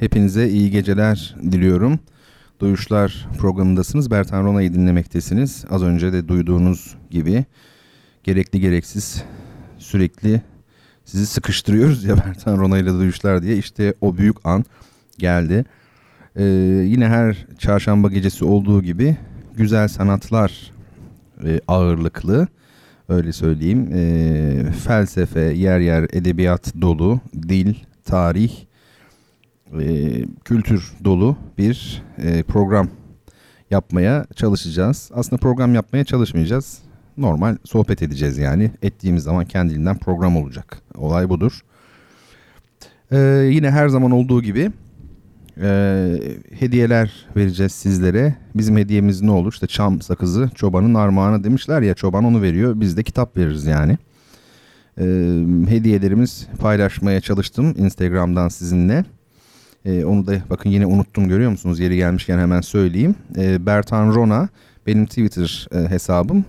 hepinize iyi geceler diliyorum. Duyuşlar programındasınız. Bertan Rona'yı dinlemektesiniz. Az önce de duyduğunuz gibi gerekli gereksiz sürekli sizi sıkıştırıyoruz ya Bertan Rona ile Duyuşlar diye. İşte o büyük an geldi. Ee, yine her çarşamba gecesi olduğu gibi güzel sanatlar e, ağırlıklı öyle söyleyeyim. E, felsefe, yer yer edebiyat dolu, dil, tarih, e, kültür dolu bir e, program yapmaya çalışacağız. Aslında program yapmaya çalışmayacağız. Normal sohbet edeceğiz yani. Ettiğimiz zaman kendiliğinden program olacak. Olay budur. E, yine her zaman olduğu gibi e, hediyeler vereceğiz sizlere. Bizim hediyemiz ne olur? İşte çam sakızı çobanın armağanı demişler ya çoban onu veriyor. Biz de kitap veririz yani. E, hediyelerimiz paylaşmaya çalıştım Instagram'dan sizinle. E, onu da bakın yine unuttum görüyor musunuz? Yeri gelmişken hemen söyleyeyim. E, Bertan Rona benim Twitter e, hesabım.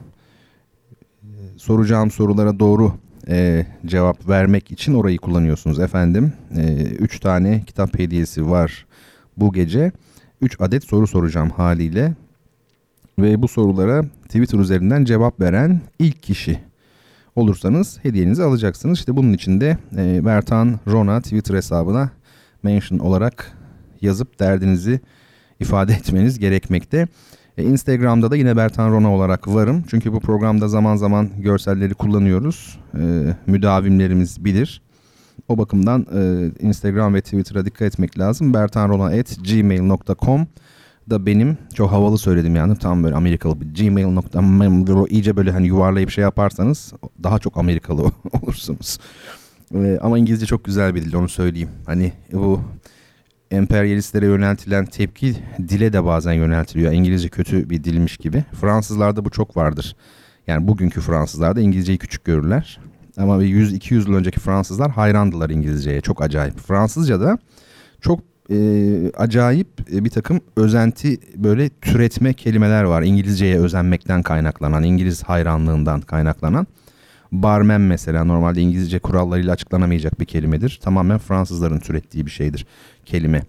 E, soracağım sorulara doğru e, cevap vermek için orayı kullanıyorsunuz efendim. E, üç tane kitap hediyesi var bu gece. Üç adet soru soracağım haliyle. Ve bu sorulara Twitter üzerinden cevap veren ilk kişi olursanız hediyenizi alacaksınız. İşte bunun için de e, Bertan Rona Twitter hesabına mention olarak yazıp derdinizi ifade etmeniz gerekmekte. E, Instagram'da da yine Bertan Rona olarak varım. Çünkü bu programda zaman zaman görselleri kullanıyoruz. E, müdavimlerimiz bilir. O bakımdan e, Instagram ve Twitter'a dikkat etmek lazım. bertanrona.gmail.com da benim çok havalı söyledim yani tam böyle Amerikalı bir gmail.com iyice böyle hani yuvarlayıp şey yaparsanız daha çok Amerikalı olursunuz. Ee, ama İngilizce çok güzel bir dil onu söyleyeyim. Hani bu emperyalistlere yöneltilen tepki dile de bazen yöneltiliyor. İngilizce kötü bir dilmiş gibi. Fransızlarda bu çok vardır. Yani bugünkü Fransızlarda İngilizceyi küçük görürler. Ama 100-200 yıl önceki Fransızlar hayrandılar İngilizceye. Çok acayip. Fransızca da çok e, acayip e, bir takım özenti böyle türetme kelimeler var. İngilizceye özenmekten kaynaklanan, İngiliz hayranlığından kaynaklanan. Barmen mesela normalde İngilizce kurallarıyla açıklanamayacak bir kelimedir. Tamamen Fransızların türettiği bir şeydir kelime.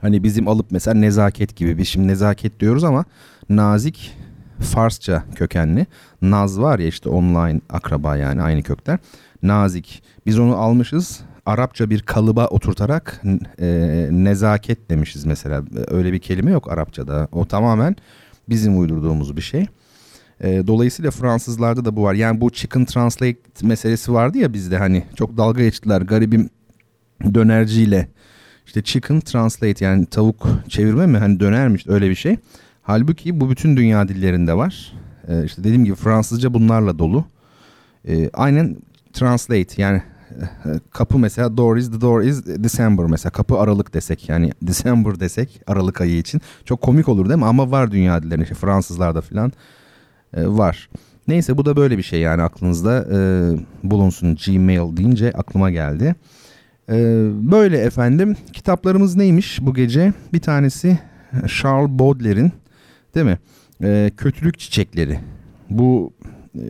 Hani bizim alıp mesela nezaket gibi bir şimdi nezaket diyoruz ama nazik Farsça kökenli. Naz var ya işte online akraba yani aynı kökler. Nazik. Biz onu almışız Arapça bir kalıba oturtarak e, nezaket demişiz mesela. Öyle bir kelime yok Arapçada. O tamamen bizim uydurduğumuz bir şey. E, dolayısıyla Fransızlarda da bu var. Yani bu chicken translate meselesi vardı ya bizde hani çok dalga geçtiler garibim dönerciyle. İşte chicken translate yani tavuk çevirme mi hani dönermiş öyle bir şey. Halbuki bu bütün dünya dillerinde var. E, işte dediğim gibi Fransızca bunlarla dolu. E, aynen translate yani kapı mesela door is the door is December mesela kapı Aralık desek yani December desek Aralık ayı için çok komik olur değil mi ama var dünya dillerinde işte Fransızlarda falan e, var. Neyse bu da böyle bir şey yani aklınızda e, bulunsun Gmail deyince aklıma geldi. E, böyle efendim kitaplarımız neymiş bu gece? Bir tanesi Charles Baudelaire'in değil mi? E, Kötülük Çiçekleri. Bu e,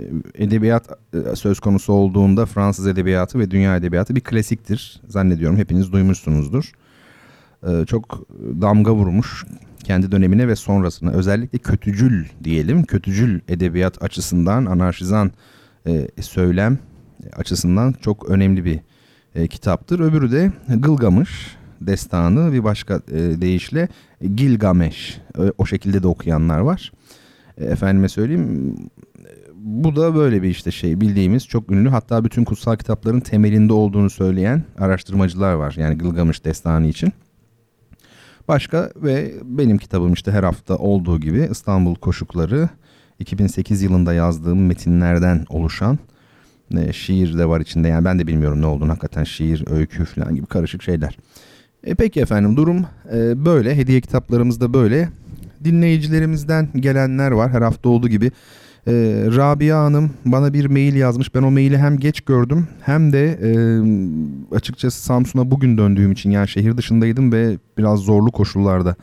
edebiyat e, söz konusu olduğunda Fransız edebiyatı ve dünya edebiyatı bir klasiktir. Zannediyorum hepiniz duymuşsunuzdur. E, çok damga vurmuş kendi dönemine ve sonrasına. Özellikle kötücül diyelim. Kötücül edebiyat açısından, anarşizan söylem açısından çok önemli bir kitaptır. Öbürü de Gılgamış destanı bir başka deyişle Gilgamesh. O şekilde de okuyanlar var. Efendime söyleyeyim bu da böyle bir işte şey bildiğimiz çok ünlü hatta bütün kutsal kitapların temelinde olduğunu söyleyen araştırmacılar var. Yani Gılgamış destanı için. Başka ve benim kitabım işte her hafta olduğu gibi İstanbul Koşukları 2008 yılında yazdığım metinlerden oluşan e, şiir de var içinde. Yani ben de bilmiyorum ne olduğunu hakikaten şiir, öykü falan gibi karışık şeyler. E peki efendim durum e, böyle. Hediye kitaplarımızda böyle. Dinleyicilerimizden gelenler var her hafta olduğu gibi. E, Rabia Hanım bana bir mail yazmış. Ben o maili hem geç gördüm hem de e, açıkçası Samsun'a bugün döndüğüm için yani şehir dışındaydım ve biraz zorlu koşullarda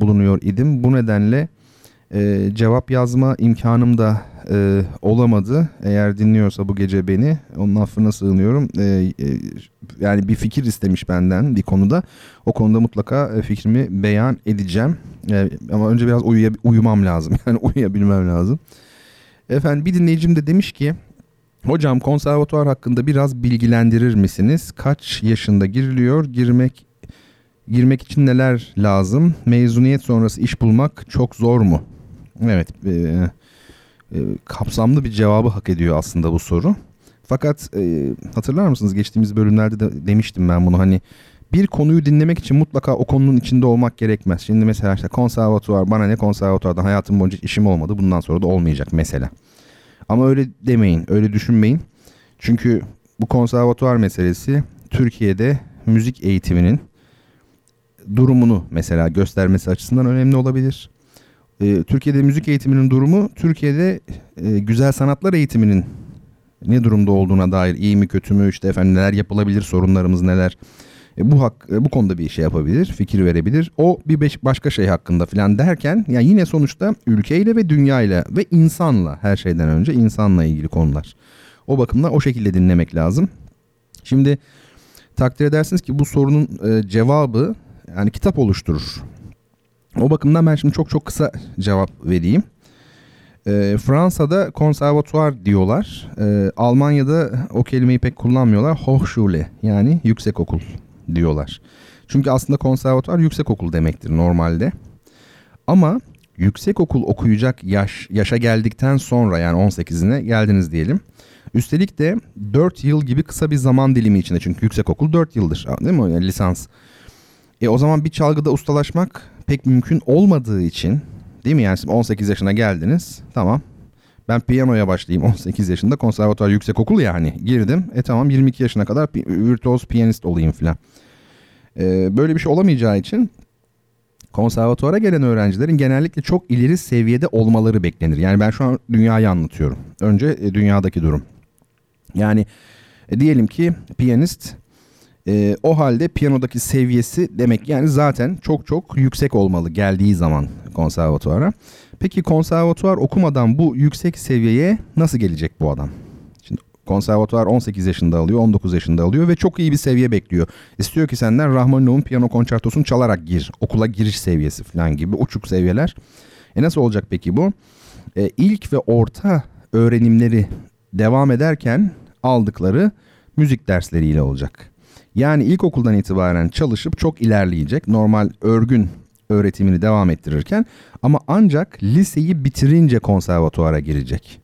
bulunuyor idim. Bu nedenle e, cevap yazma imkanım da e, olamadı. Eğer dinliyorsa bu gece beni onun affına sığınıyorum. E, e, yani bir fikir istemiş benden bir konuda. O konuda mutlaka e, fikrimi beyan edeceğim. E, ama önce biraz uyuya, uyumam lazım. Yani uyuyabilmem lazım. Efendim bir dinleyicim de demiş ki Hocam konservatuvar hakkında biraz bilgilendirir misiniz? Kaç yaşında giriliyor? Girmek girmek için neler lazım? Mezuniyet sonrası iş bulmak çok zor mu? Evet, e, e, kapsamlı bir cevabı hak ediyor aslında bu soru. Fakat e, hatırlar mısınız geçtiğimiz bölümlerde de demiştim ben bunu hani bir konuyu dinlemek için mutlaka o konunun içinde olmak gerekmez. Şimdi mesela işte konservatuvar bana ne konservatuvardan hayatım boyunca işim olmadı bundan sonra da olmayacak mesela. Ama öyle demeyin öyle düşünmeyin. Çünkü bu konservatuvar meselesi Türkiye'de müzik eğitiminin durumunu mesela göstermesi açısından önemli olabilir. Ee, Türkiye'de müzik eğitiminin durumu Türkiye'de e, güzel sanatlar eğitiminin ne durumda olduğuna dair iyi mi kötü mü işte efendim neler yapılabilir sorunlarımız neler e, bu hak e, bu konuda bir şey yapabilir fikir verebilir o bir beş, başka şey hakkında falan derken yani yine sonuçta ülkeyle ve dünyayla ve insanla her şeyden önce insanla ilgili konular o bakımdan o şekilde dinlemek lazım şimdi takdir edersiniz ki bu sorunun e, cevabı yani kitap oluşturur o bakımdan ben şimdi çok çok kısa cevap vereyim. E, Fransa'da konservatuar diyorlar. Almanya'da o kelimeyi pek kullanmıyorlar. Hochschule yani yüksek okul diyorlar. Çünkü aslında konservatuar yüksek okul demektir normalde. Ama yüksek okul okuyacak yaş yaşa geldikten sonra yani 18'ine geldiniz diyelim. Üstelik de 4 yıl gibi kısa bir zaman dilimi içinde çünkü yüksek okul 4 yıldır değil mi yani lisans. E o zaman bir çalgıda ustalaşmak pek mümkün olmadığı için değil mi yani 18 yaşına geldiniz tamam ben piyanoya başlayayım 18 yaşında konservatuar yüksek okul yani girdim e tamam 22 yaşına kadar virtuoz piyanist olayım filan. E, böyle bir şey olamayacağı için konservatuara gelen öğrencilerin genellikle çok ileri seviyede olmaları beklenir. Yani ben şu an dünyayı anlatıyorum. Önce e, dünyadaki durum. Yani e, diyelim ki piyanist e, o halde piyanodaki seviyesi demek yani zaten çok çok yüksek olmalı geldiği zaman konservatuara. Peki konservatuar okumadan bu yüksek seviyeye nasıl gelecek bu adam? Şimdi konservatuar 18 yaşında alıyor, 19 yaşında alıyor ve çok iyi bir seviye bekliyor. İstiyor ki senden Rahmaninov'un piyano konçertosunu çalarak gir. Okula giriş seviyesi falan gibi uçuk seviyeler. E nasıl olacak peki bu? E, ilk ve orta öğrenimleri devam ederken aldıkları müzik dersleriyle olacak. Yani ilkokuldan itibaren çalışıp çok ilerleyecek. Normal örgün öğretimini devam ettirirken ama ancak liseyi bitirince konservatuara girecek.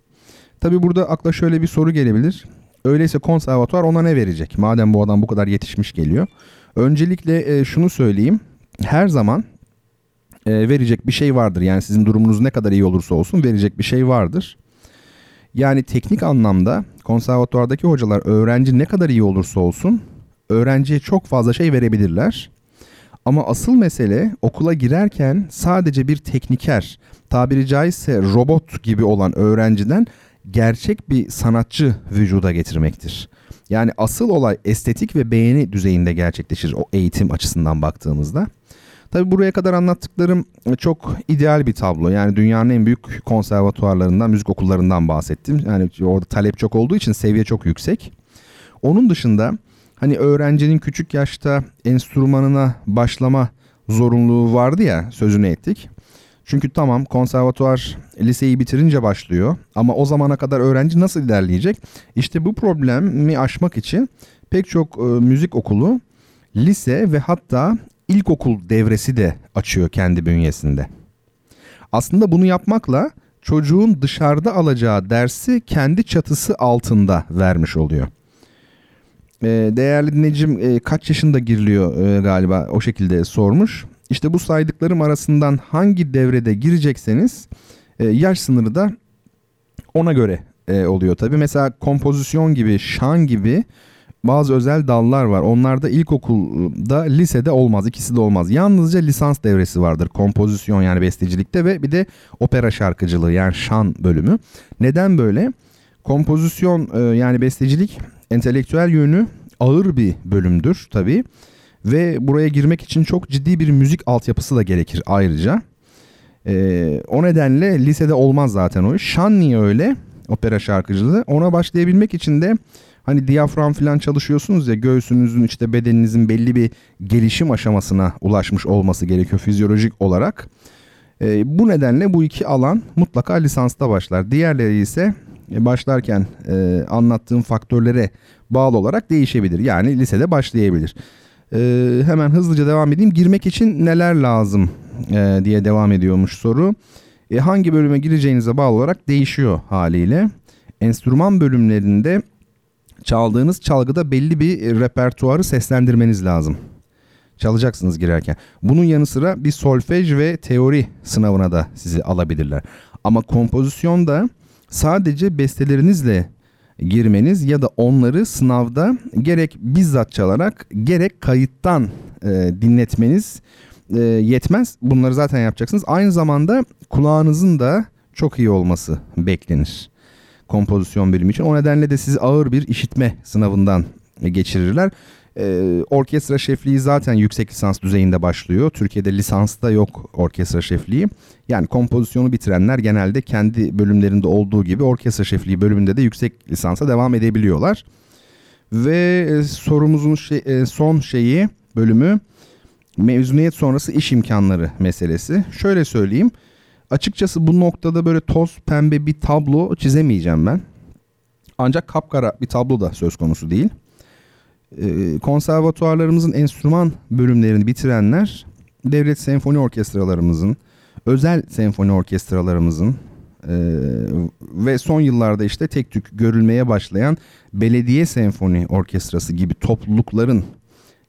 Tabi burada akla şöyle bir soru gelebilir. Öyleyse konservatuar ona ne verecek? Madem bu adam bu kadar yetişmiş geliyor. Öncelikle e, şunu söyleyeyim. Her zaman e, verecek bir şey vardır. Yani sizin durumunuz ne kadar iyi olursa olsun verecek bir şey vardır. Yani teknik anlamda konservatuardaki hocalar öğrenci ne kadar iyi olursa olsun öğrenciye çok fazla şey verebilirler. Ama asıl mesele okula girerken sadece bir tekniker, tabiri caizse robot gibi olan öğrenciden gerçek bir sanatçı vücuda getirmektir. Yani asıl olay estetik ve beğeni düzeyinde gerçekleşir o eğitim açısından baktığımızda. Tabi buraya kadar anlattıklarım çok ideal bir tablo. Yani dünyanın en büyük konservatuarlarından, müzik okullarından bahsettim. Yani orada talep çok olduğu için seviye çok yüksek. Onun dışında hani öğrencinin küçük yaşta enstrümanına başlama zorunluluğu vardı ya sözünü ettik. Çünkü tamam konservatuar liseyi bitirince başlıyor ama o zamana kadar öğrenci nasıl ilerleyecek? İşte bu problemi aşmak için pek çok e, müzik okulu lise ve hatta ilkokul devresi de açıyor kendi bünyesinde. Aslında bunu yapmakla çocuğun dışarıda alacağı dersi kendi çatısı altında vermiş oluyor. Ee, değerli dinleyicim e, kaç yaşında giriliyor e, galiba o şekilde sormuş. İşte bu saydıklarım arasından hangi devrede girecekseniz e, yaş sınırı da ona göre oluyor tabii. Mesela kompozisyon gibi, şan gibi bazı özel dallar var. Onlarda ilkokulda, lisede olmaz. ikisi de olmaz. Yalnızca lisans devresi vardır. Kompozisyon yani bestecilikte ve bir de opera şarkıcılığı yani şan bölümü. Neden böyle? Kompozisyon yani bestecilik entelektüel yönü ağır bir bölümdür tabii. Ve buraya girmek için çok ciddi bir müzik altyapısı da gerekir ayrıca. Ee, o nedenle lisede olmaz zaten o iş. Şan niye öyle? Opera şarkıcılığı. Ona başlayabilmek için de hani diyafram falan çalışıyorsunuz ya göğsünüzün işte bedeninizin belli bir gelişim aşamasına ulaşmış olması gerekiyor fizyolojik olarak. Ee, bu nedenle bu iki alan mutlaka lisansta başlar. Diğerleri ise e, başlarken e, anlattığım faktörlere bağlı olarak değişebilir. Yani lisede başlayabilir. E, hemen hızlıca devam edeyim. Girmek için neler lazım e, diye devam ediyormuş soru. E, hangi bölüme gireceğinize bağlı olarak değişiyor haliyle. Enstrüman bölümlerinde çaldığınız çalgıda belli bir repertuarı seslendirmeniz lazım. Çalacaksınız girerken. Bunun yanı sıra bir solfej ve teori sınavına da sizi alabilirler. Ama kompozisyonda sadece bestelerinizle girmeniz ya da onları sınavda gerek bizzat çalarak gerek kayıttan e, dinletmeniz e, yetmez. Bunları zaten yapacaksınız. Aynı zamanda kulağınızın da çok iyi olması beklenir kompozisyon bölümü için. O nedenle de sizi ağır bir işitme sınavından geçirirler. Ee, orkestra şefliği zaten yüksek lisans düzeyinde başlıyor. Türkiye'de lisansta yok orkestra şefliği. Yani kompozisyonu bitirenler genelde kendi bölümlerinde olduğu gibi orkestra şefliği bölümünde de yüksek lisansa devam edebiliyorlar. Ve e, sorumuzun şey, e, son şeyi bölümü mezuniyet sonrası iş imkanları meselesi. Şöyle söyleyeyim. Açıkçası bu noktada böyle toz pembe bir tablo çizemeyeceğim ben. Ancak kapkara bir tablo da söz konusu değil. Ee, konservatuarlarımızın enstrüman bölümlerini bitirenler devlet senfoni orkestralarımızın, özel senfoni orkestralarımızın e, ve son yıllarda işte tek tük görülmeye başlayan belediye senfoni orkestrası gibi toplulukların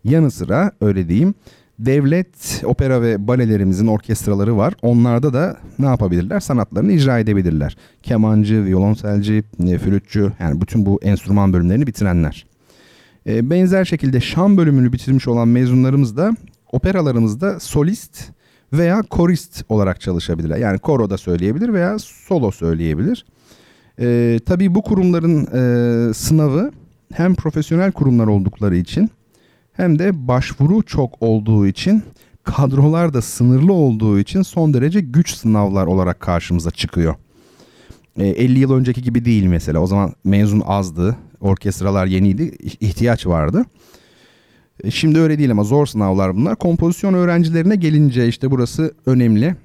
yanı sıra öyle diyeyim devlet opera ve balelerimizin orkestraları var. Onlarda da ne yapabilirler? Sanatlarını icra edebilirler. Kemancı, violonselci, e, flütçü yani bütün bu enstrüman bölümlerini bitirenler. E, benzer şekilde şan bölümünü bitirmiş olan mezunlarımız da operalarımızda solist veya korist olarak çalışabilirler. Yani koro da söyleyebilir veya solo söyleyebilir. E, tabii bu kurumların e, sınavı hem profesyonel kurumlar oldukları için hem de başvuru çok olduğu için kadrolar da sınırlı olduğu için son derece güç sınavlar olarak karşımıza çıkıyor. E, 50 yıl önceki gibi değil mesela. O zaman mezun azdı. Orkestralar yeniydi. ihtiyaç vardı. E, şimdi öyle değil ama zor sınavlar bunlar. Kompozisyon öğrencilerine gelince işte burası önemli.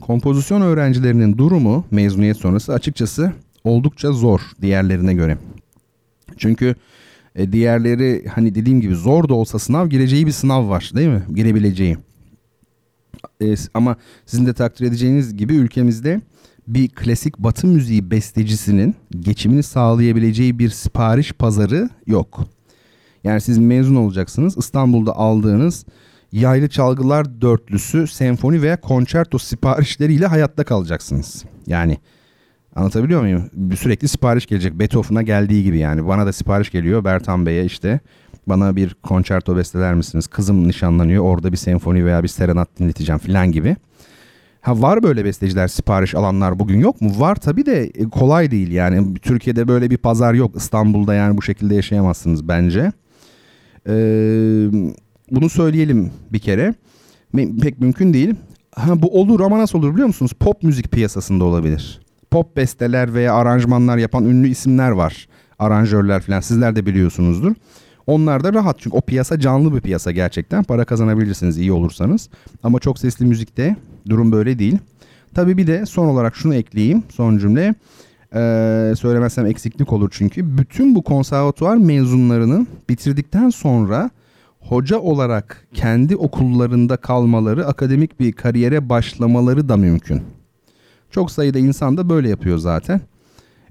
Kompozisyon öğrencilerinin durumu mezuniyet sonrası açıkçası oldukça zor diğerlerine göre. Çünkü e, diğerleri hani dediğim gibi zor da olsa sınav gireceği bir sınav var değil mi? Girebileceği. E, ama sizin de takdir edeceğiniz gibi ülkemizde bir klasik batı müziği bestecisinin geçimini sağlayabileceği bir sipariş pazarı yok. Yani siz mezun olacaksınız. İstanbul'da aldığınız yaylı çalgılar dörtlüsü, senfoni veya konçerto siparişleriyle hayatta kalacaksınız. Yani anlatabiliyor muyum? Sürekli sipariş gelecek. Beethoven'a geldiği gibi yani. Bana da sipariş geliyor Bertan Bey'e işte. Bana bir konçerto besteler misiniz? Kızım nişanlanıyor. Orada bir senfoni veya bir serenat dinleteceğim falan gibi. Ha var böyle besteciler sipariş alanlar bugün yok mu? Var tabii de e, kolay değil yani. Türkiye'de böyle bir pazar yok. İstanbul'da yani bu şekilde yaşayamazsınız bence. Ee, bunu söyleyelim bir kere. Pek mümkün değil. Ha, bu olur ama nasıl olur biliyor musunuz? Pop müzik piyasasında olabilir. Pop besteler veya aranjmanlar yapan ünlü isimler var. Aranjörler falan sizler de biliyorsunuzdur. Onlar da rahat çünkü o piyasa canlı bir piyasa gerçekten. Para kazanabilirsiniz iyi olursanız. Ama çok sesli müzikte durum böyle değil. Tabii bir de son olarak şunu ekleyeyim son cümle. Ee, söylemezsem eksiklik olur çünkü. Bütün bu konservatuvar mezunlarının bitirdikten sonra hoca olarak kendi okullarında kalmaları, akademik bir kariyere başlamaları da mümkün. Çok sayıda insan da böyle yapıyor zaten.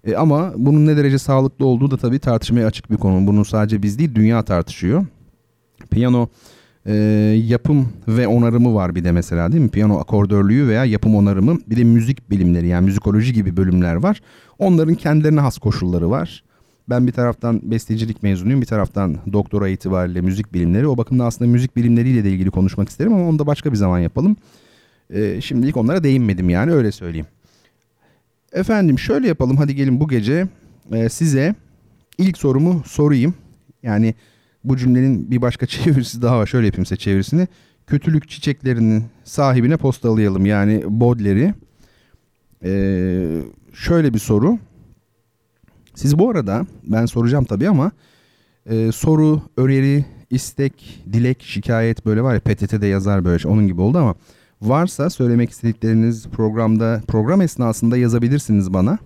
E, ama bunun ne derece sağlıklı olduğu da tabii tartışmaya açık bir konu. Bunu sadece biz değil dünya tartışıyor. Piyano e, yapım ve onarımı var bir de mesela değil mi? Piyano akordörlüğü veya yapım onarımı bir de müzik bilimleri yani müzikoloji gibi bölümler var. Onların kendilerine has koşulları var. Ben bir taraftan bestecilik mezunuyum, bir taraftan doktora itibariyle müzik bilimleri. O bakımdan aslında müzik bilimleriyle de ilgili konuşmak isterim ama onu da başka bir zaman yapalım. Ee, şimdilik onlara değinmedim yani öyle söyleyeyim. Efendim şöyle yapalım hadi gelin bu gece e, size ilk sorumu sorayım. Yani bu cümlenin bir başka çevirisi daha var. Şöyle yapayım size çevirisini. Kötülük çiçeklerinin sahibine postalayalım yani Baudelaire'i. Ee, şöyle bir soru. Siz bu arada ben soracağım tabii ama e, soru, öneri, istek, dilek, şikayet böyle var ya PTT'de yazar böyle şey, onun gibi oldu ama varsa söylemek istedikleriniz programda program esnasında yazabilirsiniz bana.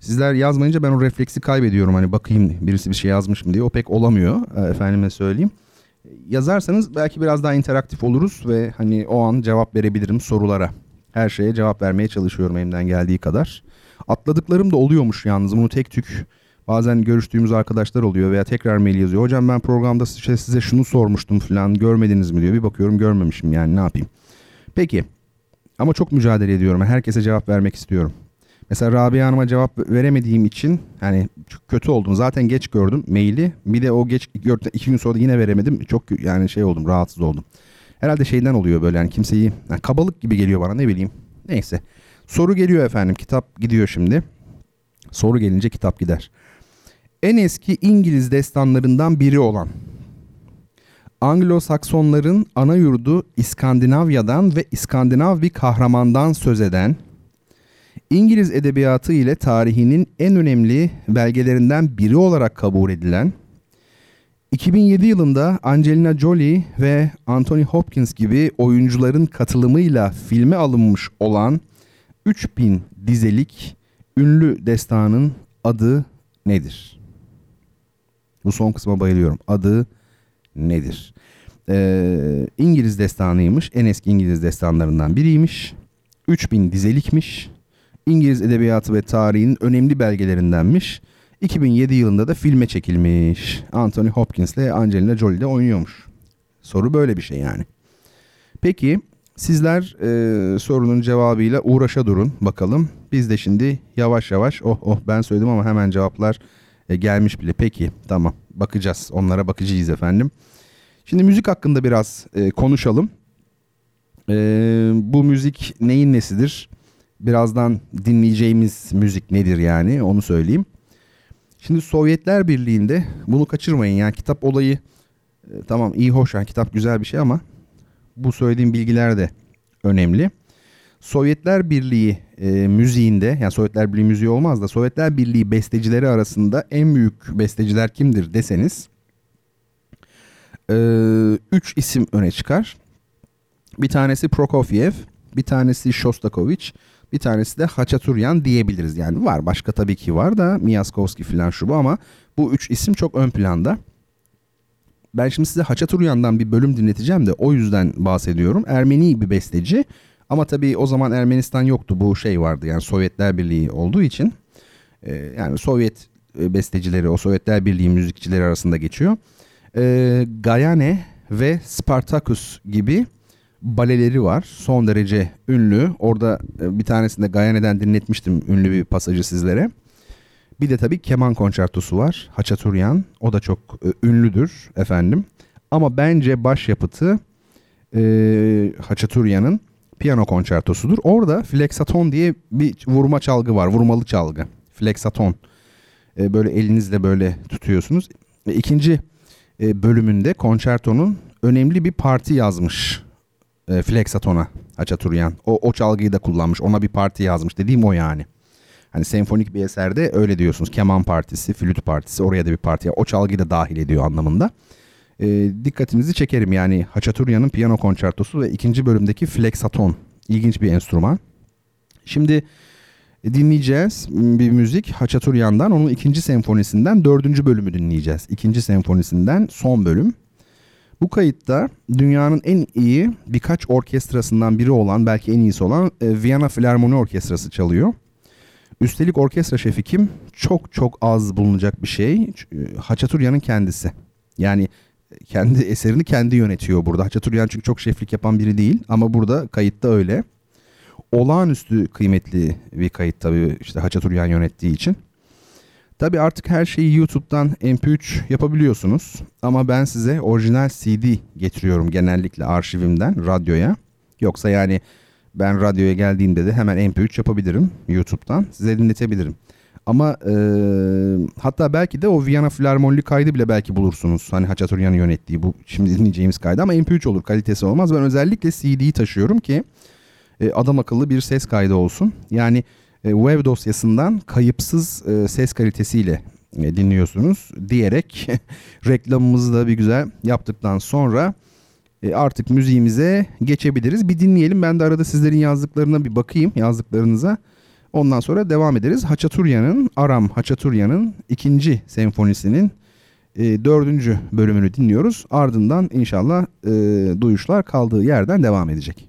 Sizler yazmayınca ben o refleksi kaybediyorum hani bakayım birisi bir şey yazmış mı diye o pek olamıyor e, efendime söyleyeyim. Yazarsanız belki biraz daha interaktif oluruz ve hani o an cevap verebilirim sorulara. Her şeye cevap vermeye çalışıyorum elimden geldiği kadar. Atladıklarım da oluyormuş yalnız bunu tek tük bazen görüştüğümüz arkadaşlar oluyor veya tekrar mail yazıyor. Hocam ben programda size şunu sormuştum falan görmediniz mi diyor. Bir bakıyorum görmemişim yani ne yapayım. Peki ama çok mücadele ediyorum. Herkese cevap vermek istiyorum. Mesela Rabia Hanım'a cevap veremediğim için hani çok kötü oldum. Zaten geç gördüm maili. Bir de o geç gördüm iki gün sonra yine veremedim. Çok yani şey oldum rahatsız oldum. Herhalde şeyden oluyor böyle yani kimseyi yani kabalık gibi geliyor bana ne bileyim. Neyse. Soru geliyor efendim. Kitap gidiyor şimdi. Soru gelince kitap gider. En eski İngiliz destanlarından biri olan Anglo-Saksonların ana yurdu İskandinavya'dan ve İskandinav bir kahramandan söz eden İngiliz edebiyatı ile tarihinin en önemli belgelerinden biri olarak kabul edilen 2007 yılında Angelina Jolie ve Anthony Hopkins gibi oyuncuların katılımıyla filme alınmış olan 3000 dizelik ünlü destanın adı nedir? Bu son kısma bayılıyorum. Adı nedir? Ee, İngiliz destanıymış. En eski İngiliz destanlarından biriymiş. 3000 dizelikmiş. İngiliz edebiyatı ve tarihinin önemli belgelerindenmiş. 2007 yılında da filme çekilmiş. Anthony Hopkins ile Angelina Jolie de oynuyormuş. Soru böyle bir şey yani. Peki sizler e, sorunun cevabıyla uğraşa durun bakalım. Biz de şimdi yavaş yavaş oh oh ben söyledim ama hemen cevaplar e, gelmiş bile. Peki tamam bakacağız onlara bakacağız efendim. Şimdi müzik hakkında biraz e, konuşalım. E, bu müzik neyin nesidir? Birazdan dinleyeceğimiz müzik nedir yani onu söyleyeyim. Şimdi Sovyetler Birliği'nde bunu kaçırmayın yani kitap olayı e, tamam iyi hoş yani kitap güzel bir şey ama bu söylediğim bilgiler de önemli. Sovyetler Birliği e, müziğinde yani Sovyetler Birliği müziği olmaz da Sovyetler Birliği bestecileri arasında en büyük besteciler kimdir deseniz e, üç isim öne çıkar. Bir tanesi Prokofiev, bir tanesi Shostakovich, bir tanesi de Haçaturyan diyebiliriz. Yani var başka tabii ki var da Miaskovski falan şu bu ama bu üç isim çok ön planda. Ben şimdi size Haçaturyan'dan bir bölüm dinleteceğim de o yüzden bahsediyorum. Ermeni bir besteci ama tabii o zaman Ermenistan yoktu bu şey vardı yani Sovyetler Birliği olduğu için. Ee, yani Sovyet e, bestecileri o Sovyetler Birliği müzikçileri arasında geçiyor. Ee, Gayane ve Spartacus gibi baleleri var. Son derece ünlü. Orada e, bir tanesinde Gayane'den dinletmiştim ünlü bir pasajı sizlere. Bir de tabii keman konçertosu var. Haçaturyan. O da çok e, ünlüdür efendim. Ama bence başyapıtı e, Haçaturyan'ın piyano konçertosudur. Orada flexaton diye bir vurma çalgı var. Vurmalı çalgı. Flexaton. E, böyle elinizle böyle tutuyorsunuz. E, ikinci e, bölümünde konçertonun önemli bir parti yazmış e, Flexaton'a Haçaturyan. O, o çalgıyı da kullanmış. Ona bir parti yazmış. Dediğim o yani. Hani senfonik bir eserde öyle diyorsunuz. Keman partisi, flüt partisi oraya da bir parti. O çalgıyı da dahil ediyor anlamında. E, dikkatinizi çekerim yani Haçaturya'nın piyano konçertosu ve ikinci bölümdeki Flexaton. İlginç bir enstrüman. Şimdi dinleyeceğiz bir müzik Haçaturyan'dan. Onun ikinci senfonisinden dördüncü bölümü dinleyeceğiz. İkinci senfonisinden son bölüm. Bu kayıtta dünyanın en iyi birkaç orkestrasından biri olan belki en iyisi olan e, Viyana Filarmoni Orkestrası çalıyor. Üstelik orkestra şefi kim? Çok çok az bulunacak bir şey. E, Haçaturya'nın kendisi. Yani kendi eserini kendi yönetiyor burada. Haçaturyan çünkü çok şeflik yapan biri değil ama burada kayıtta öyle. Olağanüstü kıymetli bir kayıt tabii işte Haçaturyan yönettiği için. Tabi artık her şeyi YouTube'dan MP3 yapabiliyorsunuz. Ama ben size orijinal CD getiriyorum genellikle arşivimden radyoya. Yoksa yani ben radyoya geldiğimde de hemen MP3 yapabilirim YouTube'dan. Size dinletebilirim. Ama e, hatta belki de o Viyana Filarmonli kaydı bile belki bulursunuz. Hani Haçaturyan'ın yönettiği bu şimdi dinleyeceğimiz kaydı ama MP3 olur kalitesi olmaz. Ben özellikle CD'yi taşıyorum ki e, adam akıllı bir ses kaydı olsun. Yani web dosyasından kayıpsız e, ses kalitesiyle e, dinliyorsunuz diyerek reklamımızı da bir güzel yaptıktan sonra e, artık müziğimize geçebiliriz. Bir dinleyelim ben de arada sizlerin yazdıklarına bir bakayım yazdıklarınıza. Ondan sonra devam ederiz. Haçaturya'nın, Aram Haçaturya'nın ikinci senfonisinin e, dördüncü bölümünü dinliyoruz. Ardından inşallah e, duyuşlar kaldığı yerden devam edecek.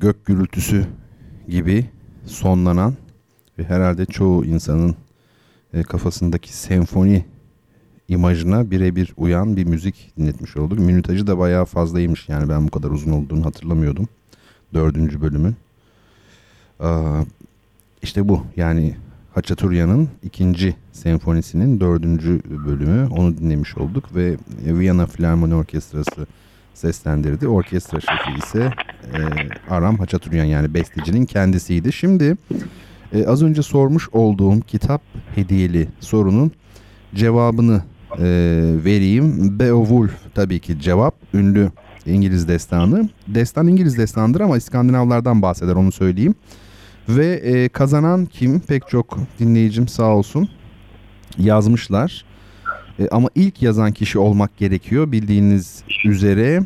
Gök gürültüsü gibi sonlanan ve herhalde çoğu insanın e, kafasındaki senfoni imajına birebir uyan bir müzik dinletmiş olduk. Minütajı da bayağı fazlaymış yani ben bu kadar uzun olduğunu hatırlamıyordum. Dördüncü bölümün. Aa, işte bu yani Haçaturya'nın ikinci senfonisinin dördüncü bölümü onu dinlemiş olduk ve Viyana Filarmoni Orkestrası seslendirdi. Orkestra şefi ise e, Aram Haçaturyan yani bestecinin kendisiydi. Şimdi e, az önce sormuş olduğum kitap hediyeli sorunun cevabını e, vereyim. Beowulf tabii ki cevap. Ünlü İngiliz destanı. Destan İngiliz destanıdır ama İskandinavlardan bahseder onu söyleyeyim. Ve e, kazanan kim? Pek çok dinleyicim sağ olsun yazmışlar. E, ama ilk yazan kişi olmak gerekiyor bildiğiniz üzere.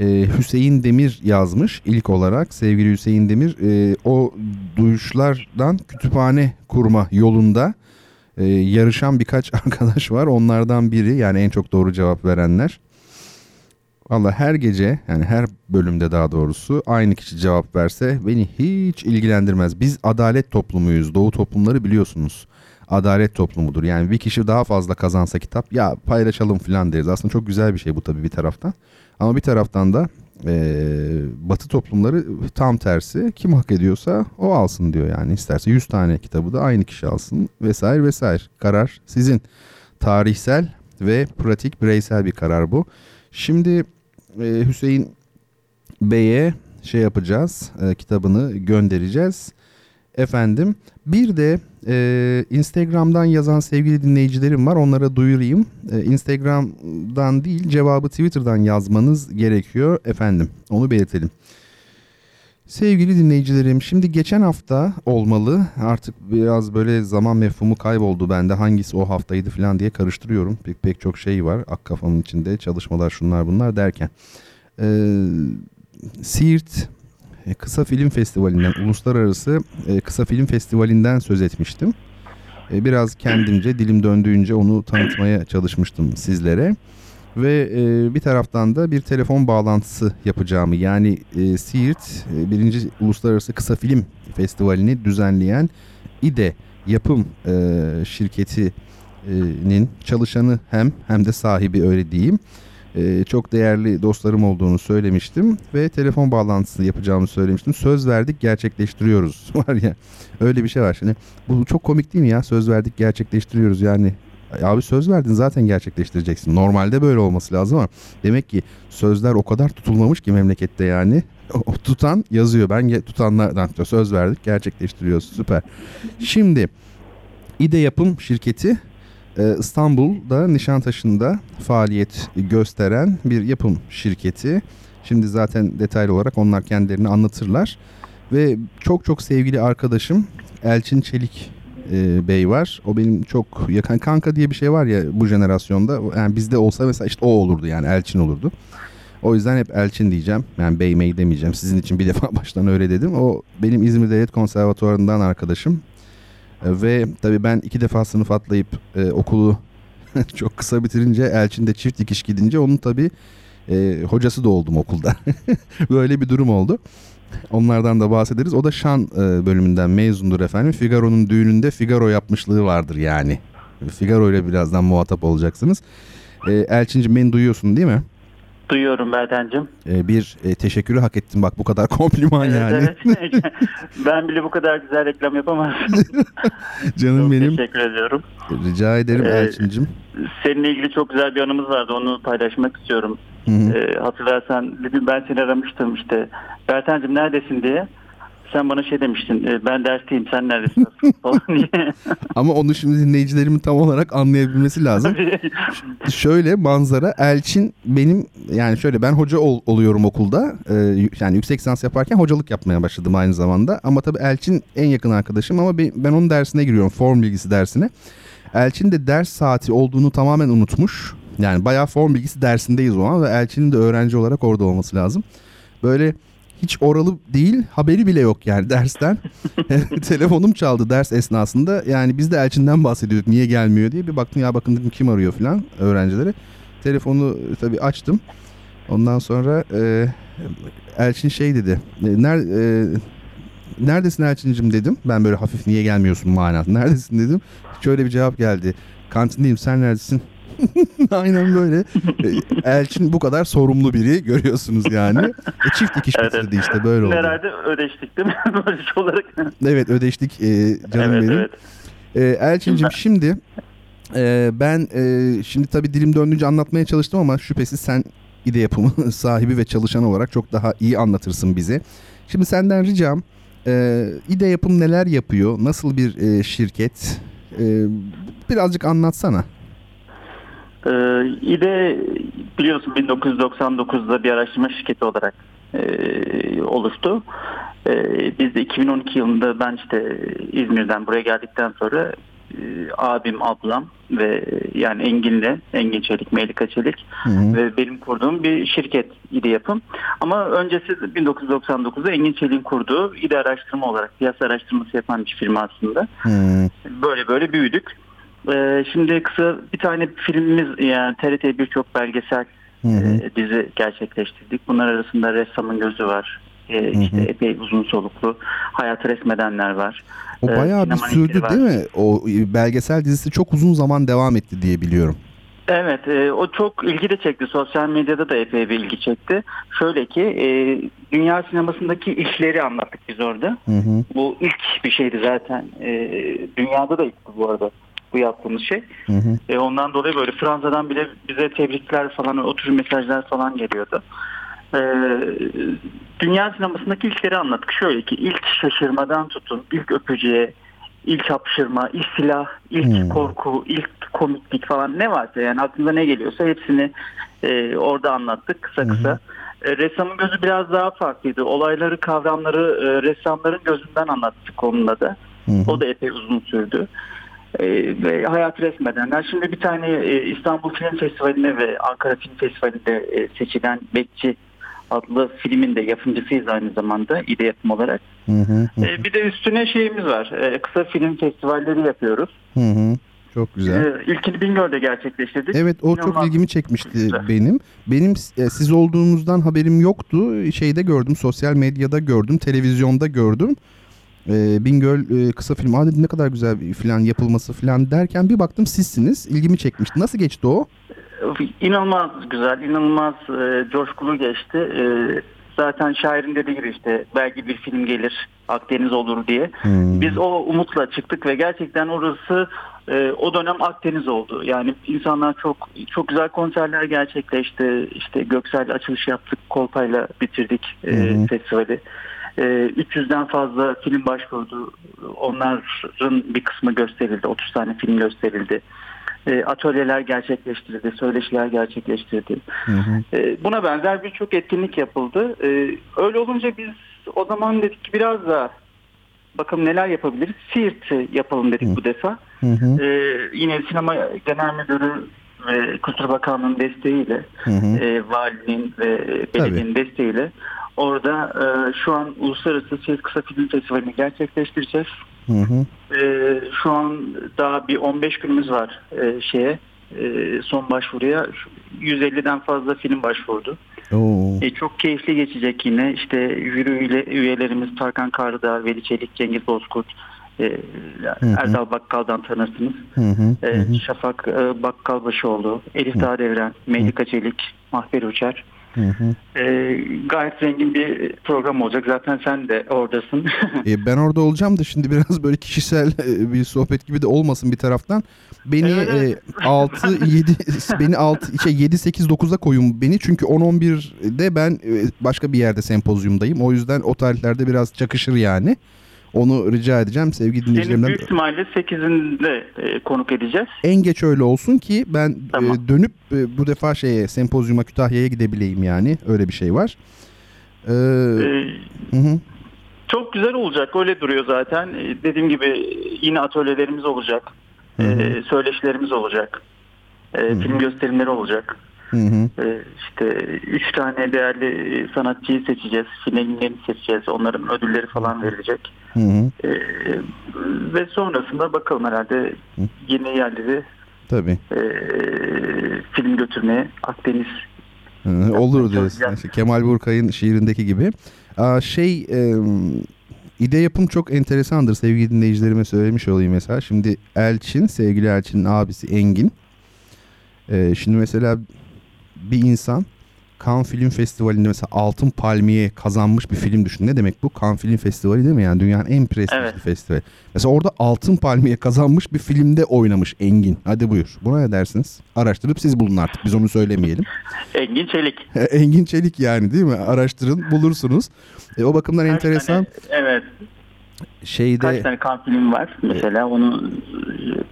E, Hüseyin Demir yazmış ilk olarak sevgili Hüseyin Demir. E, o duyuşlardan kütüphane kurma yolunda e, yarışan birkaç arkadaş var. Onlardan biri yani en çok doğru cevap verenler. Valla her gece yani her bölümde daha doğrusu aynı kişi cevap verse beni hiç ilgilendirmez. Biz adalet toplumuyuz. Doğu toplumları biliyorsunuz. Adalet toplumudur. Yani bir kişi daha fazla kazansa kitap ya paylaşalım falan deriz. Aslında çok güzel bir şey bu tabii bir taraftan. Ama bir taraftan da e, batı toplumları tam tersi. Kim hak ediyorsa o alsın diyor yani. isterse 100 tane kitabı da aynı kişi alsın vesaire vesaire. Karar sizin. Tarihsel ve pratik bireysel bir karar bu. Şimdi e, Hüseyin Bey'e şey yapacağız, e, kitabını göndereceğiz. Efendim bir de e, Instagram'dan yazan sevgili dinleyicilerim var onlara duyurayım. E, Instagram'dan değil cevabı Twitter'dan yazmanız gerekiyor efendim onu belirtelim. Sevgili dinleyicilerim şimdi geçen hafta olmalı artık biraz böyle zaman mefhumu kayboldu bende hangisi o haftaydı falan diye karıştırıyorum. Pek, pek çok şey var ak kafamın içinde çalışmalar şunlar bunlar derken. Ee, Siirt Kısa Film Festivali'nden, Uluslararası e, Kısa Film Festivali'nden söz etmiştim. E, biraz kendimce, dilim döndüğünce onu tanıtmaya çalışmıştım sizlere. Ve bir taraftan da bir telefon bağlantısı yapacağımı yani Siirt birinci Uluslararası Kısa Film Festivali'ni düzenleyen İDE yapım şirketinin çalışanı hem hem de sahibi öyle diyeyim e, çok değerli dostlarım olduğunu söylemiştim ve telefon bağlantısı yapacağımı söylemiştim. Söz verdik gerçekleştiriyoruz var ya öyle bir şey var şimdi. Bu çok komik değil mi ya söz verdik gerçekleştiriyoruz yani Abi söz verdin zaten gerçekleştireceksin. Normalde böyle olması lazım ama demek ki sözler o kadar tutulmamış ki memlekette yani. O tutan yazıyor. Ben tutanlardan söz verdik gerçekleştiriyoruz. Süper. Şimdi İde Yapım şirketi ee, İstanbul'da Nişantaşı'nda faaliyet gösteren bir yapım şirketi. Şimdi zaten detaylı olarak onlar kendilerini anlatırlar. Ve çok çok sevgili arkadaşım Elçin Çelik e, Bey var. O benim çok yakın kanka diye bir şey var ya bu jenerasyonda. Yani bizde olsa mesela işte o olurdu yani Elçin olurdu. O yüzden hep Elçin diyeceğim. Yani Bey Mey demeyeceğim. Sizin için bir defa baştan öyle dedim. O benim İzmir Devlet Konservatuvarı'ndan arkadaşım. E, ve tabii ben iki defa sınıf atlayıp e, okulu çok kısa bitirince Elçin de çift dikiş gidince onun tabii e, hocası da oldum okulda. Böyle bir durum oldu. Onlardan da bahsederiz. O da şan e, bölümünden mezundur efendim. Figaro'nun düğününde Figaro yapmışlığı vardır yani. Figaro ile birazdan muhatap olacaksınız. E, Elçin'cim beni duyuyorsun değil mi? Duyuyorum Berden'cim. Ee, bir e, teşekkürü hak ettim bak bu kadar kompliman evet, yani. Evet. ben bile bu kadar güzel reklam yapamazdım. Canım çok benim. teşekkür ediyorum. Rica ederim ee, Elçin'cim. Seninle ilgili çok güzel bir anımız vardı onu paylaşmak istiyorum. Hı hı. Ee, hatırlarsan bir gün ben seni aramıştım işte. Berten'cim neredesin diye sen bana şey demiştin e, ben dersteyim sen neredesin falan diye. Ama onu şimdi dinleyicilerimin tam olarak anlayabilmesi lazım. şöyle manzara Elçin benim yani şöyle ben hoca ol, oluyorum okulda. Ee, yani yüksek lisans yaparken hocalık yapmaya başladım aynı zamanda. Ama tabii Elçin en yakın arkadaşım ama ben onun dersine giriyorum form bilgisi dersine. Elçin de ders saati olduğunu tamamen unutmuş. Yani bayağı form bilgisi dersindeyiz o an ve Elçin'in de öğrenci olarak orada olması lazım. Böyle hiç oralı değil haberi bile yok yani dersten. Telefonum çaldı ders esnasında. Yani biz de Elçin'den bahsediyorduk niye gelmiyor diye. Bir baktım ya bakın dedim kim arıyor falan öğrencileri. Telefonu tabii açtım. Ondan sonra e, Elçin şey dedi. E, ner, e, neredesin Elçin'cim dedim. Ben böyle hafif niye gelmiyorsun manasında. Neredesin dedim. Şöyle bir cevap geldi. Kantindeyim sen neredesin? Aynen böyle. E, Elçin bu kadar sorumlu biri görüyorsunuz yani. E, çift dikiş Evet, bitirdi işte böyle oldu. Herhalde ödeştik değil mi? Şey olarak. Evet ödeştik e, canım evet, benim. evet. E, Elçin'cim şimdi e, ben e, şimdi tabii dilim döndüğünce anlatmaya çalıştım ama şüphesiz sen ide yapımı sahibi ve çalışan olarak çok daha iyi anlatırsın bize. Şimdi senden ricam e, ide yapım neler yapıyor? Nasıl bir e, şirket? E, birazcık anlatsana. Ee, İDE biliyorsun 1999'da bir araştırma şirketi olarak e, oluştu. E, biz de 2012 yılında ben işte İzmir'den buraya geldikten sonra e, abim, ablam ve yani Engin'le, Engin Çelik, Melika Çelik Hı hı. ve benim kurduğum bir şirket İDE Yapım. Ama öncesi 1999'da Engin Çelik'in kurduğu İDE Araştırma olarak piyasa araştırması yapan bir firma aslında Hı. böyle böyle büyüdük. Ee, şimdi kısa bir tane filmimiz yani TRT birçok belgesel Hı hı. e, dizi gerçekleştirdik. Bunlar arasında Ressamın Gözü var. E, işte hı. epey uzun soluklu. Hayatı Resmedenler var. O Ee, bayağı bir sinema sürdü var. değil mi? O belgesel dizisi çok uzun zaman devam etti diye biliyorum. Evet, e, o çok ilgi de çekti. Sosyal medyada da epey bir ilgi çekti. Şöyle ki e, dünya sinemasındaki işleri anlattık biz orada. Hı hı. Bu ilk bir şeydi zaten. E, dünyada da ilk bu arada bu yaptığımız şey. Hı hı. E, ondan dolayı böyle Fransa'dan bile bize tebrikler falan, o tür mesajlar falan geliyordu. E, dünya sinemasındaki ilkleri anlattık. Şöyle ki ilk şaşırmadan tutun, ilk öpücüğe, ilk hapşırma, ilk silah, ilk Hmm. korku, ilk komiklik falan ne varsa yani aklınıza ne geliyorsa hepsini e, orada anlattık kısa kısa. E, ressamın gözü biraz daha farklıydı. Olayları, kavramları e, ressamların gözünden anlattık onunla da. Hı hı. O da epey uzun sürdü. Ee, ve hayat resmedenler. Şimdi bir tane e, İstanbul Film Festivali'ne ve Ankara Film Festivali'nde e, seçilen Bekçi adlı filmin de yapımcısıyız aynı zamanda İde yapım olarak. Hı hı. Hı E, bir de üstüne şeyimiz var. E, kısa film festivalleri yapıyoruz. hı. hı. Çok güzel. E, ilkini Bingöl'de gerçekleştirdik. Evet o çok ilgimi çekmişti güzel. benim. Benim e, siz olduğunuzdan haberim yoktu. Şeyde gördüm, sosyal medyada gördüm, televizyonda gördüm. E, Bingöl e, kısa film. Aa dedim ne kadar güzel bir falan yapılması falan derken bir baktım sizsiniz. İlgimi çekmişti. Nasıl geçti o? İnanılmaz güzel, inanılmaz e, coşkulu geçti. E, zaten şairin dediği gibi işte belki bir film gelir Akdeniz olur diye. Hmm. Biz o umutla çıktık ve gerçekten orası e, o dönem Akdeniz oldu. Yani insanlar çok çok güzel konserler gerçekleşti. İşte Göksel açılış yaptık, Kolpay'la bitirdik e, hı. festivali. E, 300'den fazla film başvurdu. Onların bir kısmı gösterildi. 30 tane film gösterildi. E, atölyeler gerçekleştirildi, söyleşiler gerçekleştirildi. Hı hı. E, buna benzer birçok etkinlik yapıldı. E, öyle olunca biz o zaman dedik ki biraz da bakalım neler yapabiliriz. Siirt yapalım dedik Hı. bu defa. Hı hı. E, yine sinema genel müdürü ve Kültür Bakanlığı'nın desteğiyle, Hı hı. e, valinin ve belediyenin desteğiyle orada e, şu an Uluslararası Ses Kısa Film Festivali'ni gerçekleştireceğiz. Hı hı. Ee, şu an daha bir 15 günümüz var e, şeye e, son başvuruya Şu 150'den fazla film başvurdu. Oo. E, çok keyifli geçecek yine. İşte jüri üye- üyelerimiz Tarkan Karıdağ, Veli Çelik, Cengiz Bozkurt, e, Erdal Bakkal'dan tanırsınız. Hı hı. E, Hı hı. Şafak e, Bakkalbaşıoğlu, Elif Dağdevren, Melika Çelik, Mahber Uçar. Hı hı. E, gayet zengin bir program olacak. Zaten sen de oradasın. E, ben orada olacağım da şimdi biraz böyle kişisel e, bir sohbet gibi de olmasın bir taraftan. Beni Evet, evet. e, 6 7 beni 6 şey 7 8 9'a koyun beni çünkü 10 11'de ben e, başka bir yerde sempozyumdayım. O yüzden o tarihlerde biraz çakışır yani. Onu rica edeceğim sevgili Seni dinleyicilerimden. büyük ihtimalle 8'inde e, konuk edeceğiz. En geç öyle olsun ki ben e, Tamam. dönüp e, bu defa şeye sempozyuma Kütahya'ya gidebileyim yani. Öyle bir şey var. Ee, Ee, hı hı. Çok güzel olacak. Öyle duruyor zaten. Dediğim gibi yine atölyelerimiz olacak. Hı hı. Söyleşilerimiz olacak. Ee, film gösterimleri olacak. Hı hı. Ee, işte üç tane değerli sanatçıyı seçeceğiz. Finallerini seçeceğiz. Onların ödülleri falan verilecek. Hı hı. Ee, ve sonrasında bakalım herhalde yeni yerleri Tabii. e, film götürmeye Akdeniz Olur diyorsun. İşte Kemal Burkay'ın şiirindeki gibi. Aa, şey e, ide yapım çok enteresandır. Sevgili dinleyicilerime söylemiş olayım mesela. Şimdi Elçin, sevgili Elçin'in abisi Engin. E, şimdi mesela bir insan Cannes Film Festivali'nde mesela Altın Palmiye kazanmış bir film düşün. Ne demek bu? Cannes Film Festivali değil mi? Yani dünyanın en prestijli evet. festivali. Mesela orada Altın Palmiye kazanmış bir filmde oynamış Engin. Hadi buyur. Buna ne dersiniz? Araştırıp siz bulun artık. Biz onu söylemeyelim. Engin Çelik. Engin Çelik yani değil mi? Araştırın bulursunuz. E, o bakımdan Kaç enteresan. Tane, evet şeyde... Kaç tane kan film var mesela onu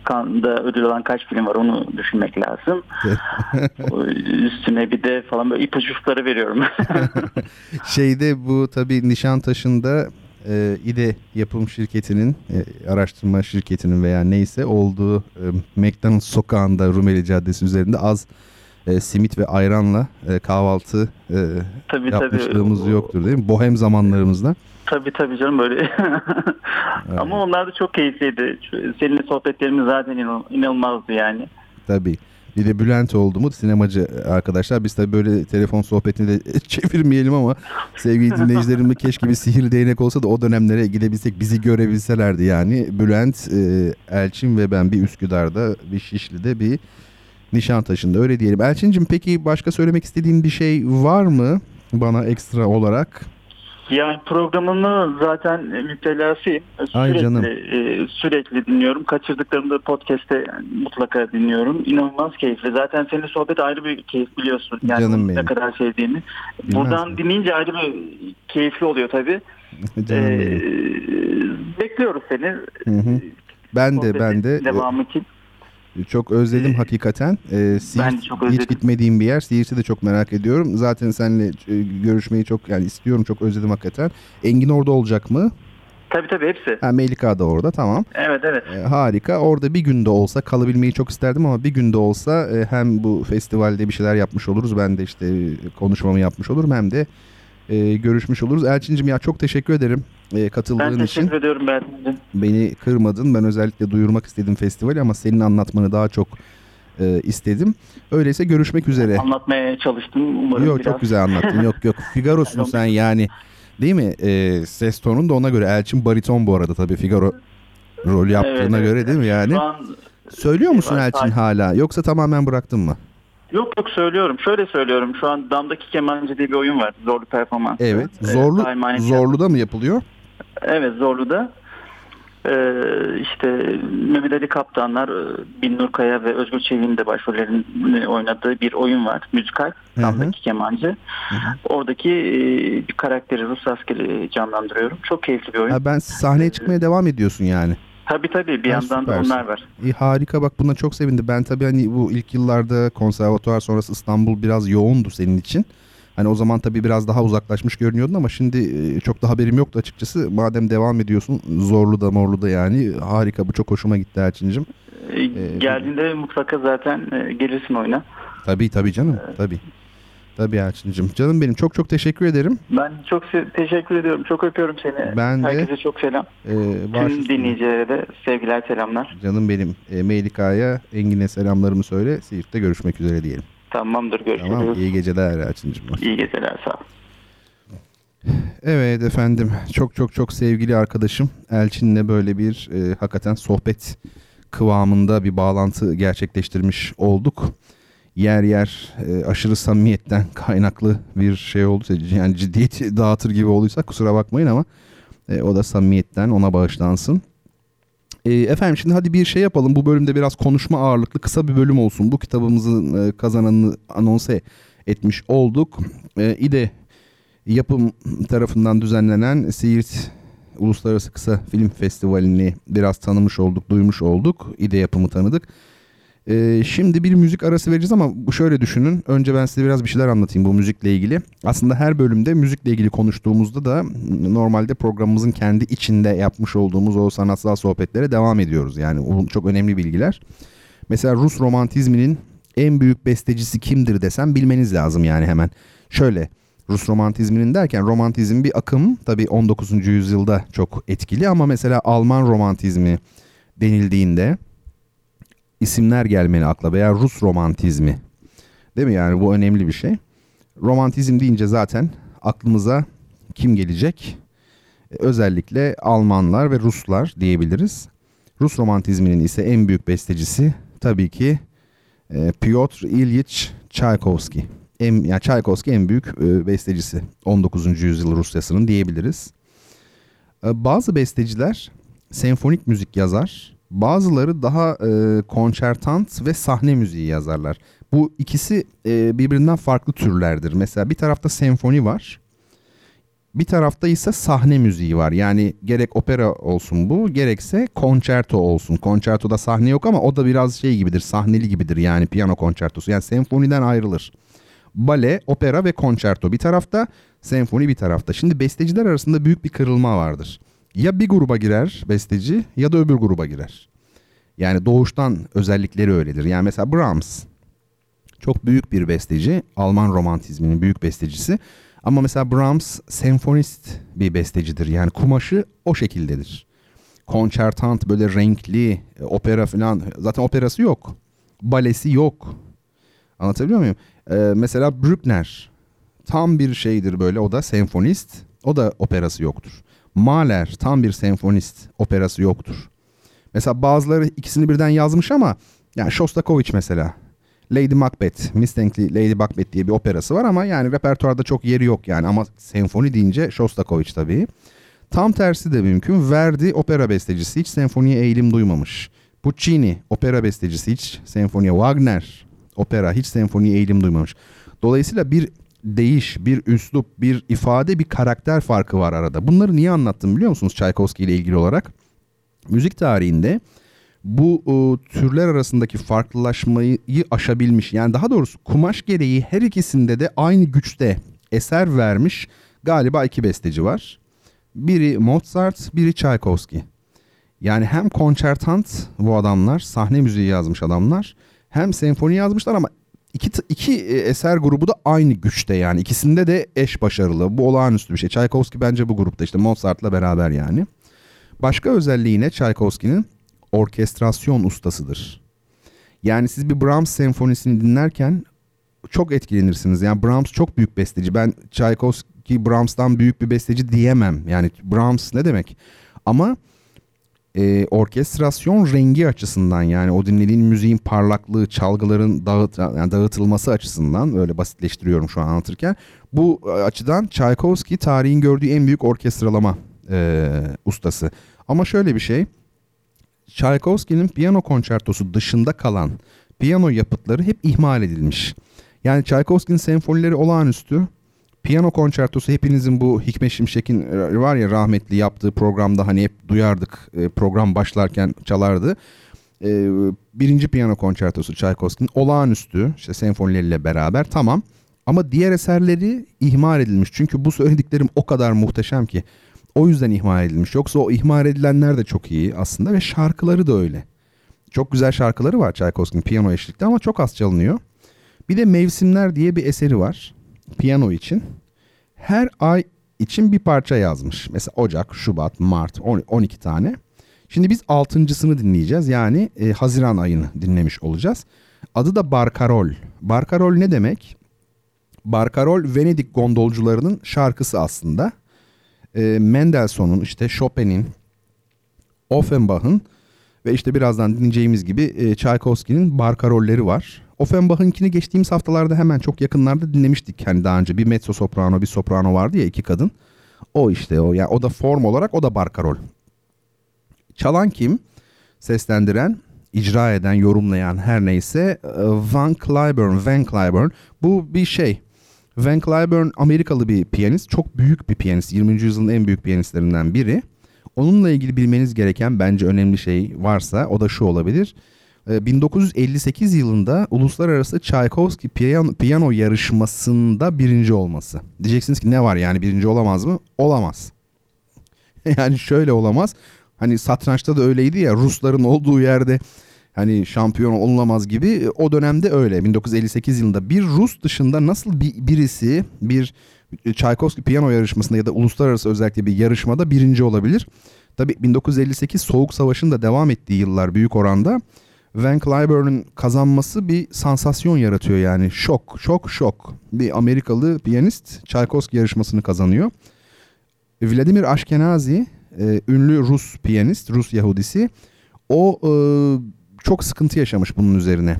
kanda ödül alan kaç film var onu düşünmek lazım. Üstüne bir de falan böyle ipuçları veriyorum. şeyde bu tabii Nişantaşı'nda e, İDE yapım şirketinin e, araştırma şirketinin veya neyse olduğu e, McDonald's sokağında Rumeli Caddesi üzerinde az e, simit ve ayranla e, kahvaltı e, tabii, yapmışlığımız tabii. yoktur değil mi? Bohem zamanlarımızda. Tabii tabii canım böyle. evet. Ama onlar da çok keyifliydi. Seninle sohbetlerimiz zaten inanılmazdı yani. Tabii. Bir de Bülent oldu mu sinemacı arkadaşlar. Biz tabii böyle telefon sohbetini de çevirmeyelim ama sevgili dinleyicilerim keşke bir sihirli değnek olsa da o dönemlere gidebilsek bizi görebilselerdi yani. Bülent, e, Elçin ve ben bir Üsküdar'da bir Şişli'de bir Nişantaşı'nda öyle diyelim. Elçin'cim peki başka söylemek istediğin bir şey var mı bana ekstra olarak? Yani programını zaten müptelasıyım. Sürekli, canım. E, sürekli dinliyorum. Kaçırdıklarımda podcast'te mutlaka dinliyorum. İnanılmaz keyifli. Zaten senin sohbet ayrı bir keyif biliyorsun. Yani canım benim. ne kadar sevdiğini. Bilmez Buradan mi? dinleyince ayrı bir keyifli oluyor tabii. Canım ee, bekliyoruz seni. Hı hı. Ben de ben de. Devamı için. Çok özledim ee, hakikaten. Ee, Siirt, ben çok özledim. Hiç gitmediğim bir yer. Siirt'i de çok merak ediyorum. Zaten seninle e, görüşmeyi çok yani istiyorum. Çok özledim hakikaten. Engin orada olacak mı? Tabii tabii hepsi. Ha, Melika da orada tamam. Evet evet. Ee, harika. Orada bir günde olsa kalabilmeyi çok isterdim ama bir günde olsa e, hem bu festivalde bir şeyler yapmış oluruz. Ben de işte konuşmamı yapmış olurum hem de e, görüşmüş oluruz. Elçin'cim ya çok teşekkür ederim e, katıldığın için. Ben teşekkür için. ediyorum ben. Beni kırmadın. Ben özellikle duyurmak istedim festivali ama senin anlatmanı daha çok e, istedim. Öyleyse görüşmek üzere. Anlatmaya çalıştım umarım Yok biraz. çok güzel anlattın. yok yok Figaro'sun sen yani. Değil mi? E, ses tonun da ona göre. Elçin bariton bu arada tabii Figaro rol yaptığına evet, göre evet. değil mi yani? Şu an Söylüyor musun Elçin hala yoksa tamamen bıraktın mı? Yok yok söylüyorum. Şöyle söylüyorum. Şu an Damdaki Kemancı diye bir oyun var. Zorlu performans. Evet. Zorlu, evet, Zorlu'da mı yapılıyor? Evet Zorlu'da. Ee, işte Mehmet Ali Kaptanlar, e, Binnur Kaya ve Özgür Çevik'in de başrollerini oynadığı bir oyun var. Müzikal. Damdaki Kemancı. Hı hı. Oradaki e, bir karakteri Rus askeri canlandırıyorum. Çok keyifli bir oyun. Ha, ben sahneye çıkmaya devam ediyorsun yani. Tabii tabii bir ha, yandan süpersin. da onlar var. İyi, harika bak buna çok sevindim. Ben tabii hani bu ilk yıllarda konservatuvar sonrası İstanbul biraz yoğundu senin için. Hani o zaman tabii biraz daha uzaklaşmış görünüyordun ama şimdi e, çok da haberim yoktu açıkçası. Madem devam ediyorsun zorlu da morlu da yani harika bu çok hoşuma gitti Elçin'cim. Ee, Geldiğinde ee, mutlaka zaten e, gelirsin oyuna. Tabii tabii canım ee, tabii. Tabii Elçin'cim. Canım benim çok çok teşekkür ederim. Ben çok teşekkür ediyorum. Çok öpüyorum seni. Ben de. Herkese çok selam. E, Tüm dinleyicilere de sevgiler selamlar. Canım benim. E, Meylika'ya Engin'e selamlarımı söyle. Siirt'te görüşmek üzere diyelim. Tamamdır görüşürüz. Tamam iyi geceler Elçin'cim. İyi geceler sağ ol. Evet efendim çok çok çok sevgili arkadaşım Elçin'le böyle bir e, hakikaten sohbet kıvamında bir bağlantı gerçekleştirmiş olduk yer yer e, aşırı samimiyetten kaynaklı bir şey olduysa yani ciddiyeti dağıtır gibi olduysa kusura bakmayın ama e, o da samimiyetten ona bağışlansın. E, efendim şimdi hadi bir şey yapalım. Bu bölümde biraz konuşma ağırlıklı kısa bir bölüm olsun. Bu kitabımızın e, kazananını anonse etmiş olduk. E, İDE yapım tarafından düzenlenen Siirt Uluslararası Kısa Film Festivali'ni biraz tanımış olduk, duymuş olduk. İDE yapımı tanıdık. Ee, şimdi bir müzik arası vereceğiz ama şöyle düşünün. Önce ben size biraz bir şeyler anlatayım bu müzikle ilgili. Aslında her bölümde müzikle ilgili konuştuğumuzda da normalde programımızın kendi içinde yapmış olduğumuz o sanatsal sohbetlere devam ediyoruz. Yani bu çok önemli bilgiler. Mesela Rus romantizminin en büyük bestecisi kimdir desem bilmeniz lazım yani hemen. Şöyle Rus romantizminin derken romantizm bir akım tabii 19. yüzyılda çok etkili ama mesela Alman romantizmi denildiğinde isimler gelmeli akla veya Rus romantizmi. Değil mi yani bu önemli bir şey. Romantizm deyince zaten aklımıza kim gelecek? E, özellikle Almanlar ve Ruslar diyebiliriz. Rus romantizminin ise en büyük bestecisi tabii ki e, Piotr Ilyich Tchaikovsky. En, yani Tchaikovsky en büyük e, bestecisi 19. yüzyıl Rusyasının diyebiliriz. E, bazı besteciler senfonik müzik yazar. Bazıları daha e, konçertant ve sahne müziği yazarlar. Bu ikisi e, birbirinden farklı türlerdir. Mesela bir tarafta senfoni var. Bir tarafta ise sahne müziği var. Yani gerek opera olsun bu, gerekse konçerto olsun. Konçertoda sahne yok ama o da biraz şey gibidir, sahneli gibidir yani piyano konçertosu. Yani senfoniden ayrılır. Bale, opera ve konçerto bir tarafta, senfoni bir tarafta. Şimdi besteciler arasında büyük bir kırılma vardır. Ya bir gruba girer besteci ya da öbür gruba girer. Yani doğuştan özellikleri öyledir. Yani mesela Brahms çok büyük bir besteci, Alman romantizminin büyük bestecisi. Ama mesela Brahms senfonist bir bestecidir. Yani kumaşı o şekildedir. Konçertant böyle renkli e, opera falan zaten operası yok. Balesi yok. Anlatabiliyor muyum? Ee, mesela Bruckner tam bir şeydir böyle o da senfonist. O da operası yoktur. Mahler tam bir senfonist. Operası yoktur. Mesela bazıları ikisini birden yazmış ama yani Shostakovich mesela Lady Macbeth, Miss Dankly Lady Macbeth diye bir operası var ama yani repertuarda çok yeri yok yani ama senfoni deyince Shostakovich tabii. Tam tersi de mümkün. Verdi opera bestecisi hiç senfoniye eğilim duymamış. Puccini opera bestecisi hiç senfoniye. Wagner opera hiç senfoniye eğilim duymamış. Dolayısıyla bir değiş, bir üslup, bir ifade, bir karakter farkı var arada. Bunları niye anlattım biliyor musunuz Tchaikovsky ile ilgili olarak? Müzik tarihinde bu o, türler arasındaki farklılaşmayı aşabilmiş. Yani daha doğrusu kumaş gereği her ikisinde de aynı güçte eser vermiş galiba iki besteci var. Biri Mozart, biri Tchaikovsky. Yani hem konçertant bu adamlar, sahne müziği yazmış adamlar. Hem senfoni yazmışlar ama iki, iki e, eser grubu da aynı güçte yani. ikisinde de eş başarılı. Bu olağanüstü bir şey. Tchaikovsky bence bu grupta işte Mozart'la beraber yani. Başka özelliği yine Tchaikovsky'nin orkestrasyon ustasıdır. Yani siz bir Brahms senfonisini dinlerken çok etkilenirsiniz. Yani Brahms çok büyük besteci. Ben Tchaikovsky Brahms'tan büyük bir besteci diyemem. Yani Brahms ne demek? Ama e, orkestrasyon rengi açısından yani o dinlediğin müziğin parlaklığı, çalgıların dağıt, yani dağıtılması açısından öyle basitleştiriyorum şu an anlatırken. Bu açıdan Tchaikovsky tarihin gördüğü en büyük orkestralama e, ustası. Ama şöyle bir şey Tchaikovsky'nin piyano konçertosu dışında kalan piyano yapıtları hep ihmal edilmiş. Yani Tchaikovsky'nin senfonileri olağanüstü. Piyano konçertosu hepinizin bu Hikmet Şimşek'in e, var ya rahmetli yaptığı programda hani hep duyardık e, program başlarken çalardı. E, birinci piyano konçertosu Tchaikovsky'nin olağanüstü işte senfonileriyle beraber tamam. Ama diğer eserleri ihmal edilmiş. Çünkü bu söylediklerim o kadar muhteşem ki. O yüzden ihmal edilmiş. Yoksa o ihmal edilenler de çok iyi aslında ve şarkıları da öyle. Çok güzel şarkıları var Tchaikovsky'nin piyano eşlikte ama çok az çalınıyor. Bir de Mevsimler diye bir eseri var piyano için. Her ay için bir parça yazmış. Mesela Ocak, Şubat, Mart 12 tane. Şimdi biz altıncısını dinleyeceğiz. Yani e, Haziran ayını dinlemiş olacağız. Adı da Barkarol. Barkarol ne demek? Barkarol Venedik gondolcularının şarkısı aslında e, Mendelssohn'un işte Chopin'in Offenbach'ın ve işte birazdan dinleyeceğimiz gibi e, Tchaikovsky'nin barkarolleri var. Offenbach'ınkini geçtiğimiz haftalarda hemen çok yakınlarda dinlemiştik. Hani daha önce bir mezzo soprano bir soprano vardı ya iki kadın. O işte o yani o da form olarak o da barkarol. Çalan kim? Seslendiren, icra eden, yorumlayan her neyse e, Van Cliburn, Van Cliburn. Bu bir şey Van Cliburn Amerikalı bir piyanist. Çok büyük bir piyanist. 20. yüzyılın en büyük piyanistlerinden biri. Onunla ilgili bilmeniz gereken bence önemli şey varsa o da şu olabilir. 1958 ee, yılında uluslararası Tchaikovsky piyano, piyano yarışmasında birinci olması. Diyeceksiniz ki ne var yani birinci olamaz mı? Olamaz. yani şöyle olamaz. Hani satrançta da öyleydi ya Rusların olduğu yerde hani şampiyon olulamaz gibi e, o dönemde öyle 1958 yılında bir Rus dışında nasıl bir, birisi bir e, Tchaikovsky piyano yarışmasında ya da uluslararası özellikle bir yarışmada birinci olabilir. Tabi 1958 Soğuk Savaş'ın da devam ettiği yıllar büyük oranda Van Cliburn'un kazanması bir sansasyon yaratıyor yani. Şok, şok, şok. Bir Amerikalı piyanist Tchaikovsky yarışmasını kazanıyor. Vladimir Ashkenazi, e, ünlü Rus piyanist, Rus Yahudisi. O e, çok sıkıntı yaşamış bunun üzerine.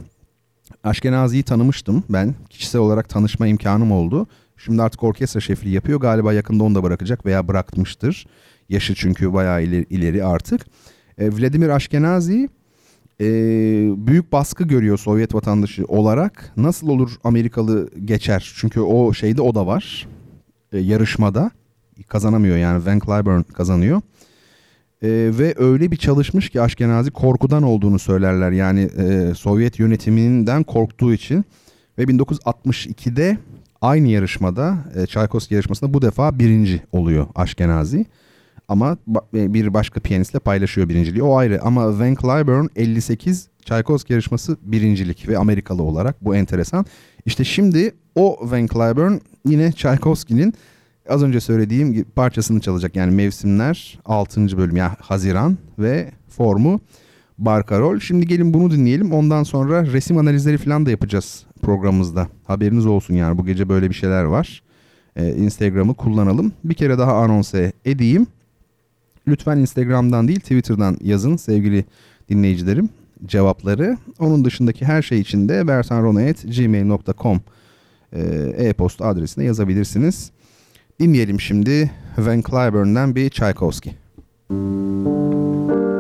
Ashkenazi'yi tanımıştım ben. Kişisel olarak tanışma imkanım oldu. Şimdi artık orkestra şefliği yapıyor. Galiba yakında onu da bırakacak veya bırakmıştır. Yaşı çünkü bayağı ileri, ileri artık. E, Vladimir Ashkenazi e, büyük baskı görüyor Sovyet vatandaşı olarak. Nasıl olur Amerikalı geçer? Çünkü o şeyde o da var. E, yarışmada kazanamıyor yani Van Cliburn kazanıyor. E, ve öyle bir çalışmış ki Ashkenazi korkudan olduğunu söylerler. Yani e, Sovyet yönetiminden korktuğu için ve 1962'de aynı yarışmada e, Tchaikovsky yarışmasında bu defa birinci oluyor Ashkenazi. Ama e, bir başka piyanistle paylaşıyor birinciliği. O ayrı ama Van Cliburn 58 Tchaikovsky yarışması birincilik ve Amerikalı olarak bu enteresan. İşte şimdi o Van Cliburn yine Tchaikovsky'nin az önce söylediğim parçasını çalacak. Yani mevsimler 6. bölüm yani Haziran ve formu Barkarol. Şimdi gelin bunu dinleyelim. Ondan sonra resim analizleri falan da yapacağız programımızda. Haberiniz olsun yani bu gece böyle bir şeyler var. Ee, Instagram'ı kullanalım. Bir kere daha anonse edeyim. Lütfen Instagram'dan değil Twitter'dan yazın sevgili dinleyicilerim cevapları. Onun dışındaki her şey için de bertanrona.gmail.com e, e-posta adresine yazabilirsiniz. Dinleyelim şimdi Van Cliburn'dan bir Tchaikovsky. Müzik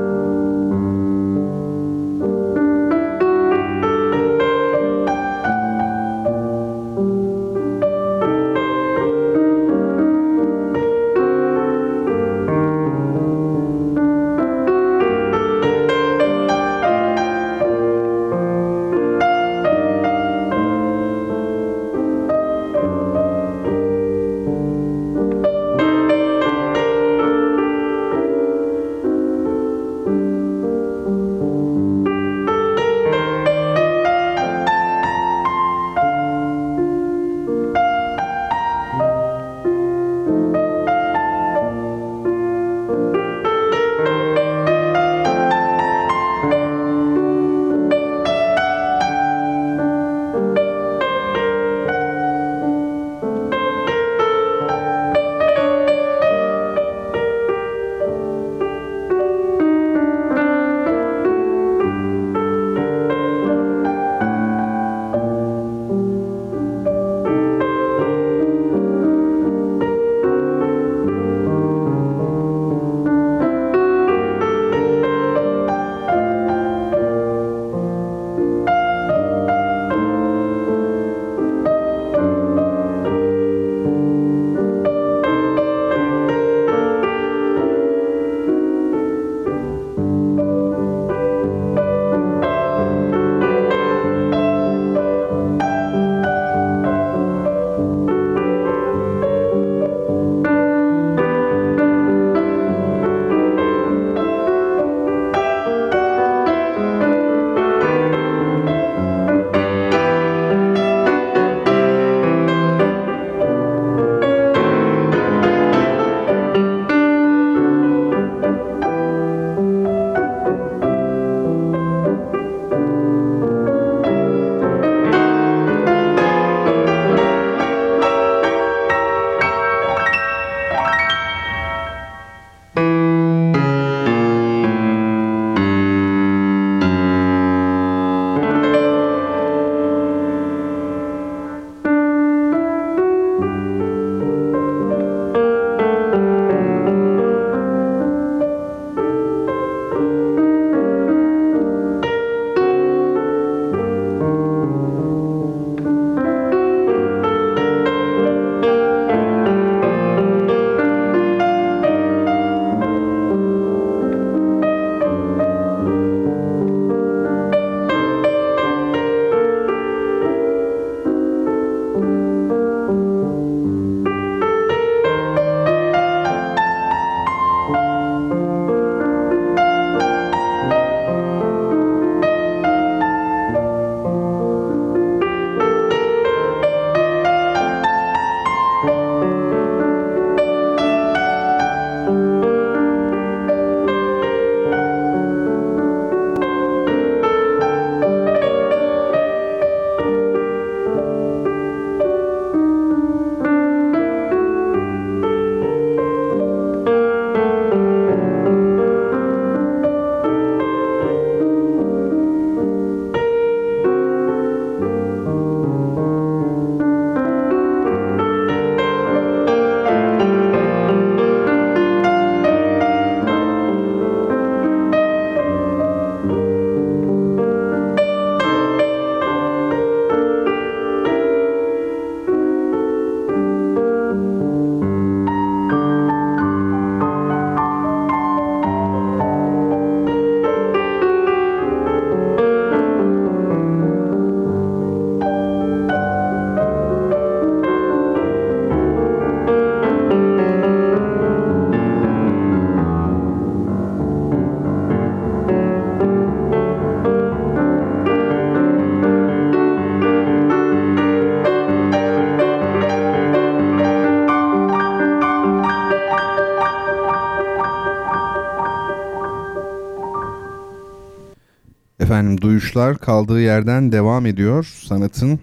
duyuşlar kaldığı yerden devam ediyor. Sanatın,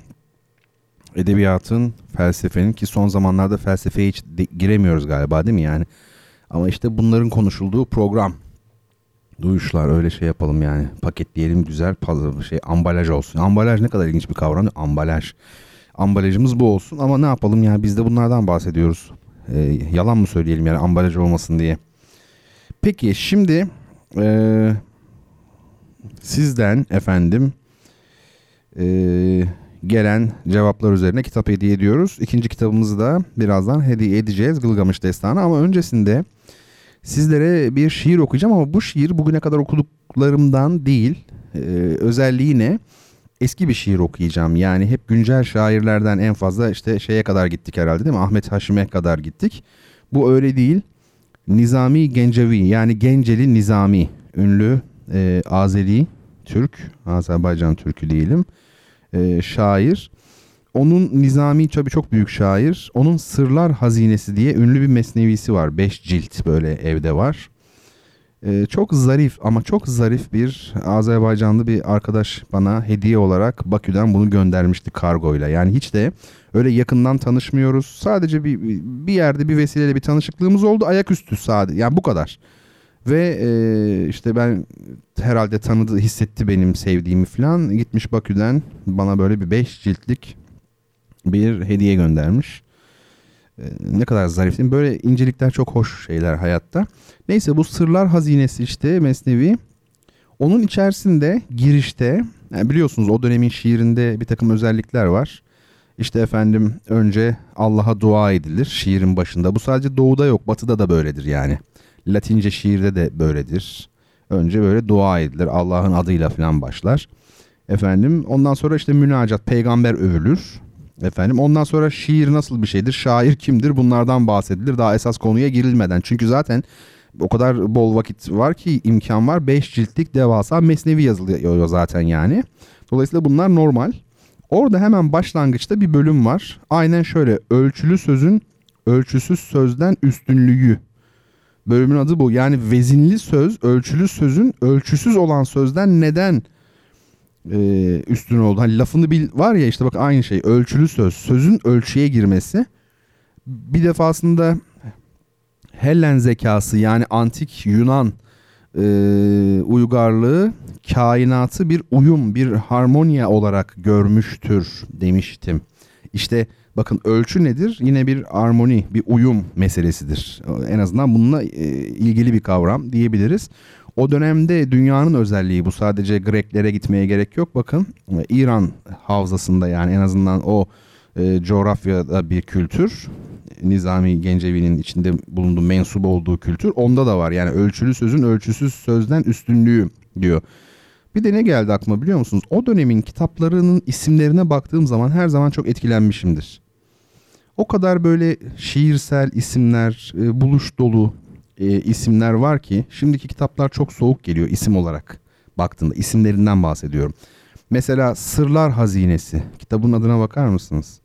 edebiyatın, felsefenin ki son zamanlarda felsefeye hiç de, giremiyoruz galiba değil mi yani? Ama işte bunların konuşulduğu program. Duyuşlar öyle şey yapalım yani. Paketleyelim güzel puzzle şey ambalaj olsun. Ambalaj ne kadar ilginç bir kavram. Ambalaj. Ambalajımız bu olsun ama ne yapalım yani biz de bunlardan bahsediyoruz. Ee, yalan mı söyleyelim yani ambalaj olmasın diye. Peki şimdi e, sizden efendim e, gelen cevaplar üzerine kitap hediye ediyoruz. İkinci kitabımızı da birazdan hediye edeceğiz Gılgamış Destanı ama öncesinde sizlere bir şiir okuyacağım ama bu şiir bugüne kadar okuduklarımdan değil. E, özelliği ne? Eski bir şiir okuyacağım. Yani hep güncel şairlerden en fazla işte şeye kadar gittik herhalde değil mi? Ahmet Haşim'e kadar gittik. Bu öyle değil. Nizami Gencevi yani Genceli Nizami ünlü e, Azeri Türk, Azerbaycan Türkü diyelim e, şair. Onun Nizami tabii çok büyük şair. Onun Sırlar Hazinesi diye ünlü bir mesnevisi var. Beş cilt böyle evde var. Ee, çok zarif ama çok zarif bir Azerbaycanlı bir arkadaş bana hediye olarak Bakü'den bunu göndermişti kargoyla. Yani hiç de öyle yakından tanışmıyoruz. Sadece bir, bir yerde bir vesileyle bir tanışıklığımız oldu. Ayaküstü sadece yani bu kadar. Ve e, işte ben herhalde tanıdı, hissetti benim sevdiğimi falan. Gitmiş Bakü'den bana böyle bir beş ciltlik bir hediye göndermiş. E, ne kadar zarif değil mi? Böyle incelikler çok hoş şeyler hayatta. Neyse bu Sırlar Hazinesi işte Mesnevi. Onun içerisinde girişte yani biliyorsunuz o dönemin şiirinde bir takım özellikler var. İşte efendim önce Allah'a dua edilir şiirin başında. Bu sadece doğuda yok batıda da böyledir yani. Latince şiirde de böyledir. Önce böyle dua edilir. Allah'ın adıyla falan başlar. Efendim ondan sonra işte münacat, peygamber övülür. Efendim ondan sonra şiir nasıl bir şeydir? Şair kimdir? Bunlardan bahsedilir. Daha esas konuya girilmeden. Çünkü zaten o kadar bol vakit var ki imkan var. Beş ciltlik devasa mesnevi yazılıyor zaten yani. Dolayısıyla bunlar normal. Orada hemen başlangıçta bir bölüm var. Aynen şöyle ölçülü sözün ölçüsüz sözden üstünlüğü Bölümün adı bu. Yani vezinli söz, ölçülü sözün ölçüsüz olan sözden neden e, üstün oldu? Hani lafını bil var ya işte bak aynı şey. Ölçülü söz, sözün ölçüye girmesi. Bir defasında Hellen zekası yani antik Yunan e, uygarlığı kainatı bir uyum, bir harmonya olarak görmüştür demiştim. İşte Bakın ölçü nedir? Yine bir armoni, bir uyum meselesidir. En azından bununla e, ilgili bir kavram diyebiliriz. O dönemde dünyanın özelliği bu sadece Greklere gitmeye gerek yok. Bakın İran havzasında yani en azından o e, coğrafyada bir kültür. Nizami Gencevi'nin içinde bulunduğu mensup olduğu kültür onda da var. Yani ölçülü sözün ölçüsüz sözden üstünlüğü diyor. Bir de ne geldi aklıma biliyor musunuz? O dönemin kitaplarının isimlerine baktığım zaman her zaman çok etkilenmişimdir. O kadar böyle şiirsel isimler, e, buluş dolu e, isimler var ki şimdiki kitaplar çok soğuk geliyor isim olarak baktığında. isimlerinden bahsediyorum. Mesela Sırlar Hazinesi kitabın adına bakar mısınız?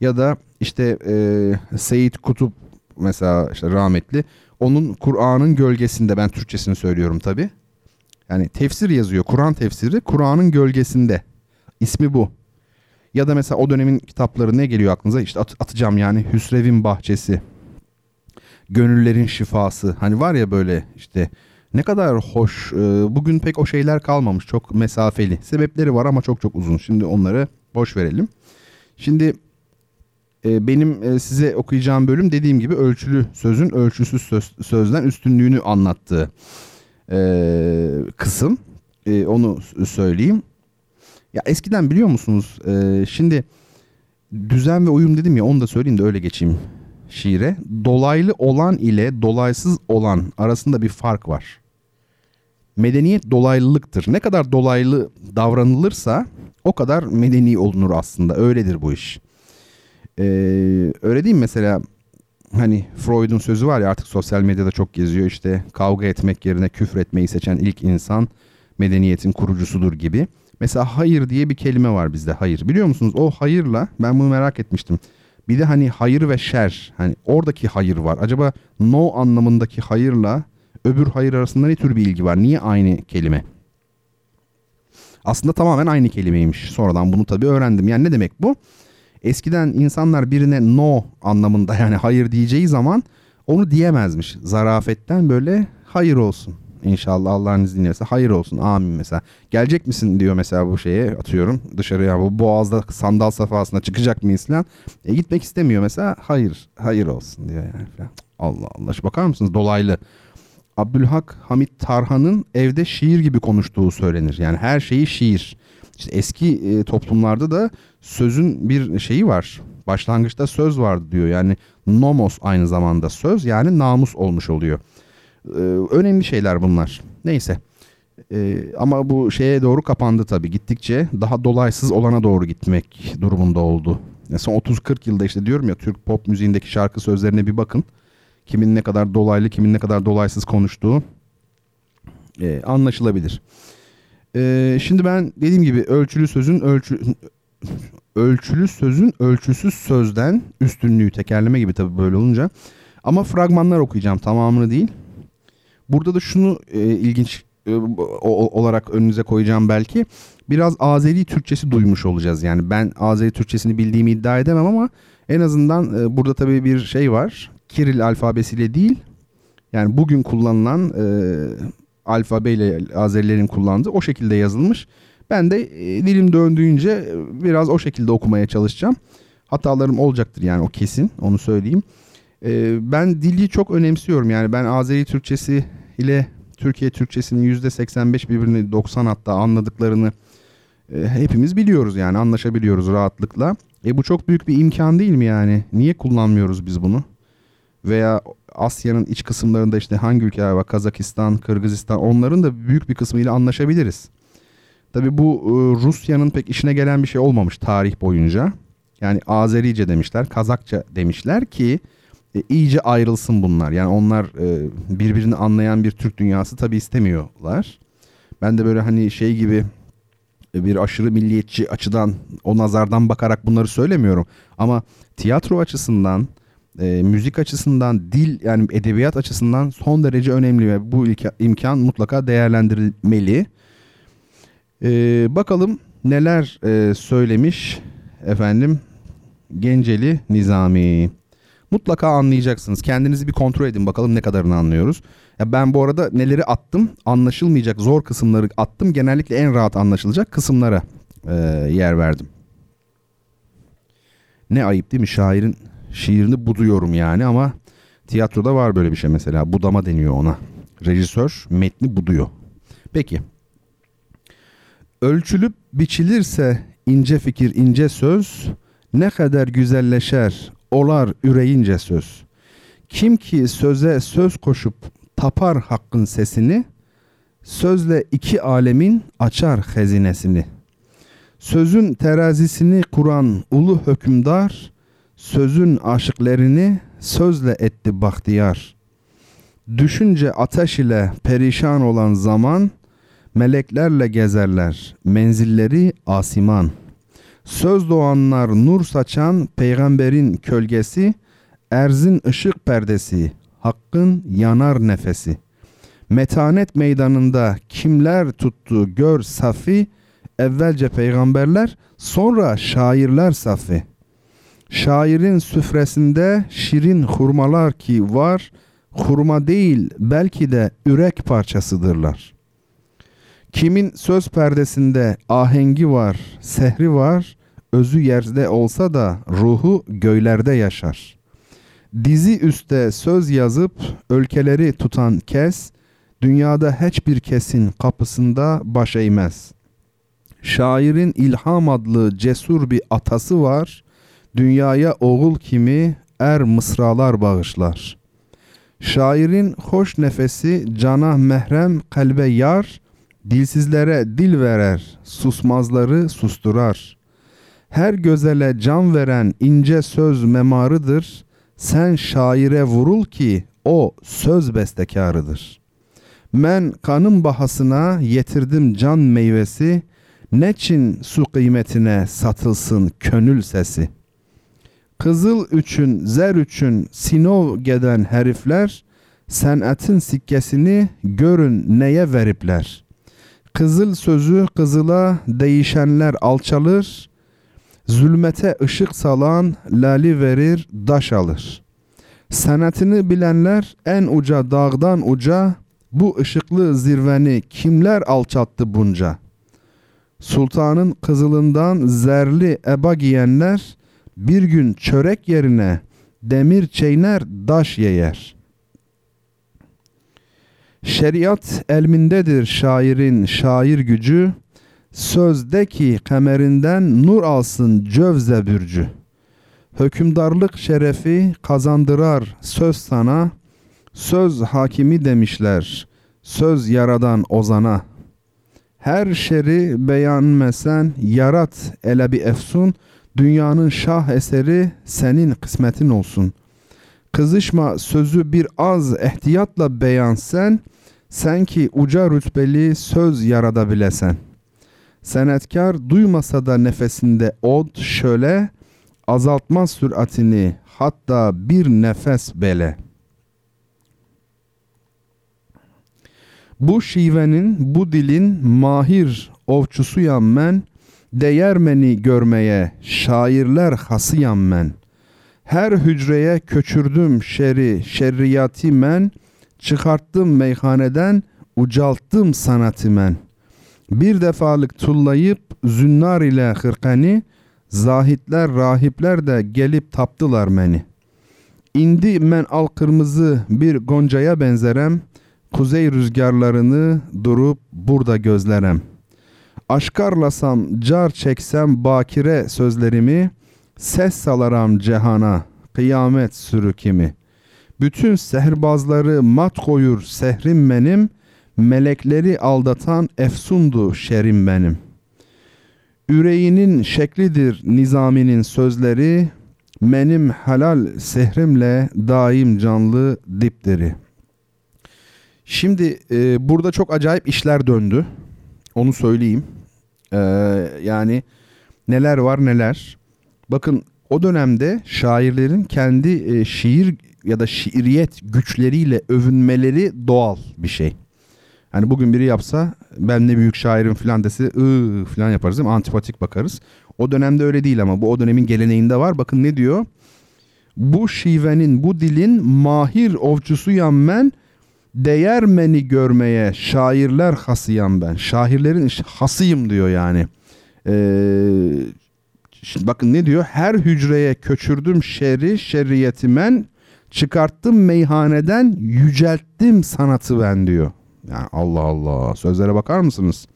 Ya da işte e, Seyit Kutup mesela işte rahmetli onun Kur'an'ın gölgesinde ben Türkçesini söylüyorum tabi. Yani tefsir yazıyor. Kur'an tefsiri Kur'an'ın gölgesinde. İsmi bu. Ya da mesela o dönemin kitapları ne geliyor aklınıza? İşte at- atacağım yani Hüsrev'in bahçesi. Gönüllerin şifası. Hani var ya böyle işte ne kadar hoş. Bugün pek o şeyler kalmamış. Çok mesafeli. Sebepleri var ama çok çok uzun. Şimdi onları boş verelim. Şimdi benim size okuyacağım bölüm dediğim gibi ölçülü sözün ölçüsüz söz, sözden üstünlüğünü anlattığı kısım. Onu söyleyeyim. Ya eskiden biliyor musunuz? E, şimdi düzen ve uyum dedim ya onu da söyleyeyim de öyle geçeyim şiire. Dolaylı olan ile dolaysız olan arasında bir fark var. Medeniyet dolaylılıktır. Ne kadar dolaylı davranılırsa o kadar medeni olunur aslında. Öyledir bu iş. Ee, öyle değil mi mesela hani Freud'un sözü var ya artık sosyal medyada çok geziyor işte kavga etmek yerine küfür etmeyi seçen ilk insan medeniyetin kurucusudur gibi. Mesela hayır diye bir kelime var bizde hayır. Biliyor musunuz o hayırla ben bunu merak etmiştim. Bir de hani hayır ve şer. Hani oradaki hayır var. Acaba no anlamındaki hayırla öbür hayır arasında ne tür bir ilgi var? Niye aynı kelime? Aslında tamamen aynı kelimeymiş. Sonradan bunu tabii öğrendim. Yani ne demek bu? Eskiden insanlar birine no anlamında yani hayır diyeceği zaman onu diyemezmiş. Zarafetten böyle hayır olsun. İnşallah Allah'ın izniyle hayır olsun amin mesela. Gelecek misin diyor mesela bu şeye atıyorum dışarıya bu boğazda sandal safhasına çıkacak mıyız falan. E, gitmek istemiyor mesela hayır hayır olsun diyor yani falan. Allah Allah bakar mısınız dolaylı. Abdülhak Hamit Tarhan'ın evde şiir gibi konuştuğu söylenir. Yani her şeyi şiir. İşte eski e, toplumlarda da sözün bir şeyi var. Başlangıçta söz vardı diyor. Yani nomos aynı zamanda söz yani namus olmuş oluyor. Ee, önemli şeyler bunlar. Neyse. Ee, ama bu şeye doğru kapandı tabii. Gittikçe daha dolaysız olana doğru gitmek durumunda oldu. Son 30-40 yılda işte diyorum ya Türk pop müziğindeki şarkı sözlerine bir bakın. Kimin ne kadar dolaylı, kimin ne kadar dolaysız konuştuğu e, anlaşılabilir. E, şimdi ben dediğim gibi ölçülü sözün ölçü ölçülü sözün ölçüsüz sözden üstünlüğü tekerleme gibi tabii böyle olunca. Ama fragmanlar okuyacağım tamamını değil. Burada da şunu e, ilginç e, olarak önünüze koyacağım belki. Biraz Azeri Türkçesi duymuş olacağız. Yani ben Azeri Türkçesini bildiğimi iddia edemem ama en azından e, burada tabii bir şey var. Kiril alfabesiyle değil. Yani bugün kullanılan e, alfabeyle Azerilerin kullandığı o şekilde yazılmış. Ben de e, dilim döndüğünce e, biraz o şekilde okumaya çalışacağım. Hatalarım olacaktır yani o kesin onu söyleyeyim. E, ben dili çok önemsiyorum yani ben Azeri Türkçesi ile Türkiye Türkçesinin %85 birbirini 90 hatta anladıklarını hepimiz biliyoruz yani anlaşabiliyoruz rahatlıkla. E bu çok büyük bir imkan değil mi yani? Niye kullanmıyoruz biz bunu? Veya Asya'nın iç kısımlarında işte hangi ülkeler var? Kazakistan, Kırgızistan onların da büyük bir kısmıyla anlaşabiliriz. Tabi bu e, Rusya'nın pek işine gelen bir şey olmamış tarih boyunca. Yani Azerice demişler, Kazakça demişler ki e, iyice ayrılsın bunlar. Yani onlar e, birbirini anlayan bir Türk dünyası tabi istemiyorlar. Ben de böyle hani şey gibi bir aşırı milliyetçi açıdan o nazardan bakarak bunları söylemiyorum. Ama tiyatro açısından, e, müzik açısından, dil yani edebiyat açısından son derece önemli ve bu imkan mutlaka değerlendirilmeli. E, bakalım neler e, söylemiş efendim Genceli Nizami mutlaka anlayacaksınız. Kendinizi bir kontrol edin bakalım ne kadarını anlıyoruz. Ya ben bu arada neleri attım anlaşılmayacak zor kısımları attım. Genellikle en rahat anlaşılacak kısımlara e, yer verdim. Ne ayıp değil mi şairin şiirini buduyorum yani ama tiyatroda var böyle bir şey mesela budama deniyor ona. Rejisör metni buduyor. Peki. Ölçülüp biçilirse ince fikir ince söz ne kadar güzelleşer olar üreyince söz. Kim ki söze söz koşup tapar hakkın sesini, sözle iki alemin açar hazinesini. Sözün terazisini kuran ulu hükümdar, sözün aşıklerini sözle etti bahtiyar. Düşünce ateş ile perişan olan zaman, meleklerle gezerler, menzilleri asiman.'' Söz doğanlar nur saçan peygamberin kölgesi, erzin ışık perdesi, hakkın yanar nefesi. Metanet meydanında kimler tuttu gör safi, evvelce peygamberler, sonra şairler safi. Şairin süfresinde şirin hurmalar ki var, hurma değil belki de ürek parçasıdırlar.'' Kimin söz perdesinde ahengi var, sehri var, özü yerde olsa da ruhu göylerde yaşar. Dizi üstte söz yazıp ülkeleri tutan kes, dünyada hiçbir kesin kapısında baş eğmez. Şairin ilham adlı cesur bir atası var, dünyaya oğul kimi er mısralar bağışlar. Şairin hoş nefesi cana mehrem kalbe yar, Dilsizlere dil verer, susmazları susturar. Her gözele can veren ince söz memarıdır. Sen şaire vurul ki o söz bestekarıdır. Men kanım bahasına yetirdim can meyvesi, neçin su kıymetine satılsın könül sesi. Kızıl üçün, zer üçün sinov geden herifler, senetin sikkesini görün neye veripler.'' Kızıl sözü kızıla değişenler alçalır. Zulmete ışık salan lali verir daş alır. Sanatını bilenler en uca dağdan uca bu ışıklı zirveni kimler alçattı bunca? Sultanın kızılından zerli eba giyenler bir gün çörek yerine demir çeyner daş yeyer. Şeriat elmindedir şairin şair gücü, sözdeki kemerinden nur alsın cövze bürcü. Hükümdarlık şerefi kazandırar söz sana, söz hakimi demişler, söz yaradan ozana. Her şeri beğenmesen yarat ele bir efsun, dünyanın şah eseri senin kısmetin olsun. Kızışma sözü bir az ihtiyatla beyan sen, sen ki uca rütbeli söz yarada bilesen. Senetkar duymasa da nefesinde od şöyle, azaltmaz süratini hatta bir nefes bele. Bu şivenin, bu dilin mahir ovçusuyam men, değermeni görmeye şairler hasıyam men. Her hücreye köçürdüm şeri, şerriyati men, çıkarttım meyhaneden, ucalttım sanatı men. Bir defalık tullayıp zünnar ile hırkani, zahitler rahipler de gelip taptılar beni. İndi men al kırmızı bir goncaya benzerem, kuzey rüzgarlarını durup burada gözlerem. Aşkarlasam, car çeksem bakire sözlerimi, ses salaram cehana, kıyamet sürükimi. Bütün sehirbazları mat koyur sehrim benim, melekleri aldatan efsundu şerim benim. Üreğinin şeklidir nizaminin sözleri, benim helal sehrimle daim canlı dipdiri. Şimdi e, burada çok acayip işler döndü. Onu söyleyeyim. E, yani neler var neler. Bakın o dönemde şairlerin kendi e, şiir ya da şiiriyet güçleriyle övünmeleri doğal bir şey. Hani bugün biri yapsa ben ne büyük şairim falan dese ıı falan yaparız değil mi? Antipatik bakarız. O dönemde öyle değil ama bu o dönemin geleneğinde var. Bakın ne diyor? Bu şivenin, bu dilin mahir ovçusuyam ben. Değermeni görmeye şairler hasıyam ben. Şairlerin hasıyım diyor yani. Ee, bakın ne diyor? Her hücreye köçürdüm şerri, şerriyetimen. Çıkarttım meyhaneden, yücelttim sanatı ben diyor. Yani Allah Allah sözlere bakar mısınız?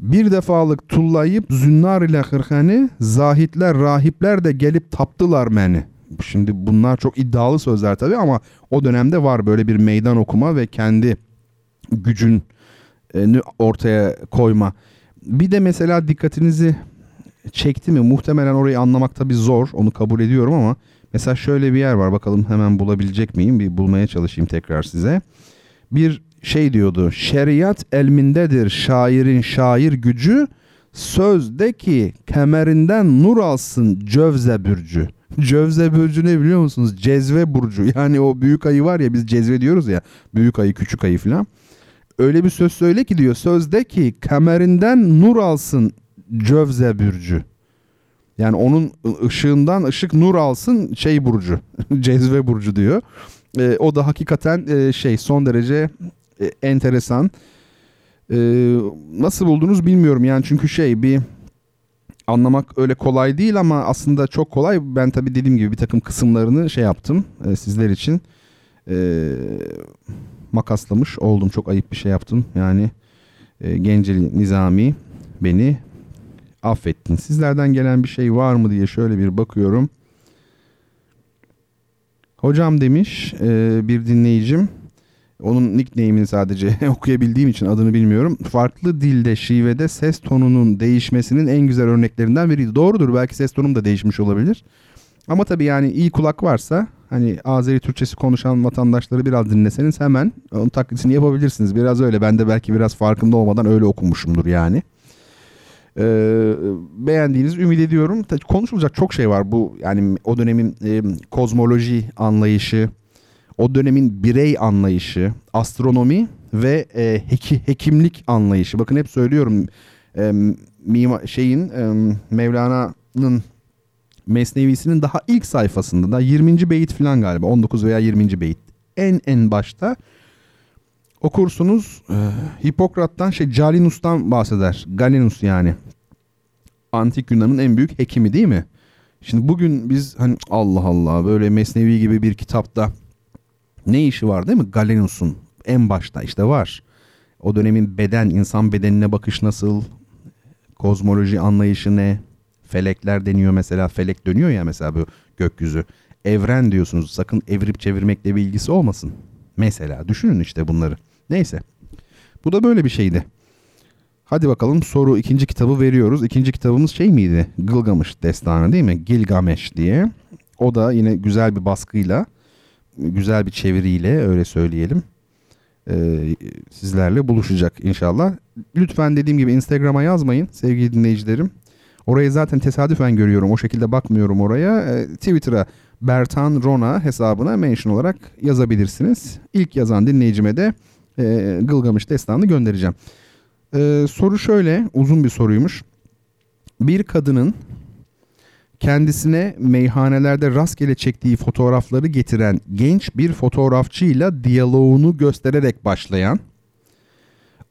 Bir defalık tullayıp zünnar ile hırkani zahitler rahipler de gelip taptılar beni. Şimdi bunlar çok iddialı sözler tabii ama o dönemde var böyle bir meydan okuma ve kendi gücünü ortaya koyma. Bir de mesela dikkatinizi çekti mi? Muhtemelen orayı anlamak tabii zor. Onu kabul ediyorum ama mesela şöyle bir yer var. Bakalım hemen bulabilecek miyim? Bir bulmaya çalışayım tekrar size. Bir şey diyordu. Şeriat elmindedir şairin şair gücü. Sözdeki kemerinden nur alsın cövze bürcü. Cövze burcu ne biliyor musunuz? Cezve burcu. Yani o büyük ayı var ya biz cezve diyoruz ya. Büyük ayı küçük ayı falan. Öyle bir söz söyle ki diyor. Sözde ki kemerinden nur alsın cövze burcu. Yani onun ışığından ışık nur alsın şey burcu. cezve burcu diyor. E, o da hakikaten e, şey son derece e, enteresan. E, nasıl buldunuz bilmiyorum yani çünkü şey bir anlamak öyle kolay değil ama aslında çok kolay. Ben tabi dediğim gibi bir takım kısımlarını şey yaptım e, sizler için. E, makaslamış oldum. Çok ayıp bir şey yaptım. Yani e, Genceli Nizami beni affettin. Sizlerden gelen bir şey var mı diye şöyle bir bakıyorum. Hocam demiş e, bir dinleyicim. Onun nickname'ini sadece okuyabildiğim için adını bilmiyorum. Farklı dilde, şivede ses tonunun değişmesinin en güzel örneklerinden biriydi. Doğrudur belki ses tonum da değişmiş olabilir. Ama tabii yani iyi kulak varsa hani Azeri Türkçesi konuşan vatandaşları biraz dinleseniz hemen onun taklitini yapabilirsiniz. Biraz öyle. Ben de belki biraz farkında olmadan öyle okumuşumdur yani. Ee, beğendiğinizi ümit ediyorum. Konuşulacak çok şey var bu yani o dönemin e, kozmoloji anlayışı, o dönemin birey anlayışı, astronomi ve e, heki, hekimlik anlayışı. Bakın hep söylüyorum e, mima, şeyin e, Mevlana'nın Mesnevisinin daha ilk sayfasında da 20. beyit falan galiba 19 veya 20. beyit en en başta okursunuz e, Hipokrat'tan şey Calinus'tan bahseder. Galenus yani. Antik Yunan'ın en büyük hekimi değil mi? Şimdi bugün biz hani Allah Allah böyle Mesnevi gibi bir kitapta ne işi var değil mi? Galenus'un en başta işte var. O dönemin beden, insan bedenine bakış nasıl, kozmoloji anlayışı ne, felekler deniyor mesela, felek dönüyor ya mesela bu gökyüzü. Evren diyorsunuz sakın evirip çevirmekle bir ilgisi olmasın. Mesela düşünün işte bunları. Neyse. Bu da böyle bir şeydi. Hadi bakalım soru ikinci kitabı veriyoruz. İkinci kitabımız şey miydi? Gılgamış destanı değil mi? Gilgamesh diye. O da yine güzel bir baskıyla, güzel bir çeviriyle öyle söyleyelim. Ee, sizlerle buluşacak inşallah. Lütfen dediğim gibi Instagram'a yazmayın sevgili dinleyicilerim. Orayı zaten tesadüfen görüyorum. O şekilde bakmıyorum oraya. Ee, Twitter'a Bertan Rona hesabına mention olarak yazabilirsiniz. İlk yazan dinleyicime de e, Gılgamış destanını göndereceğim. Ee, soru şöyle, uzun bir soruymuş. Bir kadının kendisine meyhanelerde rastgele çektiği fotoğrafları getiren genç bir fotoğrafçıyla diyaloğunu göstererek başlayan,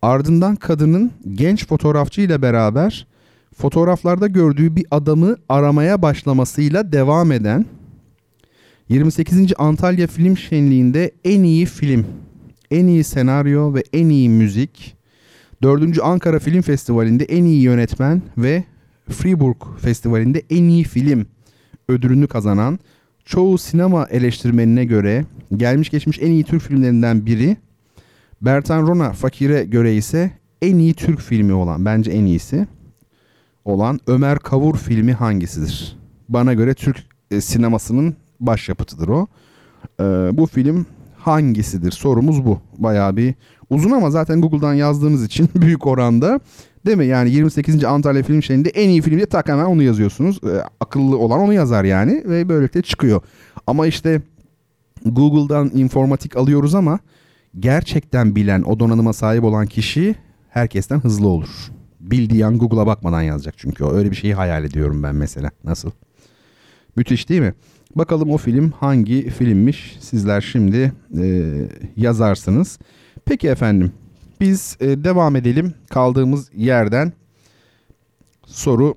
ardından kadının genç fotoğrafçıyla beraber fotoğraflarda gördüğü bir adamı aramaya başlamasıyla devam eden 28. Antalya Film Şenliği'nde en iyi film, en iyi senaryo ve en iyi müzik 4. Ankara Film Festivali'nde en iyi yönetmen ve Fribourg Festivali'nde en iyi film ödülünü kazanan çoğu sinema eleştirmenine göre gelmiş geçmiş en iyi Türk filmlerinden biri. Bertan Rona Fakir'e göre ise en iyi Türk filmi olan bence en iyisi olan Ömer Kavur filmi hangisidir? Bana göre Türk e, sinemasının başyapıtıdır o. E, bu film hangisidir? Sorumuz bu. Bayağı bir uzun ama zaten Google'dan yazdığınız için büyük oranda değil mi? Yani 28. Antalya Film Şenliği'nde en iyi film diye tak hemen onu yazıyorsunuz. E, akıllı olan onu yazar yani ve böylelikle çıkıyor. Ama işte Google'dan informatik alıyoruz ama gerçekten bilen, o donanıma sahip olan kişi herkesten hızlı olur. Bildiği an Google'a bakmadan yazacak çünkü. Öyle bir şeyi hayal ediyorum ben mesela. Nasıl? Müthiş değil mi? Bakalım o film hangi filmmiş? Sizler şimdi e, yazarsınız. Peki efendim. Biz e, devam edelim kaldığımız yerden. Soru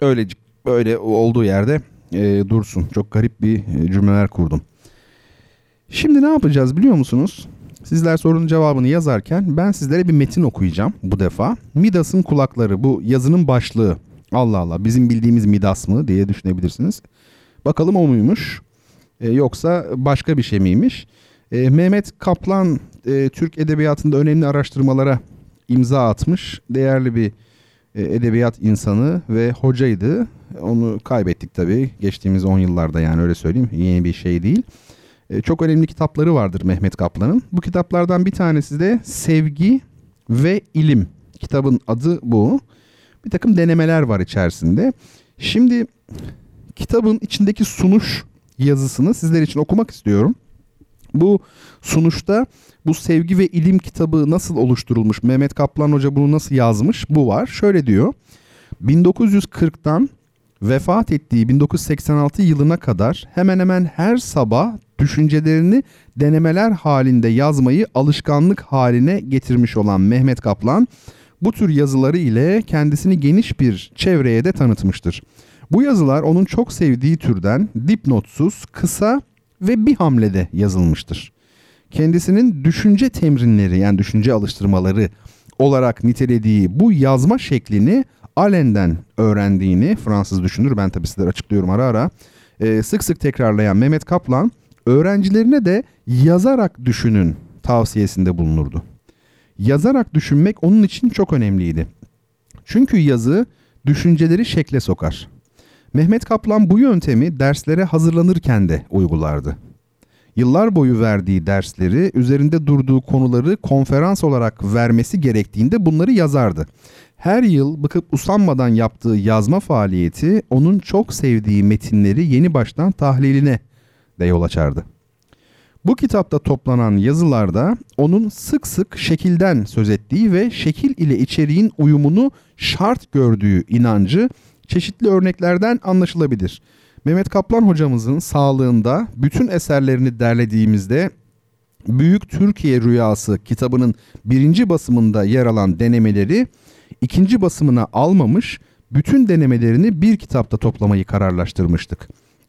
öyle böyle olduğu yerde e, dursun. Çok garip bir e, cümleler kurdum. Şimdi ne yapacağız biliyor musunuz? Sizler sorunun cevabını yazarken ben sizlere bir metin okuyacağım bu defa. Midas'ın kulakları bu yazının başlığı. Allah Allah bizim bildiğimiz Midas mı diye düşünebilirsiniz. Bakalım o muymuş e, yoksa başka bir şey miymiş? E, Mehmet Kaplan e, Türk edebiyatında önemli araştırmalara imza atmış. Değerli bir e, edebiyat insanı ve hocaydı. Onu kaybettik tabii geçtiğimiz 10 yıllarda yani öyle söyleyeyim. Yeni bir şey değil. E, çok önemli kitapları vardır Mehmet Kaplan'ın. Bu kitaplardan bir tanesi de Sevgi ve İlim. Kitabın adı bu. Bir takım denemeler var içerisinde. Şimdi kitabın içindeki sunuş yazısını sizler için okumak istiyorum. Bu sunuşta bu sevgi ve ilim kitabı nasıl oluşturulmuş? Mehmet Kaplan Hoca bunu nasıl yazmış? Bu var. Şöyle diyor. 1940'tan vefat ettiği 1986 yılına kadar hemen hemen her sabah düşüncelerini denemeler halinde yazmayı alışkanlık haline getirmiş olan Mehmet Kaplan bu tür yazıları ile kendisini geniş bir çevreye de tanıtmıştır. Bu yazılar onun çok sevdiği türden dipnotsuz, kısa ve bir hamlede yazılmıştır. Kendisinin düşünce temrinleri yani düşünce alıştırmaları olarak nitelediği bu yazma şeklini Allen'den öğrendiğini Fransız düşünür ben tabi sizlere açıklıyorum ara ara e, sık sık tekrarlayan Mehmet Kaplan öğrencilerine de yazarak düşünün tavsiyesinde bulunurdu. Yazarak düşünmek onun için çok önemliydi. Çünkü yazı düşünceleri şekle sokar. Mehmet Kaplan bu yöntemi derslere hazırlanırken de uygulardı. Yıllar boyu verdiği dersleri, üzerinde durduğu konuları konferans olarak vermesi gerektiğinde bunları yazardı. Her yıl bıkıp usanmadan yaptığı yazma faaliyeti onun çok sevdiği metinleri yeni baştan tahliline de yol açardı. Bu kitapta toplanan yazılarda onun sık sık şekilden söz ettiği ve şekil ile içeriğin uyumunu şart gördüğü inancı çeşitli örneklerden anlaşılabilir. Mehmet Kaplan hocamızın sağlığında bütün eserlerini derlediğimizde Büyük Türkiye Rüyası kitabının birinci basımında yer alan denemeleri ikinci basımına almamış, bütün denemelerini bir kitapta toplamayı kararlaştırmıştık.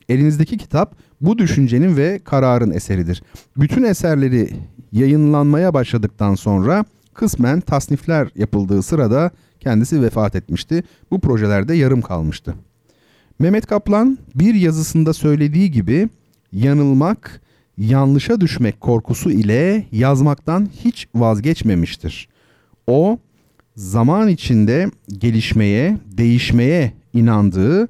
Elinizdeki kitap bu düşüncenin ve kararın eseridir. Bütün eserleri yayınlanmaya başladıktan sonra kısmen tasnifler yapıldığı sırada kendisi vefat etmişti. Bu projelerde yarım kalmıştı. Mehmet Kaplan bir yazısında söylediği gibi yanılmak, yanlışa düşmek korkusu ile yazmaktan hiç vazgeçmemiştir. O zaman içinde gelişmeye, değişmeye inandığı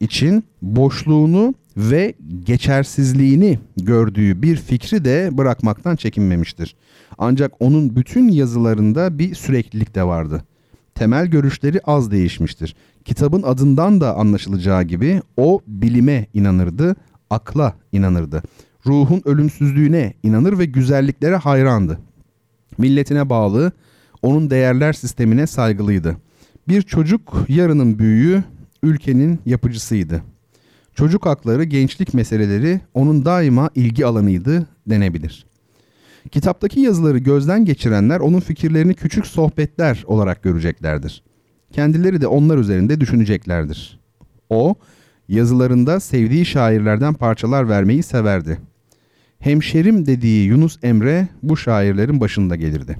için boşluğunu ve geçersizliğini gördüğü bir fikri de bırakmaktan çekinmemiştir. Ancak onun bütün yazılarında bir süreklilik de vardı. Temel görüşleri az değişmiştir. Kitabın adından da anlaşılacağı gibi o bilime inanırdı, akla inanırdı. Ruhun ölümsüzlüğüne inanır ve güzelliklere hayrandı. Milletine bağlı, onun değerler sistemine saygılıydı. Bir çocuk yarının büyüğü, ülkenin yapıcısıydı. Çocuk hakları, gençlik meseleleri onun daima ilgi alanıydı denebilir. Kitaptaki yazıları gözden geçirenler onun fikirlerini küçük sohbetler olarak göreceklerdir. Kendileri de onlar üzerinde düşüneceklerdir. O, yazılarında sevdiği şairlerden parçalar vermeyi severdi. Hemşerim dediği Yunus Emre bu şairlerin başında gelirdi.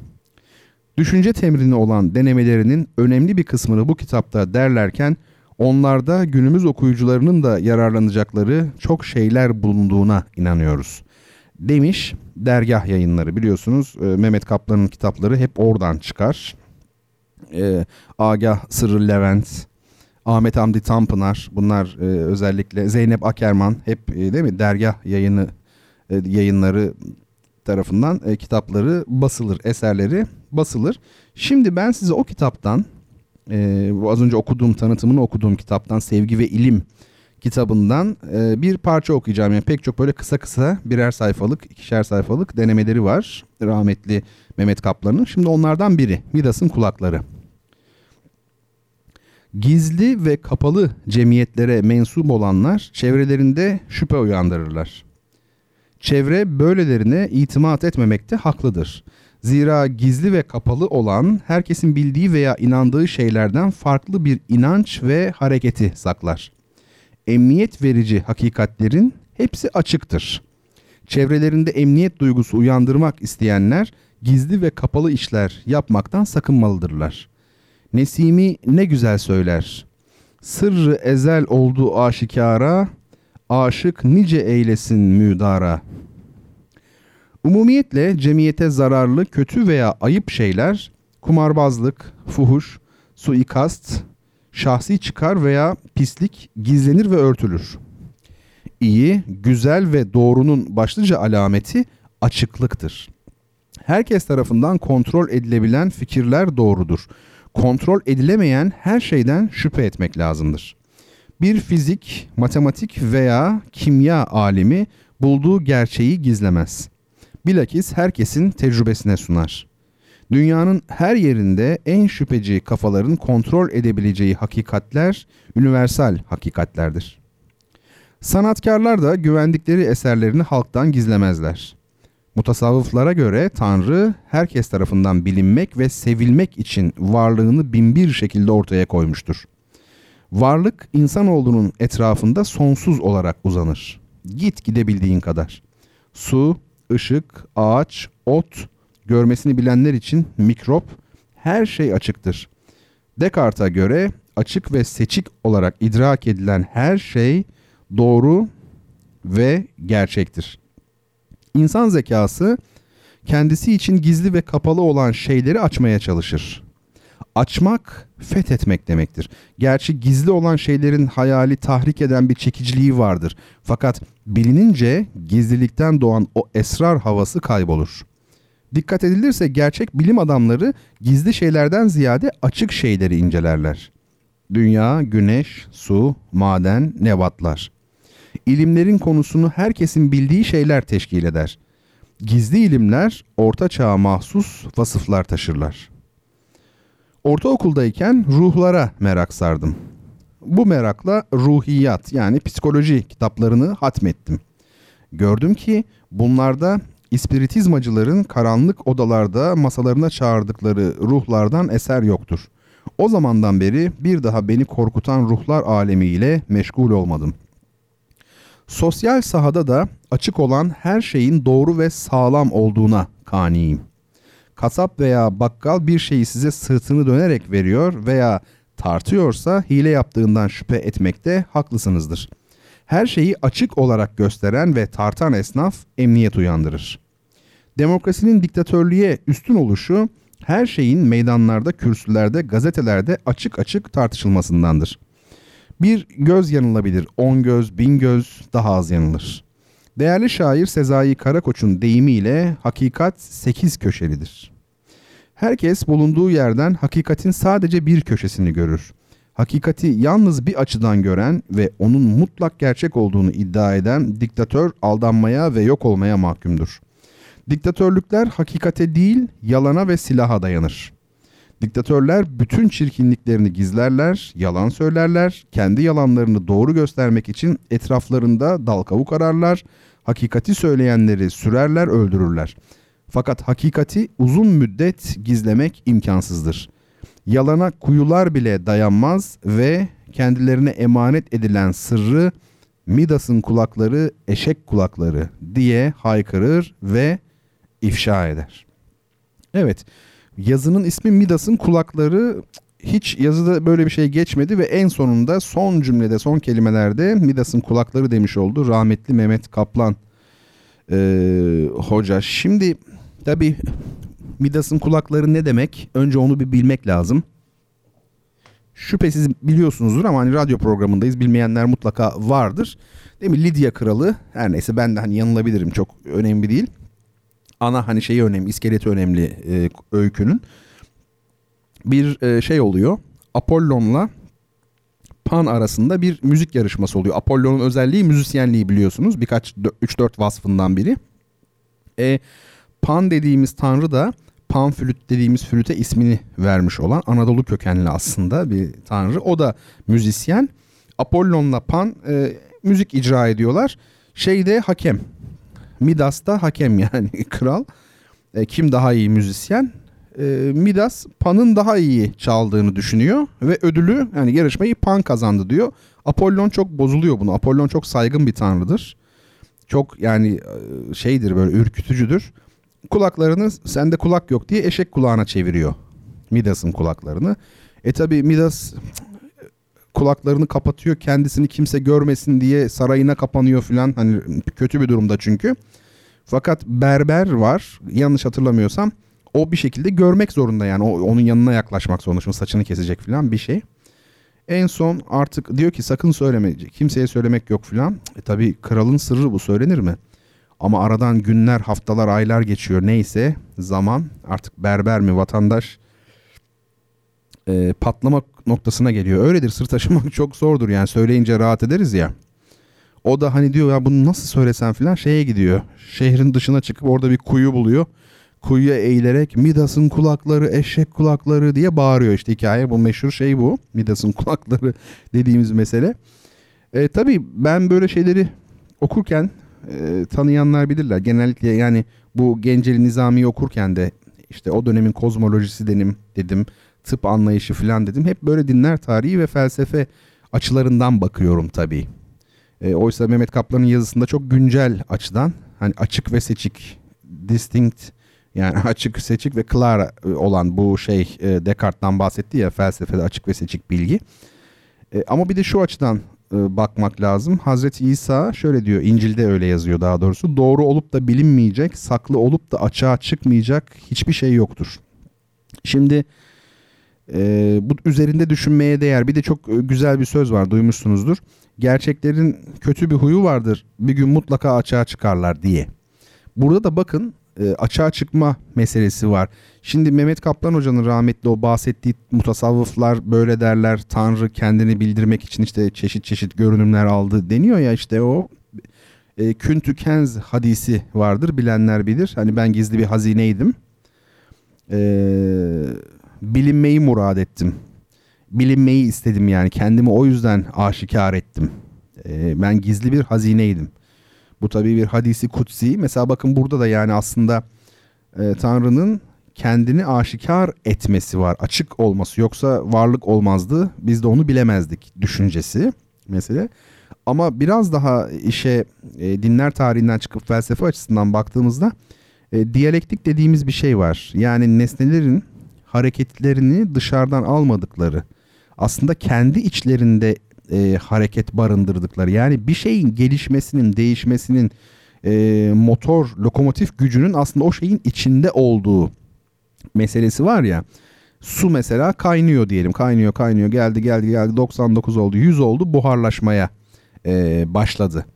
Düşünce temrini olan denemelerinin önemli bir kısmını bu kitapta derlerken onlarda günümüz okuyucularının da yararlanacakları çok şeyler bulunduğuna inanıyoruz. Demiş dergah yayınları biliyorsunuz e, Mehmet Kaplan'ın kitapları hep oradan çıkar. E, Agah Sırrı Levent, Ahmet Hamdi Tanpınar bunlar e, özellikle Zeynep Akerman hep e, değil mi dergah yayını e, yayınları tarafından e, kitapları basılır, eserleri basılır. Şimdi ben size o kitaptan e, bu az önce okuduğum tanıtımını okuduğum kitaptan Sevgi ve İlim kitabından e, bir parça okuyacağım. Yani pek çok böyle kısa kısa birer sayfalık, ikişer sayfalık denemeleri var. Rahmetli Mehmet Kaplan'ın. Şimdi onlardan biri Midas'ın kulakları. Gizli ve kapalı cemiyetlere mensup olanlar çevrelerinde şüphe uyandırırlar. Çevre böylelerine itimat etmemekte haklıdır. Zira gizli ve kapalı olan herkesin bildiği veya inandığı şeylerden farklı bir inanç ve hareketi saklar. Emniyet verici hakikatlerin hepsi açıktır. Çevrelerinde emniyet duygusu uyandırmak isteyenler gizli ve kapalı işler yapmaktan sakınmalıdırlar. Nesimi ne güzel söyler. Sırrı ezel oldu aşikara, aşık nice eylesin müdara. Umumiyetle cemiyete zararlı, kötü veya ayıp şeyler kumarbazlık, fuhuş, suikast, şahsi çıkar veya pislik gizlenir ve örtülür. İyi, güzel ve doğrunun başlıca alameti açıklıktır. Herkes tarafından kontrol edilebilen fikirler doğrudur. Kontrol edilemeyen her şeyden şüphe etmek lazımdır. Bir fizik, matematik veya kimya alimi bulduğu gerçeği gizlemez. Bilakis herkesin tecrübesine sunar. Dünyanın her yerinde en şüpheci kafaların kontrol edebileceği hakikatler universal hakikatlerdir. Sanatkarlar da güvendikleri eserlerini halktan gizlemezler. Mutasavvıflara göre Tanrı herkes tarafından bilinmek ve sevilmek için varlığını binbir şekilde ortaya koymuştur. Varlık insanoğlunun etrafında sonsuz olarak uzanır. Git gidebildiğin kadar. Su, ışık, ağaç, ot, görmesini bilenler için mikrop, her şey açıktır. Descartes'a göre açık ve seçik olarak idrak edilen her şey doğru ve gerçektir. İnsan zekası kendisi için gizli ve kapalı olan şeyleri açmaya çalışır. Açmak, fethetmek demektir. Gerçi gizli olan şeylerin hayali tahrik eden bir çekiciliği vardır. Fakat bilinince gizlilikten doğan o esrar havası kaybolur. Dikkat edilirse gerçek bilim adamları gizli şeylerden ziyade açık şeyleri incelerler. Dünya, güneş, su, maden, nebatlar. İlimlerin konusunu herkesin bildiği şeyler teşkil eder. Gizli ilimler orta çağa mahsus vasıflar taşırlar. Ortaokuldayken ruhlara merak sardım. Bu merakla ruhiyat yani psikoloji kitaplarını hatmettim. Gördüm ki bunlarda ispiritizmacıların karanlık odalarda masalarına çağırdıkları ruhlardan eser yoktur. O zamandan beri bir daha beni korkutan ruhlar alemiyle meşgul olmadım. Sosyal sahada da açık olan her şeyin doğru ve sağlam olduğuna kaniyim. Kasap veya bakkal bir şeyi size sırtını dönerek veriyor veya tartıyorsa hile yaptığından şüphe etmekte haklısınızdır. Her şeyi açık olarak gösteren ve tartan esnaf emniyet uyandırır. Demokrasinin diktatörlüğe üstün oluşu her şeyin meydanlarda, kürsülerde, gazetelerde açık açık tartışılmasındandır. Bir göz yanılabilir, on göz, bin göz daha az yanılır. Değerli şair Sezai Karakoç'un deyimiyle hakikat sekiz köşelidir. Herkes bulunduğu yerden hakikatin sadece bir köşesini görür. Hakikati yalnız bir açıdan gören ve onun mutlak gerçek olduğunu iddia eden diktatör aldanmaya ve yok olmaya mahkumdur. Diktatörlükler hakikate değil, yalana ve silaha dayanır. Diktatörler bütün çirkinliklerini gizlerler, yalan söylerler, kendi yalanlarını doğru göstermek için etraflarında dal kavuk hakikati söyleyenleri sürerler, öldürürler. Fakat hakikati uzun müddet gizlemek imkansızdır. Yalana kuyular bile dayanmaz ve kendilerine emanet edilen sırrı Midas'ın kulakları eşek kulakları diye haykırır ve ifşa eder. Evet yazının ismi Midas'ın kulakları hiç yazıda böyle bir şey geçmedi ve en sonunda son cümlede son kelimelerde Midas'ın kulakları demiş oldu rahmetli Mehmet Kaplan e, hoca. Şimdi tabi Midas'ın kulakları ne demek önce onu bir bilmek lazım. Şüphesiz biliyorsunuzdur ama hani radyo programındayız bilmeyenler mutlaka vardır. Değil mi Lidya kralı her neyse ben de hani yanılabilirim çok önemli değil ana hani şeyi önemli, iskeleti önemli e, öykünün. Bir e, şey oluyor. Apollon'la Pan arasında bir müzik yarışması oluyor. Apollon'un özelliği müzisyenliği biliyorsunuz. Birkaç 3-4 vasfından biri. E, Pan dediğimiz tanrı da Pan flüt dediğimiz flüte ismini vermiş olan Anadolu kökenli aslında bir tanrı. O da müzisyen. Apollon'la Pan e, müzik icra ediyorlar. Şeyde hakem Midas da hakem yani kral. E, kim daha iyi müzisyen? E, Midas Pan'ın daha iyi çaldığını düşünüyor ve ödülü yani yarışmayı Pan kazandı diyor. Apollon çok bozuluyor bunu. Apollon çok saygın bir tanrıdır. Çok yani e, şeydir böyle ürkütücüdür. Kulaklarını sende kulak yok diye eşek kulağına çeviriyor. Midas'ın kulaklarını. E tabi Midas kulaklarını kapatıyor kendisini kimse görmesin diye sarayına kapanıyor filan hani kötü bir durumda çünkü. Fakat berber var yanlış hatırlamıyorsam o bir şekilde görmek zorunda yani o, onun yanına yaklaşmak zorunda saçını kesecek filan bir şey. En son artık diyor ki sakın söyleme kimseye söylemek yok filan. E tabi kralın sırrı bu söylenir mi? Ama aradan günler haftalar aylar geçiyor neyse zaman artık berber mi vatandaş e, patlama noktasına geliyor. Öyledir sır taşımak çok zordur yani söyleyince rahat ederiz ya. O da hani diyor ya bunu nasıl söylesem filan şeye gidiyor. Şehrin dışına çıkıp orada bir kuyu buluyor. Kuyuya eğilerek Midas'ın kulakları eşek kulakları diye bağırıyor işte hikaye. Bu meşhur şey bu. Midas'ın kulakları dediğimiz mesele. E, tabii ben böyle şeyleri okurken e, tanıyanlar bilirler. Genellikle yani bu Genceli Nizami'yi okurken de işte o dönemin kozmolojisi dedim dedim tıp anlayışı falan dedim. Hep böyle dinler tarihi ve felsefe açılarından bakıyorum tabii. E, oysa Mehmet Kaplan'ın yazısında çok güncel açıdan hani açık ve seçik, distinct yani açık, seçik ve clear e, olan bu şey e, Descartes'tan bahsetti ya felsefede açık ve seçik bilgi. E, ama bir de şu açıdan bakmak lazım. Hazreti İsa şöyle diyor, İncil'de öyle yazıyor daha doğrusu. Doğru olup da bilinmeyecek, saklı olup da açığa çıkmayacak hiçbir şey yoktur. Şimdi e, bu üzerinde düşünmeye değer. Bir de çok e, güzel bir söz var duymuşsunuzdur. Gerçeklerin kötü bir huyu vardır. Bir gün mutlaka açığa çıkarlar diye. Burada da bakın e, açığa çıkma meselesi var. Şimdi Mehmet Kaplan Hoca'nın rahmetli o bahsettiği mutasavvıflar böyle derler. Tanrı kendini bildirmek için işte çeşit çeşit görünümler aldı deniyor ya işte o. e, Küntü Kenz hadisi vardır bilenler bilir. Hani ben gizli bir hazineydim. E, bilinmeyi murad ettim. Bilinmeyi istedim yani kendimi o yüzden aşikar ettim. E, ben gizli bir hazineydim. Bu tabii bir hadisi kutsi. Mesela bakın burada da yani aslında e, Tanrı'nın kendini aşikar etmesi var. Açık olması yoksa varlık olmazdı. Biz de onu bilemezdik düşüncesi mesele. Ama biraz daha işe e, dinler tarihinden çıkıp felsefe açısından baktığımızda e, diyalektik dediğimiz bir şey var. Yani nesnelerin hareketlerini dışarıdan almadıkları aslında kendi içlerinde e, hareket barındırdıkları yani bir şeyin gelişmesinin değişmesinin e, motor lokomotif gücünün aslında o şeyin içinde olduğu meselesi var ya su mesela kaynıyor diyelim. Kaynıyor kaynıyor. Geldi geldi geldi. 99 oldu 100 oldu. Buharlaşmaya e, başladı.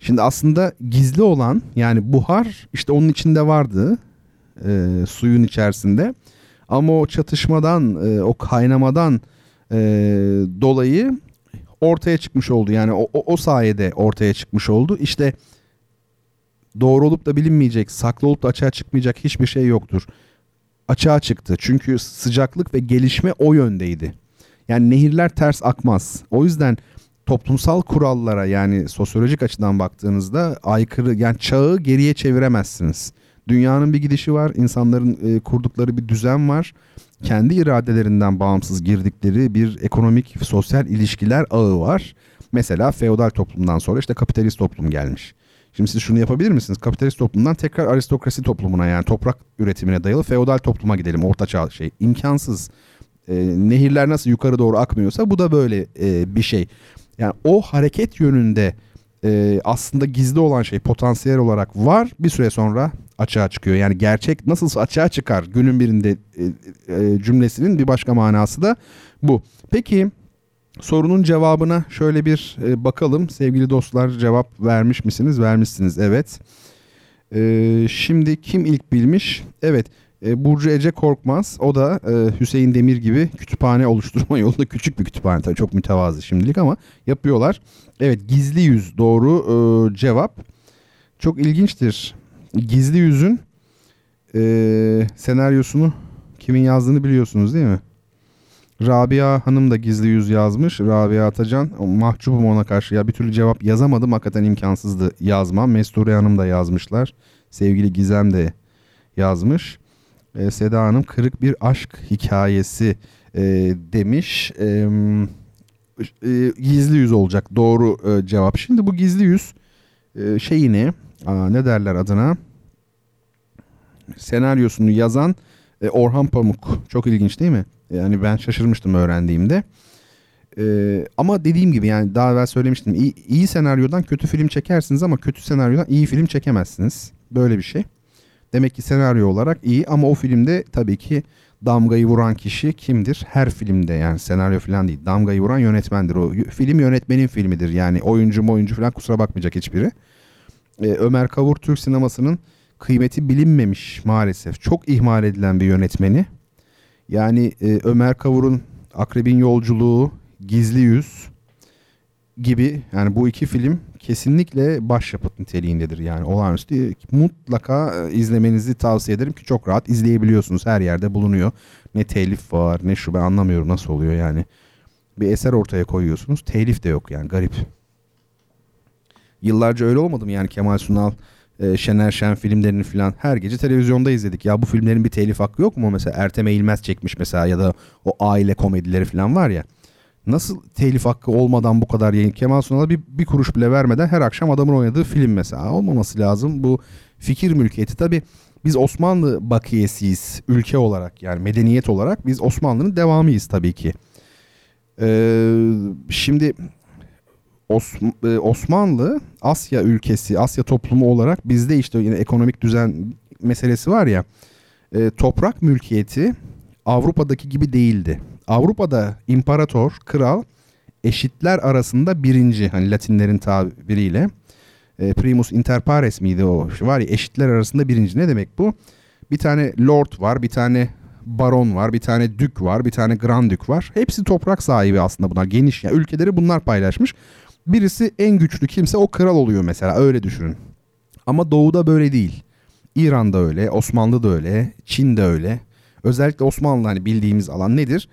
Şimdi aslında gizli olan yani buhar işte onun içinde vardı e, suyun içerisinde. Ama o çatışmadan e, o kaynamadan e, dolayı ortaya çıkmış oldu. Yani o, o, o sayede ortaya çıkmış oldu. İşte doğru olup da bilinmeyecek saklı olup da açığa çıkmayacak hiçbir şey yoktur açığa çıktı çünkü sıcaklık ve gelişme o yöndeydi yani nehirler ters akmaz o yüzden toplumsal kurallara yani sosyolojik açıdan baktığınızda aykırı yani çağı geriye çeviremezsiniz. Dünyanın bir gidişi var, insanların e, kurdukları bir düzen var. Kendi iradelerinden bağımsız girdikleri bir ekonomik, sosyal ilişkiler ağı var. Mesela feodal toplumdan sonra işte kapitalist toplum gelmiş. Şimdi siz şunu yapabilir misiniz? Kapitalist toplumdan tekrar aristokrasi toplumuna yani toprak üretimine dayalı feodal topluma gidelim. Orta çağ şey. imkansız. E, nehirler nasıl yukarı doğru akmıyorsa bu da böyle e, bir şey. Yani o hareket yönünde e, aslında gizli olan şey potansiyel olarak var bir süre sonra açığa çıkıyor. Yani gerçek nasıl açığa çıkar günün birinde e, e, cümlesinin bir başka manası da bu. Peki sorunun cevabına şöyle bir e, bakalım sevgili dostlar cevap vermiş misiniz? Vermişsiniz evet. E, şimdi kim ilk bilmiş? Evet e, Burcu Ece Korkmaz o da e, Hüseyin Demir gibi kütüphane oluşturma yolunda küçük bir kütüphane tabii çok mütevazı şimdilik ama yapıyorlar. Evet gizli yüz doğru e, cevap. Çok ilginçtir. Gizli yüzün e, senaryosunu kimin yazdığını biliyorsunuz değil mi? Rabia Hanım da gizli yüz yazmış. Rabia Atacan. Mahcubum ona karşı. Ya bir türlü cevap yazamadım. Hakikaten imkansızdı yazmam. Mesture Hanım da yazmışlar. Sevgili Gizem de yazmış e, Seda Hanım kırık bir aşk hikayesi e, demiş. E, e, gizli yüz olacak doğru e, cevap. Şimdi bu gizli yüz e, şeyini aa, ne derler adına senaryosunu yazan e, Orhan Pamuk. Çok ilginç değil mi? Yani ben şaşırmıştım öğrendiğimde. Ee, ama dediğim gibi yani daha evvel söylemiştim. İyi, iyi senaryodan kötü film çekersiniz ama kötü senaryodan iyi film çekemezsiniz. Böyle bir şey. Demek ki senaryo olarak iyi ama o filmde tabii ki damgayı vuran kişi kimdir? Her filmde yani senaryo falan değil. Damgayı vuran yönetmendir. O film yönetmenin filmidir. Yani oyuncu mu oyuncu falan kusura bakmayacak hiçbiri. Ee, Ömer Kavur Türk sinemasının kıymeti bilinmemiş maalesef. Çok ihmal edilen bir yönetmeni. Yani e, Ömer Kavur'un Akrebin Yolculuğu, Gizli Yüz gibi yani bu iki film kesinlikle başyapıt niteliğindedir. Yani olağanüstü mutlaka e, izlemenizi tavsiye ederim ki çok rahat izleyebiliyorsunuz. Her yerde bulunuyor. Ne telif var ne şu ben anlamıyorum nasıl oluyor yani. Bir eser ortaya koyuyorsunuz. Telif de yok yani garip. Yıllarca öyle olmadı mı yani Kemal Sunal, e, Şener Şen filmlerini falan her gece televizyonda izledik. Ya bu filmlerin bir telif hakkı yok mu? Mesela Ertem Eğilmez çekmiş mesela ya da o aile komedileri falan var ya. Nasıl telif hakkı olmadan bu kadar yayın? Kemal Sunal'a bir, bir kuruş bile vermeden her akşam adamın oynadığı film mesela. Olmaması lazım. Bu fikir mülkiyeti. Tabi biz Osmanlı bakiyesiyiz ülke olarak yani medeniyet olarak biz Osmanlı'nın devamıyız tabii ki. Ee, şimdi e, Osmanlı Asya ülkesi, Asya toplumu olarak bizde işte yine ekonomik düzen meselesi var ya. E, toprak mülkiyeti Avrupa'daki gibi değildi. Avrupa'da imparator, kral eşitler arasında birinci hani Latinlerin tabiriyle e, primus inter pares miydi o var ya eşitler arasında birinci ne demek bu? Bir tane lord var, bir tane baron var, bir tane dük var, bir tane grand dük var. Hepsi toprak sahibi aslında bunlar geniş yani ülkeleri bunlar paylaşmış. Birisi en güçlü kimse o kral oluyor mesela öyle düşünün. Ama doğuda böyle değil. İran'da öyle, Osmanlı da öyle, Çin de öyle. Özellikle Osmanlı hani bildiğimiz alan nedir?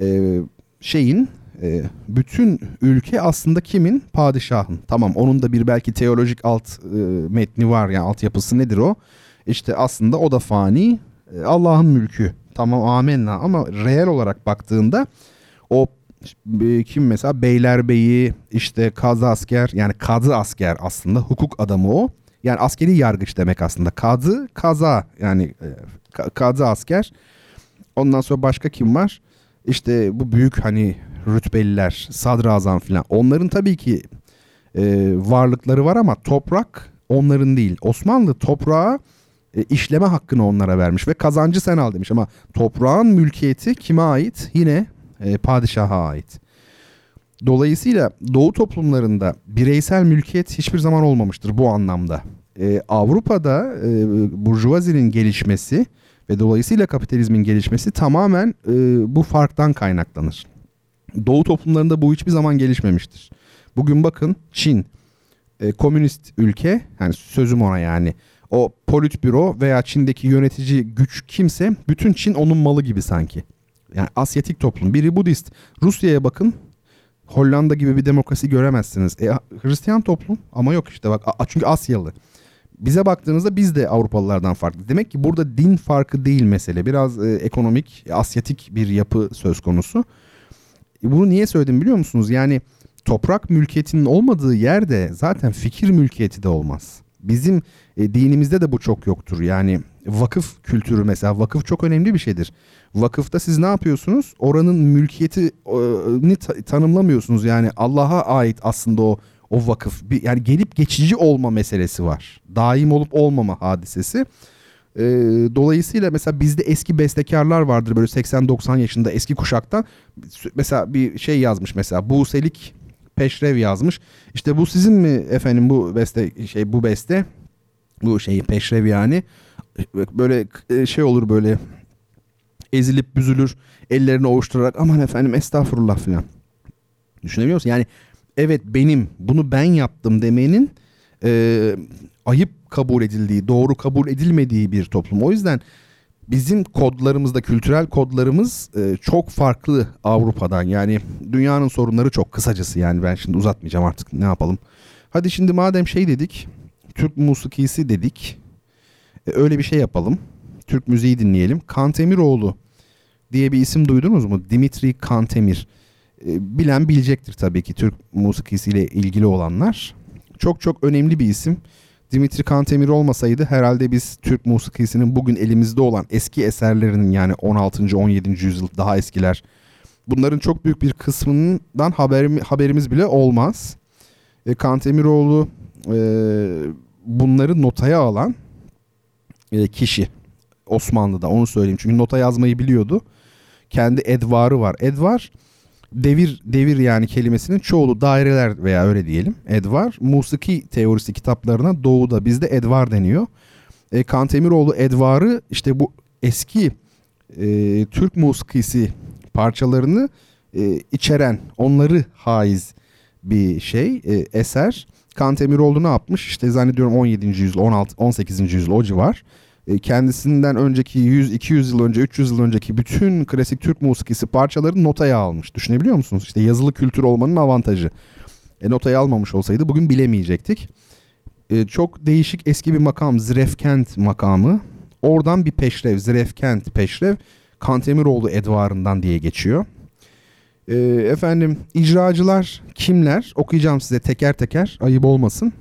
Ee, şeyin e, bütün ülke aslında kimin? Padişahın. Tamam onun da bir belki teolojik alt e, metni var yani altyapısı nedir o? İşte aslında o da fani. E, Allah'ın mülkü. Tamam amenna ama reel olarak baktığında kim mesela Beylerbeyi işte kadı asker yani kadı asker aslında hukuk adamı o. Yani askeri yargıç demek aslında. Kadı kaza yani e, kadı asker. Ondan sonra başka kim var? İşte bu büyük hani rütbeliler, sadrazam falan. Onların tabii ki e, varlıkları var ama toprak onların değil. Osmanlı toprağa e, işleme hakkını onlara vermiş ve kazancı sen al demiş ama toprağın mülkiyeti kime ait? Yine e, padişaha ait. Dolayısıyla doğu toplumlarında bireysel mülkiyet hiçbir zaman olmamıştır bu anlamda. Ee, Avrupa'da e, burjuvazinin gelişmesi ve dolayısıyla kapitalizmin gelişmesi tamamen e, bu farktan kaynaklanır. Doğu toplumlarında bu hiçbir zaman gelişmemiştir. Bugün bakın Çin e, komünist ülke yani sözüm ona yani o politbüro veya Çin'deki yönetici güç kimse bütün Çin onun malı gibi sanki. Yani Asyatik toplum. Biri Budist. Rusya'ya bakın. Hollanda gibi bir demokrasi göremezsiniz. E, Hristiyan toplum ama yok işte bak çünkü Asyalı. Bize baktığınızda biz de Avrupalılardan farklı. Demek ki burada din farkı değil mesele. Biraz e, ekonomik, asyatik bir yapı söz konusu. E, bunu niye söyledim biliyor musunuz? Yani toprak mülkiyetinin olmadığı yerde zaten fikir mülkiyeti de olmaz. Bizim e, dinimizde de bu çok yoktur. Yani vakıf kültürü mesela vakıf çok önemli bir şeydir. Vakıfta siz ne yapıyorsunuz? Oranın mülkiyetini tanımlamıyorsunuz. Yani Allah'a ait aslında o o vakıf. Bir, yani gelip geçici olma meselesi var. Daim olup olmama hadisesi. Ee, dolayısıyla mesela bizde eski bestekarlar vardır böyle 80-90 yaşında eski kuşaktan. Mesela bir şey yazmış mesela Buselik Peşrev yazmış. İşte bu sizin mi efendim bu beste şey bu beste bu şey Peşrev yani böyle e, şey olur böyle ezilip büzülür ellerini ovuşturarak aman efendim estağfurullah filan. Düşünebiliyor musun? Yani evet benim bunu ben yaptım demenin e, ayıp kabul edildiği, doğru kabul edilmediği bir toplum. O yüzden bizim kodlarımızda kültürel kodlarımız e, çok farklı Avrupa'dan. Yani dünyanın sorunları çok kısacası yani ben şimdi uzatmayacağım artık ne yapalım. Hadi şimdi madem şey dedik, Türk musikisi dedik. E, öyle bir şey yapalım. Türk müziği dinleyelim. Kantemiroğlu diye bir isim duydunuz mu? Dimitri Kantemir. E, bilen bilecektir tabii ki Türk musikisiyle ilgili olanlar. Çok çok önemli bir isim. Dimitri Kantemir olmasaydı herhalde biz Türk musikisinin bugün elimizde olan eski eserlerinin yani 16. 17. yüzyıl daha eskiler bunların çok büyük bir kısmından haberim, haberimiz bile olmaz. E, Kantemiroğlu bunları notaya alan e, kişi Osmanlı'da onu söyleyeyim. Çünkü nota yazmayı biliyordu. Kendi edvarı var. Edvar devir devir yani kelimesinin çoğulu daireler veya öyle diyelim. Edvar musiki teorisi kitaplarına doğuda bizde edvar deniyor. E, Kantemiroğlu edvarı işte bu eski e, Türk musikisi parçalarını e, içeren onları haiz bir şey e, eser. Kantemiroğlu ne yapmış? İşte zannediyorum 17. yüzyıl 16 18. yüzyıl o civar. E, kendisinden önceki 100 200 yıl önce 300 yıl önceki bütün klasik Türk musikisi parçalarını notaya almış. Düşünebiliyor musunuz? İşte yazılı kültür olmanın avantajı. E, notaya almamış olsaydı bugün bilemeyecektik. E, çok değişik eski bir makam Zrefkent makamı. Oradan bir peşrev Zrefkent peşrev Kantemiroğlu Edvarından diye geçiyor. E, efendim icracılar kimler? Okuyacağım size teker teker ayıp olmasın.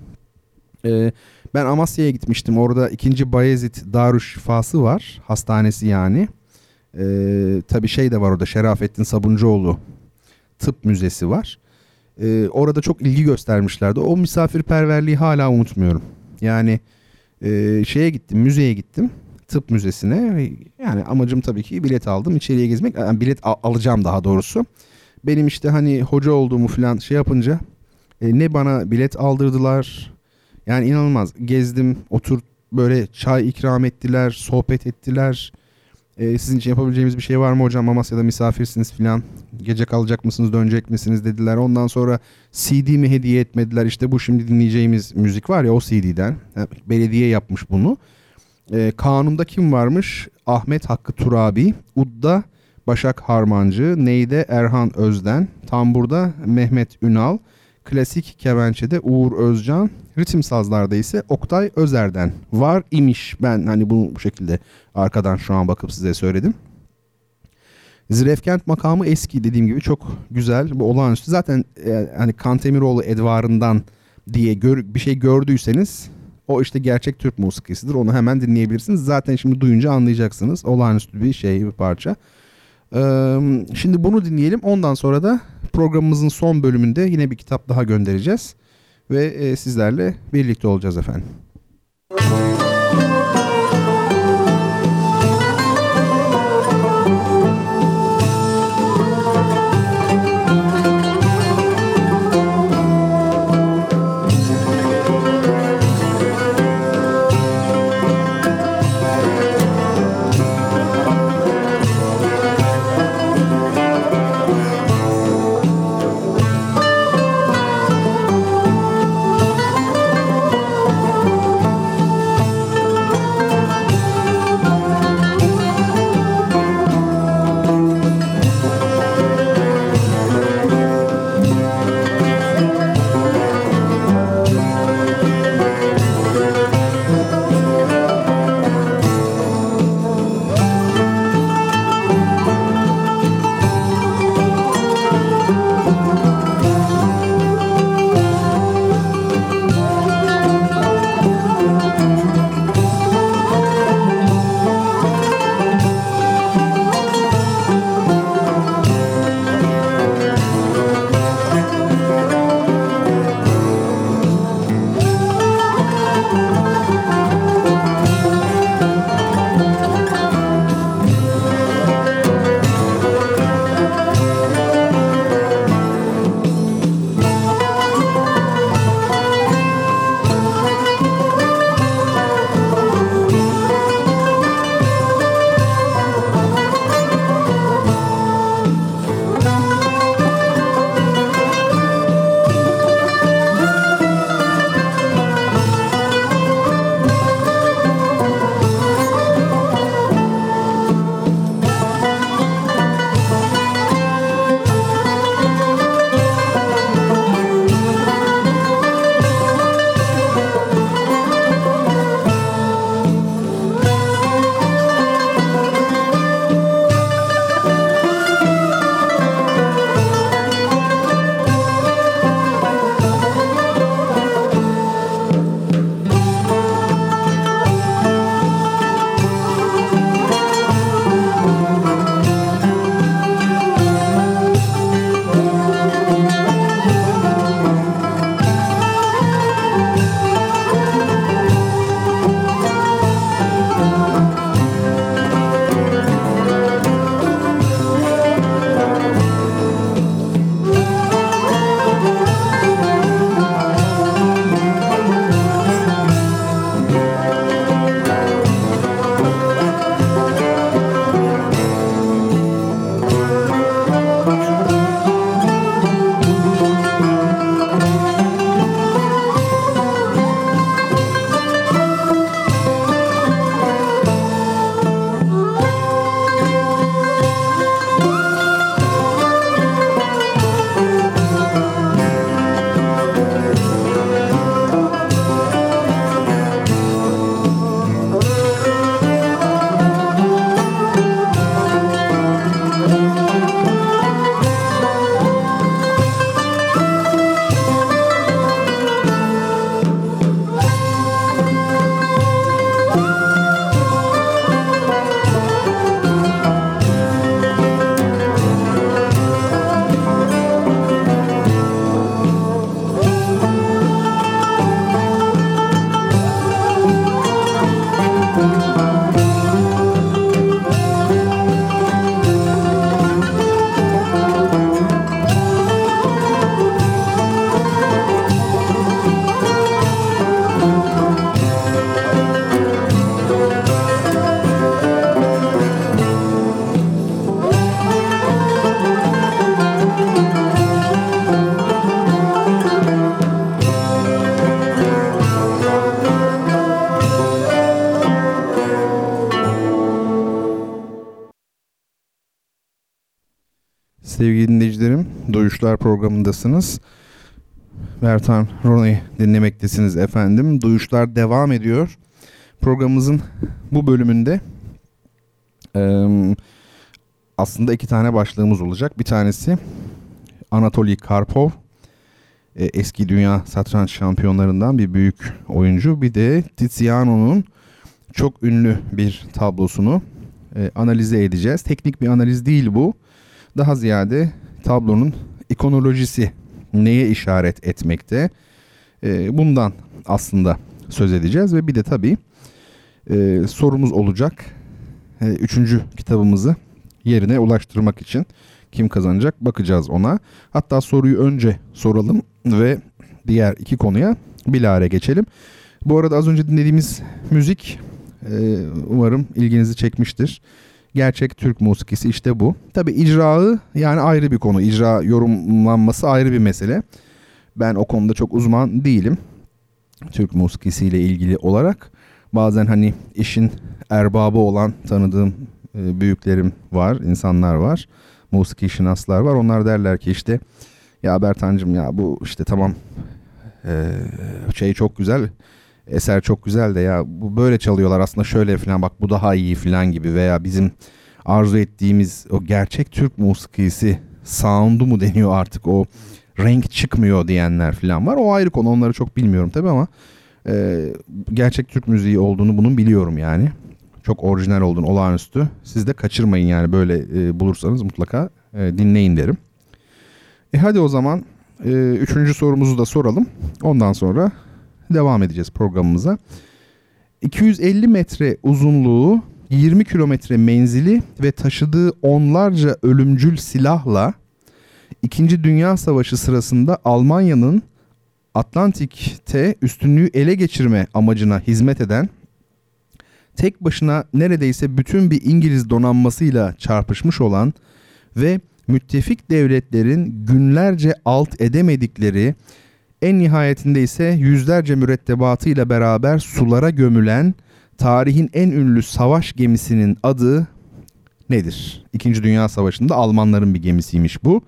E, ben Amasya'ya gitmiştim. Orada ikinci Bayezid Darüşşifası var. Hastanesi yani. Ee, tabii şey de var orada Şerafettin Sabuncuoğlu Tıp Müzesi var. Ee, orada çok ilgi göstermişlerdi. O misafirperverliği hala unutmuyorum. Yani e, şeye gittim, müzeye gittim. Tıp müzesine. Yani amacım tabii ki bilet aldım. içeriye gezmek. Yani bilet al- alacağım daha doğrusu. Benim işte hani hoca olduğumu falan şey yapınca e, ne bana bilet aldırdılar yani inanılmaz. Gezdim, otur böyle çay ikram ettiler, sohbet ettiler. E, sizin için yapabileceğimiz bir şey var mı hocam? Amasya'da misafirsiniz filan. Gece kalacak mısınız, dönecek misiniz dediler. Ondan sonra CD mi hediye etmediler. İşte bu şimdi dinleyeceğimiz müzik var ya o CD'den. Yani belediye yapmış bunu. E, kanunda kim varmış? Ahmet Hakkı Turabi. Udda Başak Harmancı. Neyde Erhan Özden. Tamburda Mehmet Ünal. Klasik kemençede Uğur Özcan. Ritim sazlarda ise Oktay Özer'den var imiş. Ben hani bunu bu şekilde arkadan şu an bakıp size söyledim. Zirefkent makamı eski dediğim gibi çok güzel bu olağanüstü. Zaten e, hani Kantemiroğlu Edvarı'ndan diye gör, bir şey gördüyseniz o işte gerçek Türk musikisidir. Onu hemen dinleyebilirsiniz. Zaten şimdi duyunca anlayacaksınız. Olağanüstü bir şey bir parça. Şimdi bunu dinleyelim. Ondan sonra da programımızın son bölümünde yine bir kitap daha göndereceğiz. Ve sizlerle birlikte olacağız efendim. Duyuşlar programındasınız. Bertan Rona'yı dinlemektesiniz efendim. Duyuşlar devam ediyor. Programımızın bu bölümünde aslında iki tane başlığımız olacak. Bir tanesi Anatoly Karpov, e, eski dünya satranç şampiyonlarından bir büyük oyuncu. Bir de Tiziano'nun çok ünlü bir tablosunu e, analize edeceğiz. Teknik bir analiz değil bu. Daha ziyade tablonun ikonolojisi neye işaret etmekte? E, bundan aslında söz edeceğiz ve bir de tabii e, sorumuz olacak. E, üçüncü kitabımızı yerine ulaştırmak için kim kazanacak bakacağız ona. Hatta soruyu önce soralım ve diğer iki konuya bilare geçelim. Bu arada az önce dinlediğimiz müzik e, umarım ilginizi çekmiştir. Gerçek Türk musikisi işte bu. Tabi icrağı yani ayrı bir konu. İcra yorumlanması ayrı bir mesele. Ben o konuda çok uzman değilim. Türk musikisiyle ilgili olarak. Bazen hani işin erbabı olan tanıdığım e, büyüklerim var, insanlar var. Musiki şinaslar var. Onlar derler ki işte ya Bertancım ya bu işte tamam e, şey çok güzel eser çok güzel de ya bu böyle çalıyorlar aslında şöyle falan bak bu daha iyi falan gibi veya bizim arzu ettiğimiz o gerçek Türk musikisi sound'u mu deniyor artık o renk çıkmıyor diyenler falan var. O ayrı konu onları çok bilmiyorum tabi ama e, gerçek Türk müziği olduğunu bunun biliyorum yani. Çok orijinal olduğunu olağanüstü. Siz de kaçırmayın yani böyle e, bulursanız mutlaka e, dinleyin derim. E hadi o zaman e, üçüncü sorumuzu da soralım. Ondan sonra devam edeceğiz programımıza. 250 metre uzunluğu, 20 kilometre menzili ve taşıdığı onlarca ölümcül silahla İkinci Dünya Savaşı sırasında Almanya'nın Atlantik'te üstünlüğü ele geçirme amacına hizmet eden tek başına neredeyse bütün bir İngiliz donanmasıyla çarpışmış olan ve müttefik devletlerin günlerce alt edemedikleri en nihayetinde ise yüzlerce mürettebatıyla beraber sulara gömülen tarihin en ünlü savaş gemisinin adı nedir? İkinci Dünya Savaşı'nda Almanların bir gemisiymiş bu.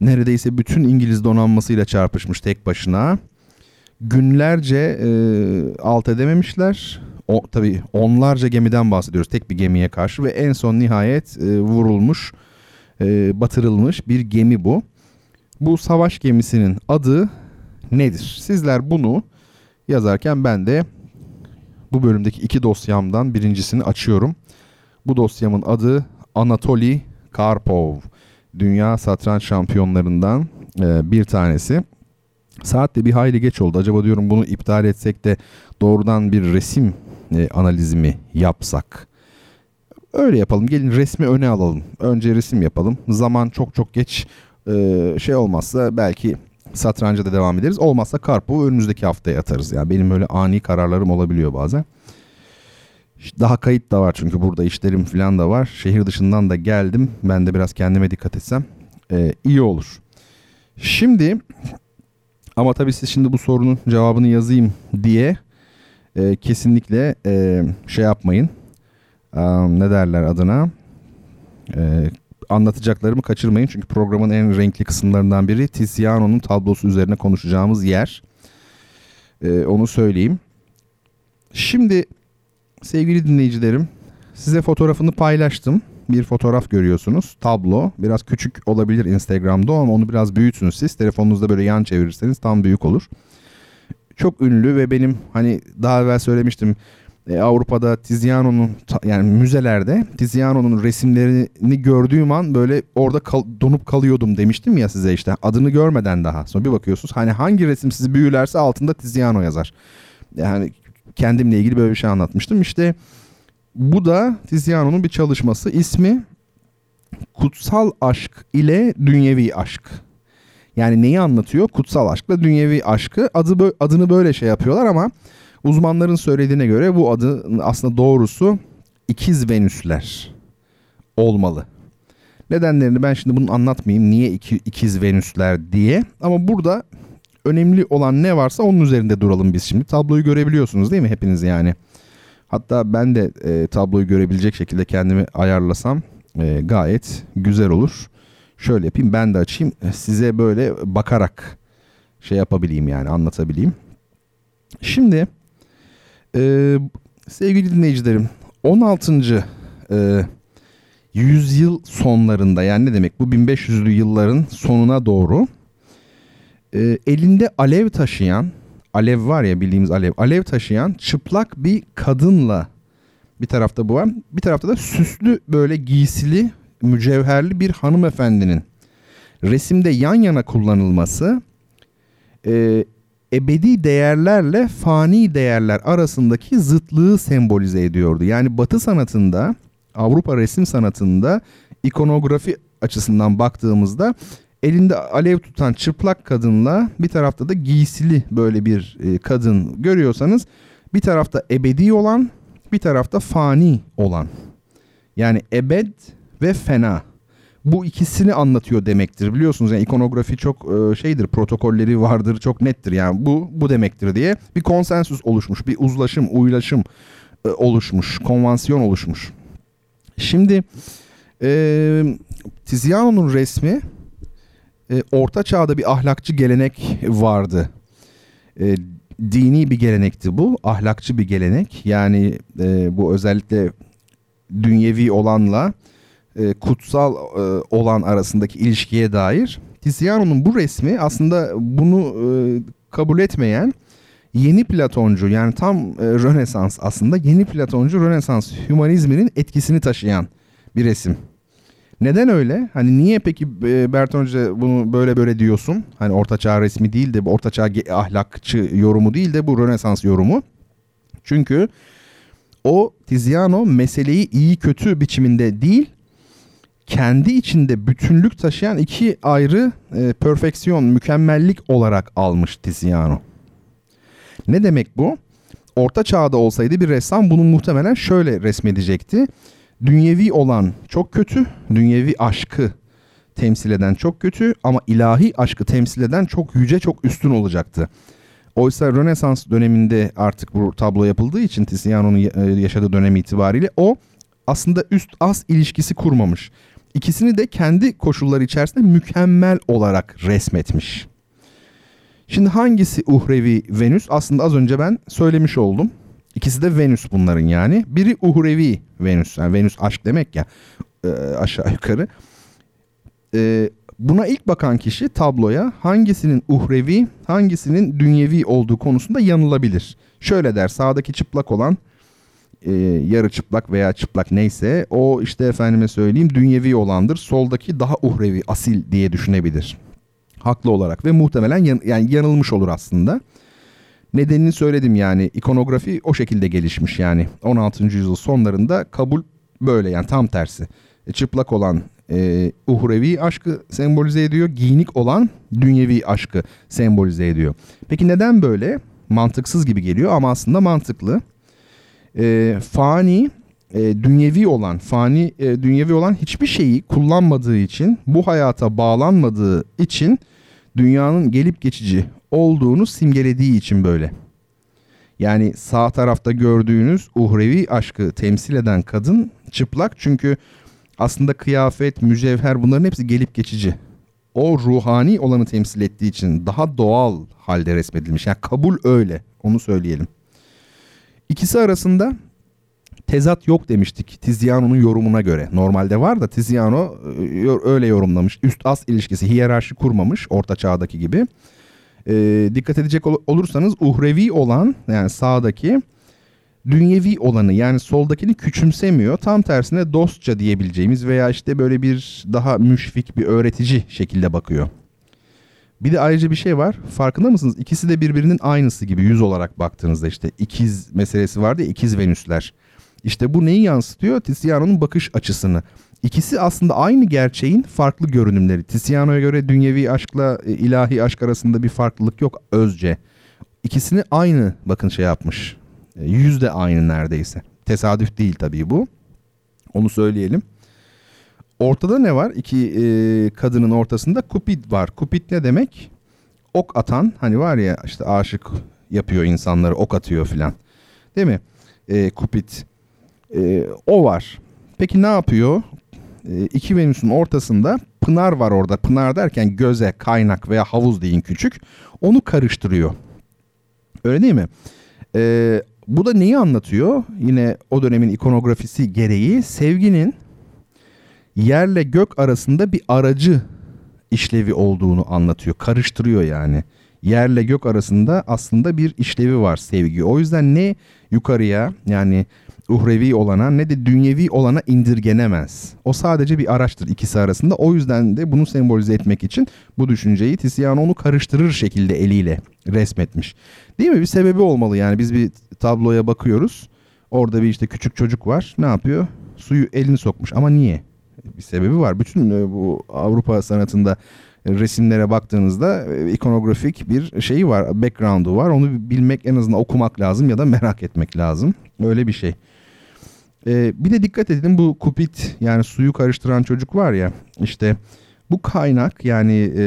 Neredeyse bütün İngiliz donanmasıyla çarpışmış tek başına. Günlerce e, alt edememişler. O, tabii onlarca gemiden bahsediyoruz tek bir gemiye karşı ve en son nihayet e, vurulmuş, e, batırılmış bir gemi bu. Bu savaş gemisinin adı nedir? Sizler bunu yazarken ben de bu bölümdeki iki dosyamdan birincisini açıyorum. Bu dosyamın adı Anatoly Karpov. Dünya satranç şampiyonlarından e, bir tanesi. Saat de bir hayli geç oldu. Acaba diyorum bunu iptal etsek de doğrudan bir resim e, analizi mi yapsak? Öyle yapalım. Gelin resmi öne alalım. Önce resim yapalım. Zaman çok çok geç e, şey olmazsa belki satranca da devam ederiz. Olmazsa Karpov önümüzdeki haftaya atarız. Yani benim öyle ani kararlarım olabiliyor bazen. Daha kayıt da var çünkü burada işlerim falan da var. Şehir dışından da geldim. Ben de biraz kendime dikkat etsem e, iyi olur. Şimdi ama tabii siz şimdi bu sorunun cevabını yazayım diye e, kesinlikle e, şey yapmayın. E, ne derler adına? E, anlatacaklarımı kaçırmayın. Çünkü programın en renkli kısımlarından biri Tiziano'nun tablosu üzerine konuşacağımız yer. E, onu söyleyeyim. Şimdi sevgili dinleyicilerim size fotoğrafını paylaştım. Bir fotoğraf görüyorsunuz. Tablo. Biraz küçük olabilir Instagram'da ama onu biraz büyütün siz. Telefonunuzda böyle yan çevirirseniz tam büyük olur. Çok ünlü ve benim hani daha evvel söylemiştim e, Avrupa'da Tiziano'nun yani müzelerde Tiziano'nun resimlerini gördüğüm an böyle orada kal, donup kalıyordum demiştim ya size işte adını görmeden daha. Sonra bir bakıyorsunuz hani hangi resim sizi büyülerse altında Tiziano yazar. Yani kendimle ilgili böyle bir şey anlatmıştım. İşte bu da Tiziano'nun bir çalışması. ismi Kutsal Aşk ile Dünyevi Aşk. Yani neyi anlatıyor? Kutsal aşkla dünyevi aşkı. Adı adını böyle şey yapıyorlar ama uzmanların söylediğine göre bu adı aslında doğrusu ikiz Venüsler olmalı. Nedenlerini ben şimdi bunu anlatmayayım. Niye iki, ikiz Venüsler diye. Ama burada önemli olan ne varsa onun üzerinde duralım biz şimdi. Tabloyu görebiliyorsunuz değil mi hepiniz yani? Hatta ben de e, tabloyu görebilecek şekilde kendimi ayarlasam e, gayet güzel olur. Şöyle yapayım ben de açayım size böyle bakarak şey yapabileyim yani anlatabileyim. Şimdi e, sevgili dinleyicilerim 16. E, yüzyıl sonlarında yani ne demek bu 1500'lü yılların sonuna doğru e, elinde alev taşıyan alev var ya bildiğimiz alev alev taşıyan çıplak bir kadınla bir tarafta bu var bir tarafta da süslü böyle giysili mücevherli bir hanımefendinin resimde yan yana kullanılması e, ebedi değerlerle fani değerler arasındaki zıtlığı sembolize ediyordu. Yani Batı sanatında, Avrupa resim sanatında ikonografi açısından baktığımızda elinde alev tutan çıplak kadınla bir tarafta da giysili böyle bir e, kadın görüyorsanız bir tarafta ebedi olan, bir tarafta fani olan. Yani ebed ve fena bu ikisini anlatıyor demektir. Biliyorsunuz yani ikonografi çok e, şeydir, protokolleri vardır, çok nettir. Yani bu bu demektir diye bir konsensüs oluşmuş, bir uzlaşım, uylaşım e, oluşmuş, konvansiyon oluşmuş. Şimdi e, Tiziano'nun resmi e, orta çağda bir ahlakçı gelenek vardı. E, dini bir gelenekti bu, ahlakçı bir gelenek. Yani e, bu özellikle dünyevi olanla e, kutsal e, olan arasındaki ilişkiye dair Tiziano'nun bu resmi aslında bunu e, kabul etmeyen yeni Platoncu yani tam e, Rönesans aslında yeni Platoncu Rönesans hümanizminin etkisini taşıyan bir resim. Neden öyle? Hani niye peki e, Berton Hoca bunu böyle böyle diyorsun? Hani ortaçağ resmi değil de ortaçağ ahlakçı yorumu değil de bu Rönesans yorumu. Çünkü o Tiziano meseleyi iyi kötü biçiminde değil kendi içinde bütünlük taşıyan iki ayrı e, perfeksiyon, mükemmellik olarak almış Tiziano. Ne demek bu? Orta çağda olsaydı bir ressam bunu muhtemelen şöyle resmedecekti. Dünyevi olan çok kötü, dünyevi aşkı temsil eden çok kötü ama ilahi aşkı temsil eden çok yüce, çok üstün olacaktı. Oysa Rönesans döneminde artık bu tablo yapıldığı için Tiziano'nun e, yaşadığı dönem itibariyle o aslında üst az ilişkisi kurmamış. İkisini de kendi koşulları içerisinde mükemmel olarak resmetmiş. Şimdi hangisi uhrevi Venüs? Aslında az önce ben söylemiş oldum. İkisi de Venüs bunların yani. Biri uhrevi Venüs. Yani Venüs aşk demek ya e, aşağı yukarı. E, buna ilk bakan kişi tabloya hangisinin uhrevi hangisinin dünyevi olduğu konusunda yanılabilir. Şöyle der sağdaki çıplak olan e, yarı çıplak veya çıplak neyse o işte efendime söyleyeyim dünyevi olandır. Soldaki daha uhrevi, asil diye düşünebilir. Haklı olarak ve muhtemelen yan, yani yanılmış olur aslında. Nedenini söyledim yani ikonografi o şekilde gelişmiş yani 16. yüzyıl sonlarında kabul böyle yani tam tersi. E, çıplak olan e, uhrevi aşkı sembolize ediyor. Giyinik olan dünyevi aşkı sembolize ediyor. Peki neden böyle? Mantıksız gibi geliyor ama aslında mantıklı e, fani e, dünyevi olan fani e, dünyevi olan hiçbir şeyi kullanmadığı için bu hayata bağlanmadığı için dünyanın gelip geçici olduğunu simgelediği için böyle. Yani sağ tarafta gördüğünüz uhrevi aşkı temsil eden kadın çıplak çünkü aslında kıyafet, mücevher bunların hepsi gelip geçici. O ruhani olanı temsil ettiği için daha doğal halde resmedilmiş. Yani kabul öyle onu söyleyelim. İkisi arasında tezat yok demiştik Tiziano'nun yorumuna göre. Normalde var da Tiziano e, öyle yorumlamış. Üst as ilişkisi hiyerarşi kurmamış orta çağdaki gibi. E, dikkat edecek olursanız uhrevi olan yani sağdaki dünyevi olanı yani soldakini küçümsemiyor. Tam tersine dostça diyebileceğimiz veya işte böyle bir daha müşfik bir öğretici şekilde bakıyor. Bir de ayrıca bir şey var. Farkında mısınız? İkisi de birbirinin aynısı gibi yüz olarak baktığınızda işte ikiz meselesi vardı ya ikiz Venüsler. İşte bu neyi yansıtıyor? Tiziano'nun bakış açısını. İkisi aslında aynı gerçeğin farklı görünümleri. Tiziano'ya göre dünyevi aşkla e, ilahi aşk arasında bir farklılık yok özce. İkisini aynı bakın şey yapmış. E, yüz de aynı neredeyse. Tesadüf değil tabii bu. Onu söyleyelim. Ortada ne var? İki e, kadının ortasında Cupid var. Cupid ne demek? Ok atan hani var ya işte aşık yapıyor insanları ok atıyor filan. Değil mi? E, Cupid. E, o var. Peki ne yapıyor? E, iki Venüs'ün ortasında pınar var orada. Pınar derken göze, kaynak veya havuz deyin küçük. Onu karıştırıyor. Öyle değil mi? Ee, bu da neyi anlatıyor? Yine o dönemin ikonografisi gereği sevginin yerle gök arasında bir aracı işlevi olduğunu anlatıyor. Karıştırıyor yani. Yerle gök arasında aslında bir işlevi var sevgi. O yüzden ne yukarıya yani uhrevi olana ne de dünyevi olana indirgenemez. O sadece bir araçtır ikisi arasında. O yüzden de bunu sembolize etmek için bu düşünceyi Tiziano onu karıştırır şekilde eliyle resmetmiş. Değil mi? Bir sebebi olmalı yani biz bir tabloya bakıyoruz. Orada bir işte küçük çocuk var. Ne yapıyor? Suyu elini sokmuş ama niye? Bir sebebi var. Bütün e, bu Avrupa sanatında resimlere baktığınızda e, ikonografik bir şeyi var, background'u var. Onu bilmek en azından okumak lazım ya da merak etmek lazım. Öyle bir şey. Ee, bir de dikkat edin bu kupit yani suyu karıştıran çocuk var ya işte bu kaynak yani e,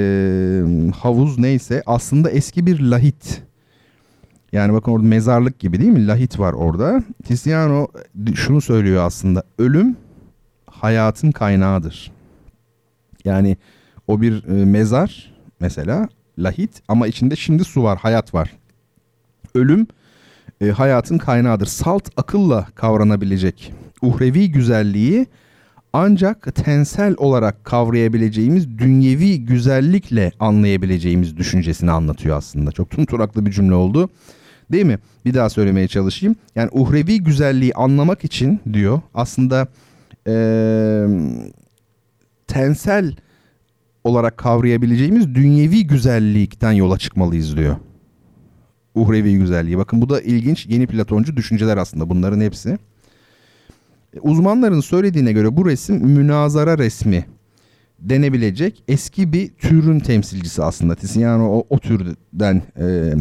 havuz neyse aslında eski bir lahit. Yani bakın orada mezarlık gibi değil mi? Lahit var orada. Tiziano şunu söylüyor aslında. Ölüm hayatın kaynağıdır. Yani o bir e, mezar mesela lahit ama içinde şimdi su var, hayat var. Ölüm e, hayatın kaynağıdır. Salt akılla kavranabilecek uhrevi güzelliği ancak tensel olarak kavrayabileceğimiz dünyevi güzellikle anlayabileceğimiz düşüncesini anlatıyor aslında. Çok tunturaklı bir cümle oldu. Değil mi? Bir daha söylemeye çalışayım. Yani uhrevi güzelliği anlamak için diyor aslında ee, tensel olarak kavrayabileceğimiz dünyevi güzellikten yola çıkmalıyız diyor uhrevi güzelliği. Bakın bu da ilginç yeni Platoncu düşünceler aslında bunların hepsi. E, uzmanların söylediğine göre bu resim münazara resmi denebilecek eski bir türün temsilcisi aslında. Tiziano o, o türden, e,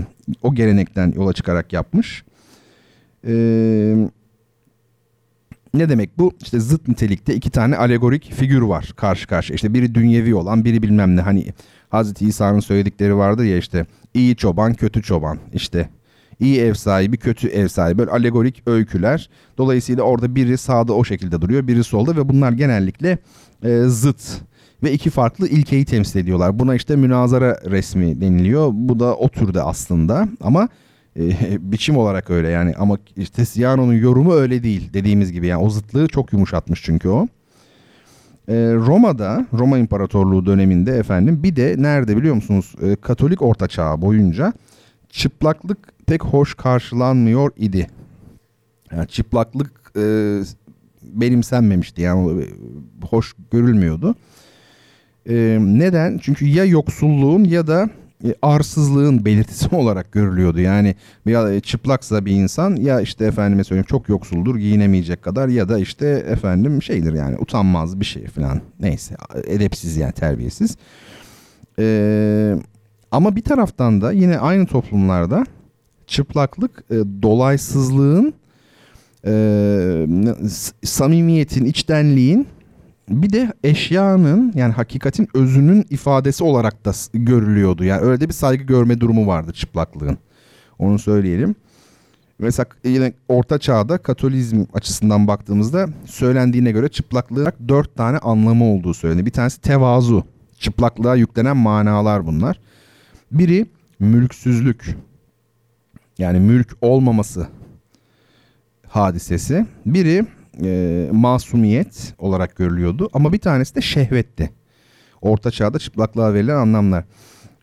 o gelenekten yola çıkarak yapmış. E, ne demek bu? İşte zıt nitelikte iki tane alegorik figür var karşı karşıya. İşte biri dünyevi olan, biri bilmem ne. Hani Hazreti İsa'nın söyledikleri vardır ya işte iyi çoban, kötü çoban. İşte iyi ev sahibi, kötü ev sahibi. Böyle alegorik öyküler. Dolayısıyla orada biri sağda o şekilde duruyor, biri solda ve bunlar genellikle e, zıt ve iki farklı ilkeyi temsil ediyorlar. Buna işte münazara resmi deniliyor. Bu da o türde aslında ama e, biçim olarak öyle yani ama işte Siano'nun yorumu öyle değil dediğimiz gibi yani o zıtlığı çok yumuşatmış çünkü o. E, Roma'da Roma İmparatorluğu döneminde efendim bir de nerede biliyor musunuz e, Katolik Orta Çağ boyunca çıplaklık pek hoş karşılanmıyor idi. Yani çıplaklık e, benimsenmemişti yani hoş görülmüyordu. E, neden? Çünkü ya yoksulluğun ya da arsızlığın belirtisi olarak görülüyordu. Yani ya e, çıplaksa bir insan ya işte efendime söyleyeyim çok yoksuldur giyinemeyecek kadar ya da işte efendim şeydir yani utanmaz bir şey falan. Neyse edepsiz yani terbiyesiz. Ee, ama bir taraftan da yine aynı toplumlarda çıplaklık e, dolaysızlığın e, samimiyetin, içtenliğin bir de eşyanın yani hakikatin özünün ifadesi olarak da görülüyordu. Yani öyle de bir saygı görme durumu vardı çıplaklığın. Onu söyleyelim. Mesela yine orta çağda katolizm açısından baktığımızda söylendiğine göre çıplaklığın dört tane anlamı olduğu söyleniyor. Bir tanesi tevazu. Çıplaklığa yüklenen manalar bunlar. Biri mülksüzlük. Yani mülk olmaması hadisesi. Biri e, masumiyet olarak görülüyordu ama bir tanesi de şehvetti. Orta çağda çıplaklığa verilen anlamlar.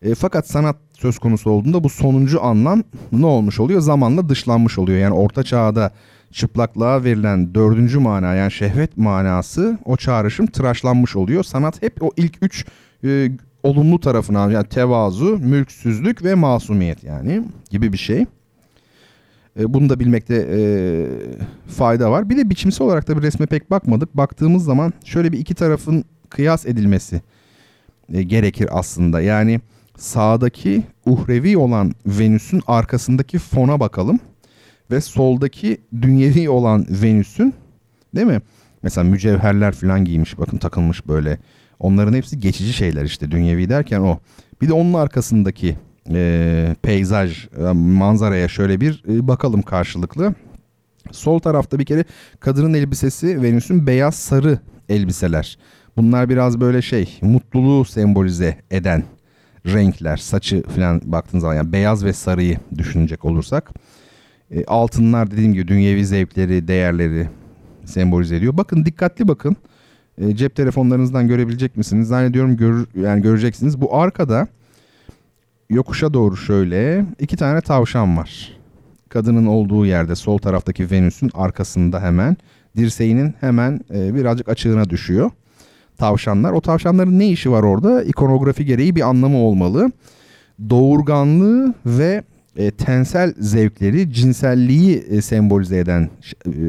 E, fakat sanat söz konusu olduğunda bu sonuncu anlam ne olmuş oluyor? Zamanla dışlanmış oluyor. Yani orta çağda çıplaklığa verilen dördüncü mana yani şehvet manası o çağrışım tıraşlanmış oluyor. Sanat hep o ilk üç e, olumlu tarafına yani tevazu, mülksüzlük ve masumiyet yani gibi bir şey. E, bunu da bilmekte e, fayda var. Bir de biçimsel olarak da bir resme pek bakmadık. Baktığımız zaman şöyle bir iki tarafın kıyas edilmesi e, gerekir aslında. Yani sağdaki uhrevi olan Venüs'ün arkasındaki fona bakalım ve soldaki dünyevi olan Venüs'ün değil mi? Mesela mücevherler falan giymiş bakın takılmış böyle. Onların hepsi geçici şeyler işte dünyevi derken o. Bir de onun arkasındaki e, peyzaj, e, manzaraya şöyle bir e, bakalım karşılıklı. Sol tarafta bir kere kadının elbisesi Venüs'ün beyaz sarı elbiseler. Bunlar biraz böyle şey mutluluğu sembolize eden renkler. Saçı falan baktığınız zaman yani beyaz ve sarıyı düşünecek olursak. E, altınlar dediğim gibi dünyevi zevkleri, değerleri sembolize ediyor. Bakın dikkatli bakın. E, cep telefonlarınızdan görebilecek misiniz? Zannediyorum gör, yani göreceksiniz. Bu arkada yokuşa doğru şöyle iki tane tavşan var. Kadının olduğu yerde sol taraftaki Venüs'ün arkasında hemen dirseğinin hemen e, birazcık açığına düşüyor. Tavşanlar. O tavşanların ne işi var orada? İkonografi gereği bir anlamı olmalı. Doğurganlığı ve e, tensel zevkleri, cinselliği e, sembolize eden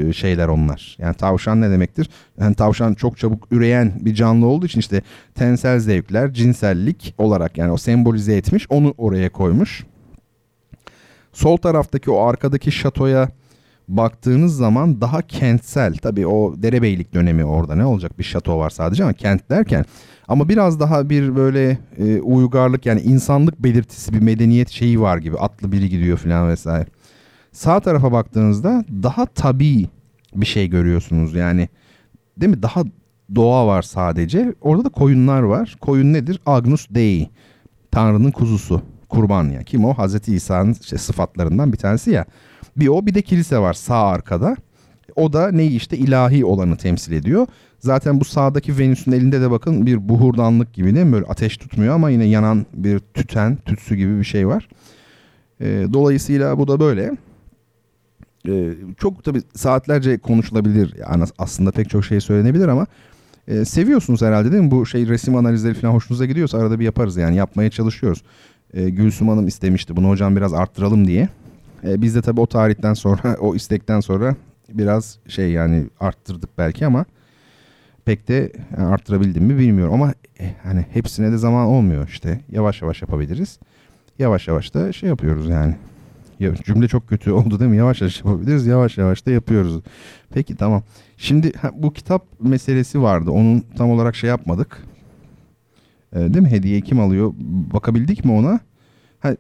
e, şeyler onlar. Yani tavşan ne demektir? Yani tavşan çok çabuk üreyen bir canlı olduğu için işte tensel zevkler, cinsellik olarak yani o sembolize etmiş, onu oraya koymuş. Sol taraftaki o arkadaki şatoya baktığınız zaman daha kentsel. Tabii o derebeylik dönemi orada ne olacak bir şato var sadece ama kent derken ama biraz daha bir böyle e, uygarlık yani insanlık belirtisi bir medeniyet şeyi var gibi. Atlı biri gidiyor falan vesaire. Sağ tarafa baktığınızda daha tabii bir şey görüyorsunuz. Yani değil mi? Daha doğa var sadece. Orada da koyunlar var. Koyun nedir? Agnus Dei. Tanrı'nın kuzusu. Kurban ya. Kim o? Hazreti İsa'nın işte sıfatlarından bir tanesi ya. Bir o bir de kilise var sağ arkada. O da neyi işte ilahi olanı temsil ediyor. Zaten bu sağdaki Venüs'ün elinde de bakın bir buhurdanlık gibi değil mi? Böyle ateş tutmuyor ama yine yanan bir tüten, tütsü gibi bir şey var. E, dolayısıyla bu da böyle. E, çok tabii saatlerce konuşulabilir. Yani aslında pek çok şey söylenebilir ama e, seviyorsunuz herhalde değil mi? Bu şey resim analizleri falan hoşunuza gidiyorsa arada bir yaparız yani yapmaya çalışıyoruz. E, Gülsüm Hanım istemişti bunu hocam biraz arttıralım diye. E, biz de tabii o tarihten sonra o istekten sonra biraz şey yani arttırdık belki ama pek de arttırabildim mi bilmiyorum ama e, hani hepsine de zaman olmuyor işte. Yavaş yavaş yapabiliriz. Yavaş yavaş da şey yapıyoruz yani. Ya, cümle çok kötü oldu değil mi? Yavaş yavaş yapabiliriz. Yavaş yavaş da yapıyoruz. Peki tamam. Şimdi ha, bu kitap meselesi vardı. Onun tam olarak şey yapmadık. Ee, değil mi? Hediye kim alıyor? Bakabildik mi ona? Ha, e,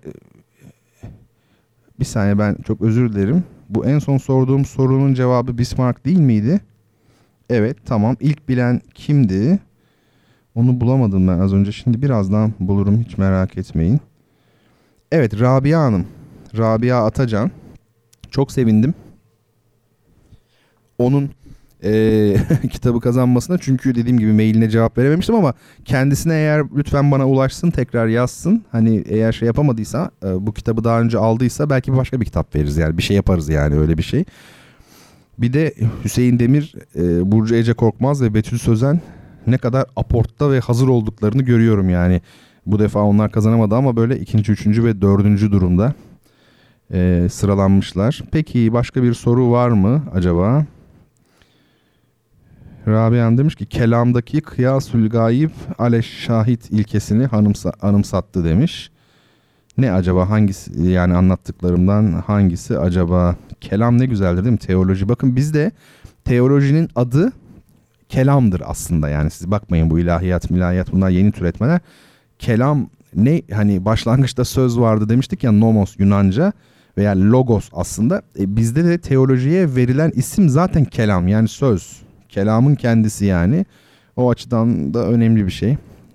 bir saniye ben çok özür dilerim. Bu en son sorduğum sorunun cevabı Bismarck değil miydi? Evet tamam. İlk bilen kimdi? Onu bulamadım ben az önce. Şimdi birazdan bulurum hiç merak etmeyin. Evet Rabia Hanım. Rabia Atacan. Çok sevindim. Onun e, kitabı kazanmasına çünkü dediğim gibi mailine cevap verememiştim ama kendisine eğer lütfen bana ulaşsın tekrar yazsın. Hani eğer şey yapamadıysa e, bu kitabı daha önce aldıysa belki başka bir kitap veririz yani bir şey yaparız yani öyle bir şey. Bir de Hüseyin Demir, e, Burcu Ece Korkmaz ve Betül Sözen ne kadar aportta ve hazır olduklarını görüyorum yani. Bu defa onlar kazanamadı ama böyle ikinci, üçüncü ve dördüncü durumda e, sıralanmışlar. Peki başka bir soru var mı acaba? Rabia'm demiş ki kelamdaki kıyasül gayib ale şahit ilkesini hanımsa, anımsattı demiş. Ne acaba hangisi yani anlattıklarımdan hangisi acaba? Kelam ne güzeldir değil mi? Teoloji. Bakın bizde teolojinin adı kelamdır aslında yani siz bakmayın bu ilahiyat milahiyat bunlar yeni türetmeler. Kelam ne hani başlangıçta söz vardı demiştik ya nomos Yunanca veya logos aslında. E, bizde de teolojiye verilen isim zaten kelam yani söz. Kelamın kendisi yani. O açıdan da önemli bir şey.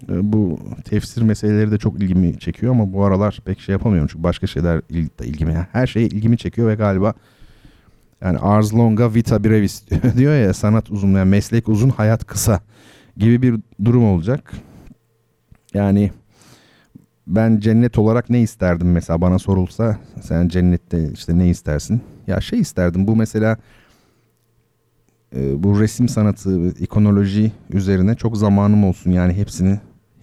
E, bu tefsir meseleleri de çok ilgimi çekiyor ama bu aralar pek şey yapamıyorum çünkü başka şeyler ilgimi her şey ilgimi çekiyor ve galiba yani ars longa vita brevis diyor ya sanat uzun yani meslek uzun hayat kısa gibi bir durum olacak. Yani ben cennet olarak ne isterdim mesela bana sorulsa sen cennette işte ne istersin? Ya şey isterdim bu mesela e, bu resim sanatı, ikonoloji üzerine çok zamanım olsun yani hepsini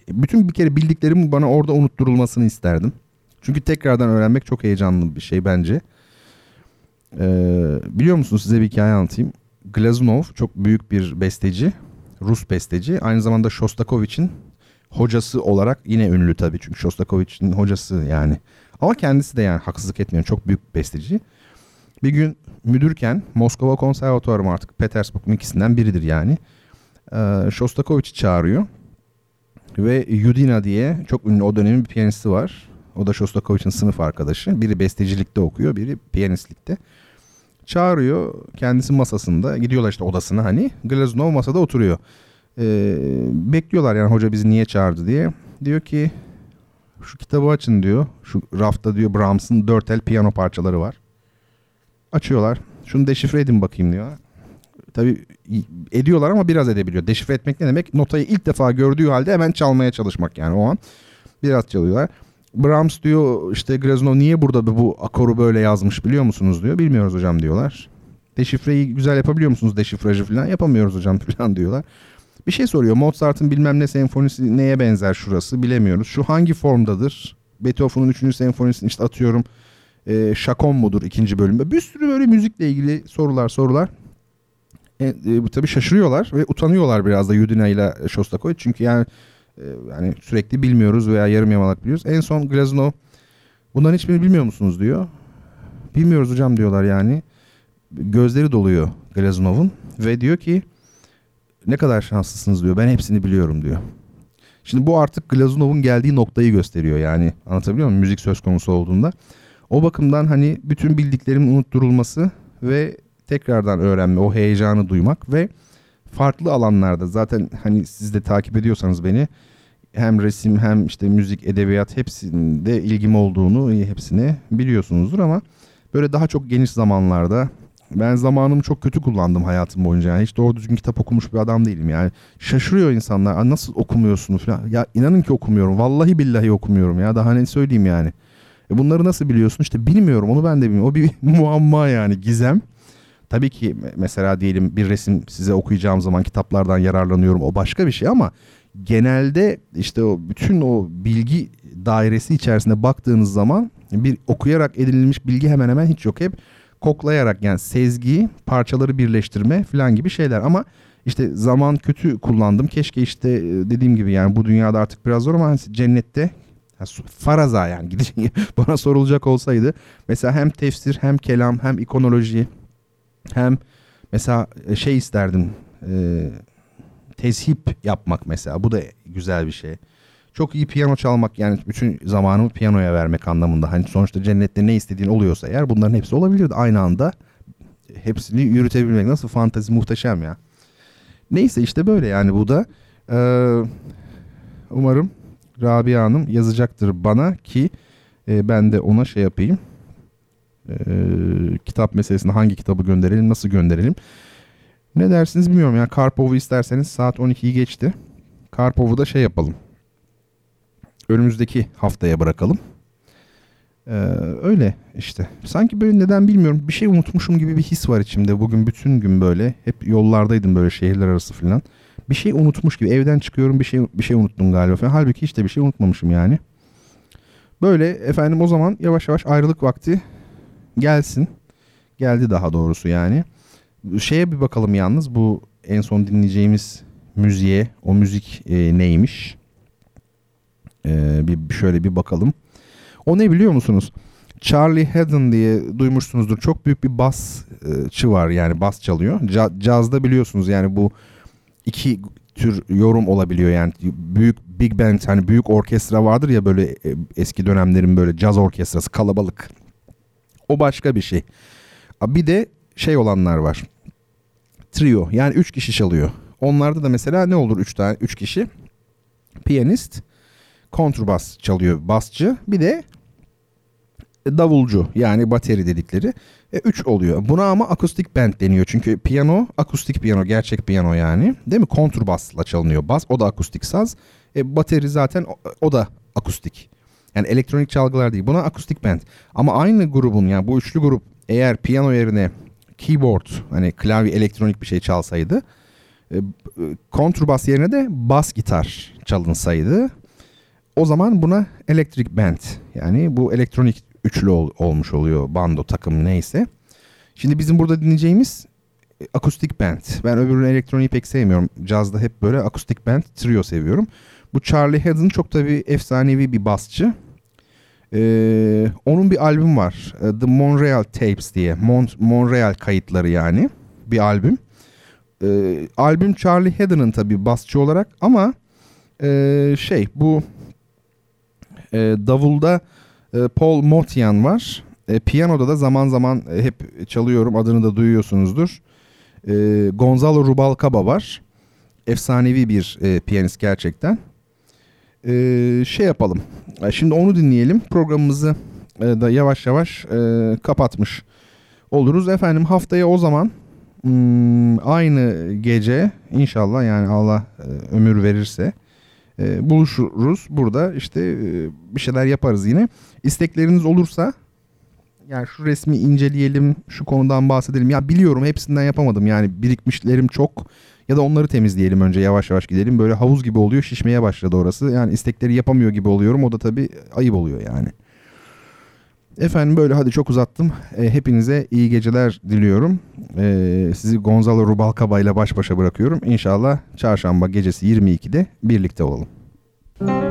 bütün bir kere bildiklerimi bana orada unutturulmasını isterdim. Çünkü tekrardan öğrenmek çok heyecanlı bir şey bence. Ee, biliyor musunuz size bir hikaye anlatayım. Glazunov çok büyük bir besteci. Rus besteci. Aynı zamanda Shostakovich'in hocası olarak yine ünlü tabii. Çünkü Shostakovich'in hocası yani. Ama kendisi de yani haksızlık etmiyor. Çok büyük besteci. Bir gün müdürken Moskova Konservatuarı artık Petersburg ikisinden biridir yani. Ee, Shostakovich'i çağırıyor. Ve Yudina diye çok ünlü o dönemin bir piyanisti var. O da Shostakovich'in sınıf arkadaşı. Biri bestecilikte okuyor, biri piyanistlikte. Çağırıyor kendisi masasında. Gidiyorlar işte odasına hani. Glazunov masada oturuyor. E, bekliyorlar yani hoca bizi niye çağırdı diye. Diyor ki şu kitabı açın diyor. Şu rafta diyor Brahms'ın dört el piyano parçaları var. Açıyorlar. Şunu deşifre edin bakayım diyor. Tabii ediyorlar ama biraz edebiliyor. Deşifre etmek ne demek? Notayı ilk defa gördüğü halde hemen çalmaya çalışmak yani o an. Biraz çalıyorlar. Brahms diyor işte Graznov niye burada bu akoru böyle yazmış biliyor musunuz diyor. Bilmiyoruz hocam diyorlar. Deşifreyi güzel yapabiliyor musunuz deşifrajı falan yapamıyoruz hocam falan diyorlar. Bir şey soruyor Mozart'ın bilmem ne senfonisi neye benzer şurası bilemiyoruz. Şu hangi formdadır? Beethoven'un 3. senfonisini işte atıyorum e, Şakon mudur ikinci bölümde. Bir sürü böyle müzikle ilgili sorular sorular. E, e, tabii şaşırıyorlar ve utanıyorlar biraz da Yudina ile Shostakovich. Çünkü yani e, yani sürekli bilmiyoruz veya yarım yamalak biliyoruz. En son Glaznov bunların hiçbirini bilmiyor musunuz diyor. Bilmiyoruz hocam diyorlar yani. Gözleri doluyor Glaznov'un ve diyor ki ne kadar şanslısınız diyor. Ben hepsini biliyorum diyor. Şimdi bu artık Glaznov'un geldiği noktayı gösteriyor yani. Anlatabiliyor muyum? Müzik söz konusu olduğunda. O bakımdan hani bütün bildiklerimin unutturulması ve tekrardan öğrenme, o heyecanı duymak ve farklı alanlarda zaten hani siz de takip ediyorsanız beni hem resim hem işte müzik, edebiyat hepsinde ilgim olduğunu hepsini biliyorsunuzdur ama böyle daha çok geniş zamanlarda ben zamanımı çok kötü kullandım hayatım boyunca. Yani hiç doğru düzgün kitap okumuş bir adam değilim yani. Şaşırıyor insanlar. Nasıl okumuyorsun falan. Ya inanın ki okumuyorum. Vallahi billahi okumuyorum ya. Daha ne söyleyeyim yani. E bunları nasıl biliyorsun? İşte bilmiyorum. Onu ben de bilmiyorum. O bir muamma yani. Gizem. Tabii ki mesela diyelim bir resim size okuyacağım zaman kitaplardan yararlanıyorum. O başka bir şey ama genelde işte o bütün o bilgi dairesi içerisinde baktığınız zaman bir okuyarak edinilmiş bilgi hemen hemen hiç yok. Hep koklayarak yani sezgi, parçaları birleştirme falan gibi şeyler ama işte zaman kötü kullandım. Keşke işte e, dediğim gibi yani bu dünyada artık biraz zor ama hani cennette faraza yani gidecek bana sorulacak olsaydı mesela hem tefsir hem kelam hem ikonoloji hem mesela e, şey isterdim e, tezhip yapmak mesela bu da güzel bir şey. Çok iyi piyano çalmak yani bütün zamanımı piyanoya vermek anlamında. Hani sonuçta cennette ne istediğin oluyorsa eğer bunların hepsi olabilirdi aynı anda. Hepsini yürütebilmek nasıl fantezi muhteşem ya. Neyse işte böyle yani bu da. Ee, umarım Rabia Hanım yazacaktır bana ki e, ben de ona şey yapayım. E, kitap meselesinde hangi kitabı gönderelim, nasıl gönderelim. Ne dersiniz bilmiyorum. Yani Karpov'u isterseniz saat 12'yi geçti. Karpov'u da şey yapalım. Önümüzdeki haftaya bırakalım. Ee, öyle işte. Sanki böyle neden bilmiyorum. Bir şey unutmuşum gibi bir his var içimde. Bugün bütün gün böyle. Hep yollardaydım böyle şehirler arası falan. Bir şey unutmuş gibi. Evden çıkıyorum bir şey bir şey unuttum galiba falan. Halbuki hiç de bir şey unutmamışım yani. Böyle efendim o zaman yavaş yavaş ayrılık vakti gelsin. Geldi daha doğrusu yani. Şeye bir bakalım yalnız bu en son dinleyeceğimiz müziğe. O müzik e, neymiş? E, bir şöyle bir bakalım. O ne biliyor musunuz? Charlie Haddon diye duymuşsunuzdur. Çok büyük bir basçı var yani bas çalıyor. Cazda biliyorsunuz yani bu iki tür yorum olabiliyor yani büyük big band hani büyük orkestra vardır ya böyle e, eski dönemlerin böyle caz orkestrası kalabalık. O başka bir şey. Bir de şey olanlar var. Trio yani üç kişi çalıyor. Onlarda da mesela ne olur üç tane üç kişi? Piyanist, kontrbas çalıyor basçı. Bir de davulcu yani bateri dedikleri. E, üç oluyor. Buna ama akustik band deniyor. Çünkü piyano akustik piyano gerçek piyano yani. Değil mi? Kontrbasla çalınıyor. Bas o da akustik saz. E, bateri zaten o, o da akustik. Yani elektronik çalgılar değil. Buna akustik band. Ama aynı grubun yani bu üçlü grup eğer piyano yerine keyboard hani klavye elektronik bir şey çalsaydı e, kontrbas yerine de bas gitar çalınsaydı o zaman buna elektrik band yani bu elektronik üçlü ol, olmuş oluyor bando takım neyse. Şimdi bizim burada dinleyeceğimiz e, akustik band. Ben öbürünü elektroniği pek sevmiyorum. Cazda hep böyle akustik band trio seviyorum. Bu Charlie Haddon çok tabii efsanevi bir basçı. Ee, onun bir albüm var. E, The Montreal Tapes diye. Mon Montreal kayıtları yani. Bir albüm. Ee, albüm Charlie Haddon'ın tabii basçı olarak ama e, şey bu e, davulda e, Paul Motian var. E, piyanoda da zaman zaman e, hep çalıyorum adını da duyuyorsunuzdur. E, Gonzalo Rubalcaba var. efsanevi bir e, piyanist gerçekten. E, şey yapalım. E, şimdi onu dinleyelim. Programımızı e, da yavaş yavaş e, kapatmış oluruz. Efendim haftaya o zaman hmm, aynı gece inşallah yani Allah e, ömür verirse e, buluşuruz. Burada işte e, bir şeyler yaparız yine. İstekleriniz olursa yani şu resmi inceleyelim, şu konudan bahsedelim. Ya biliyorum hepsinden yapamadım yani birikmişlerim çok. Ya da onları temizleyelim önce yavaş yavaş gidelim. Böyle havuz gibi oluyor şişmeye başladı orası. Yani istekleri yapamıyor gibi oluyorum. O da tabii ayıp oluyor yani. Efendim böyle hadi çok uzattım. E, hepinize iyi geceler diliyorum. E, sizi Gonzalo Rubalcaba ile baş başa bırakıyorum. İnşallah çarşamba gecesi 22'de birlikte olalım. Bertan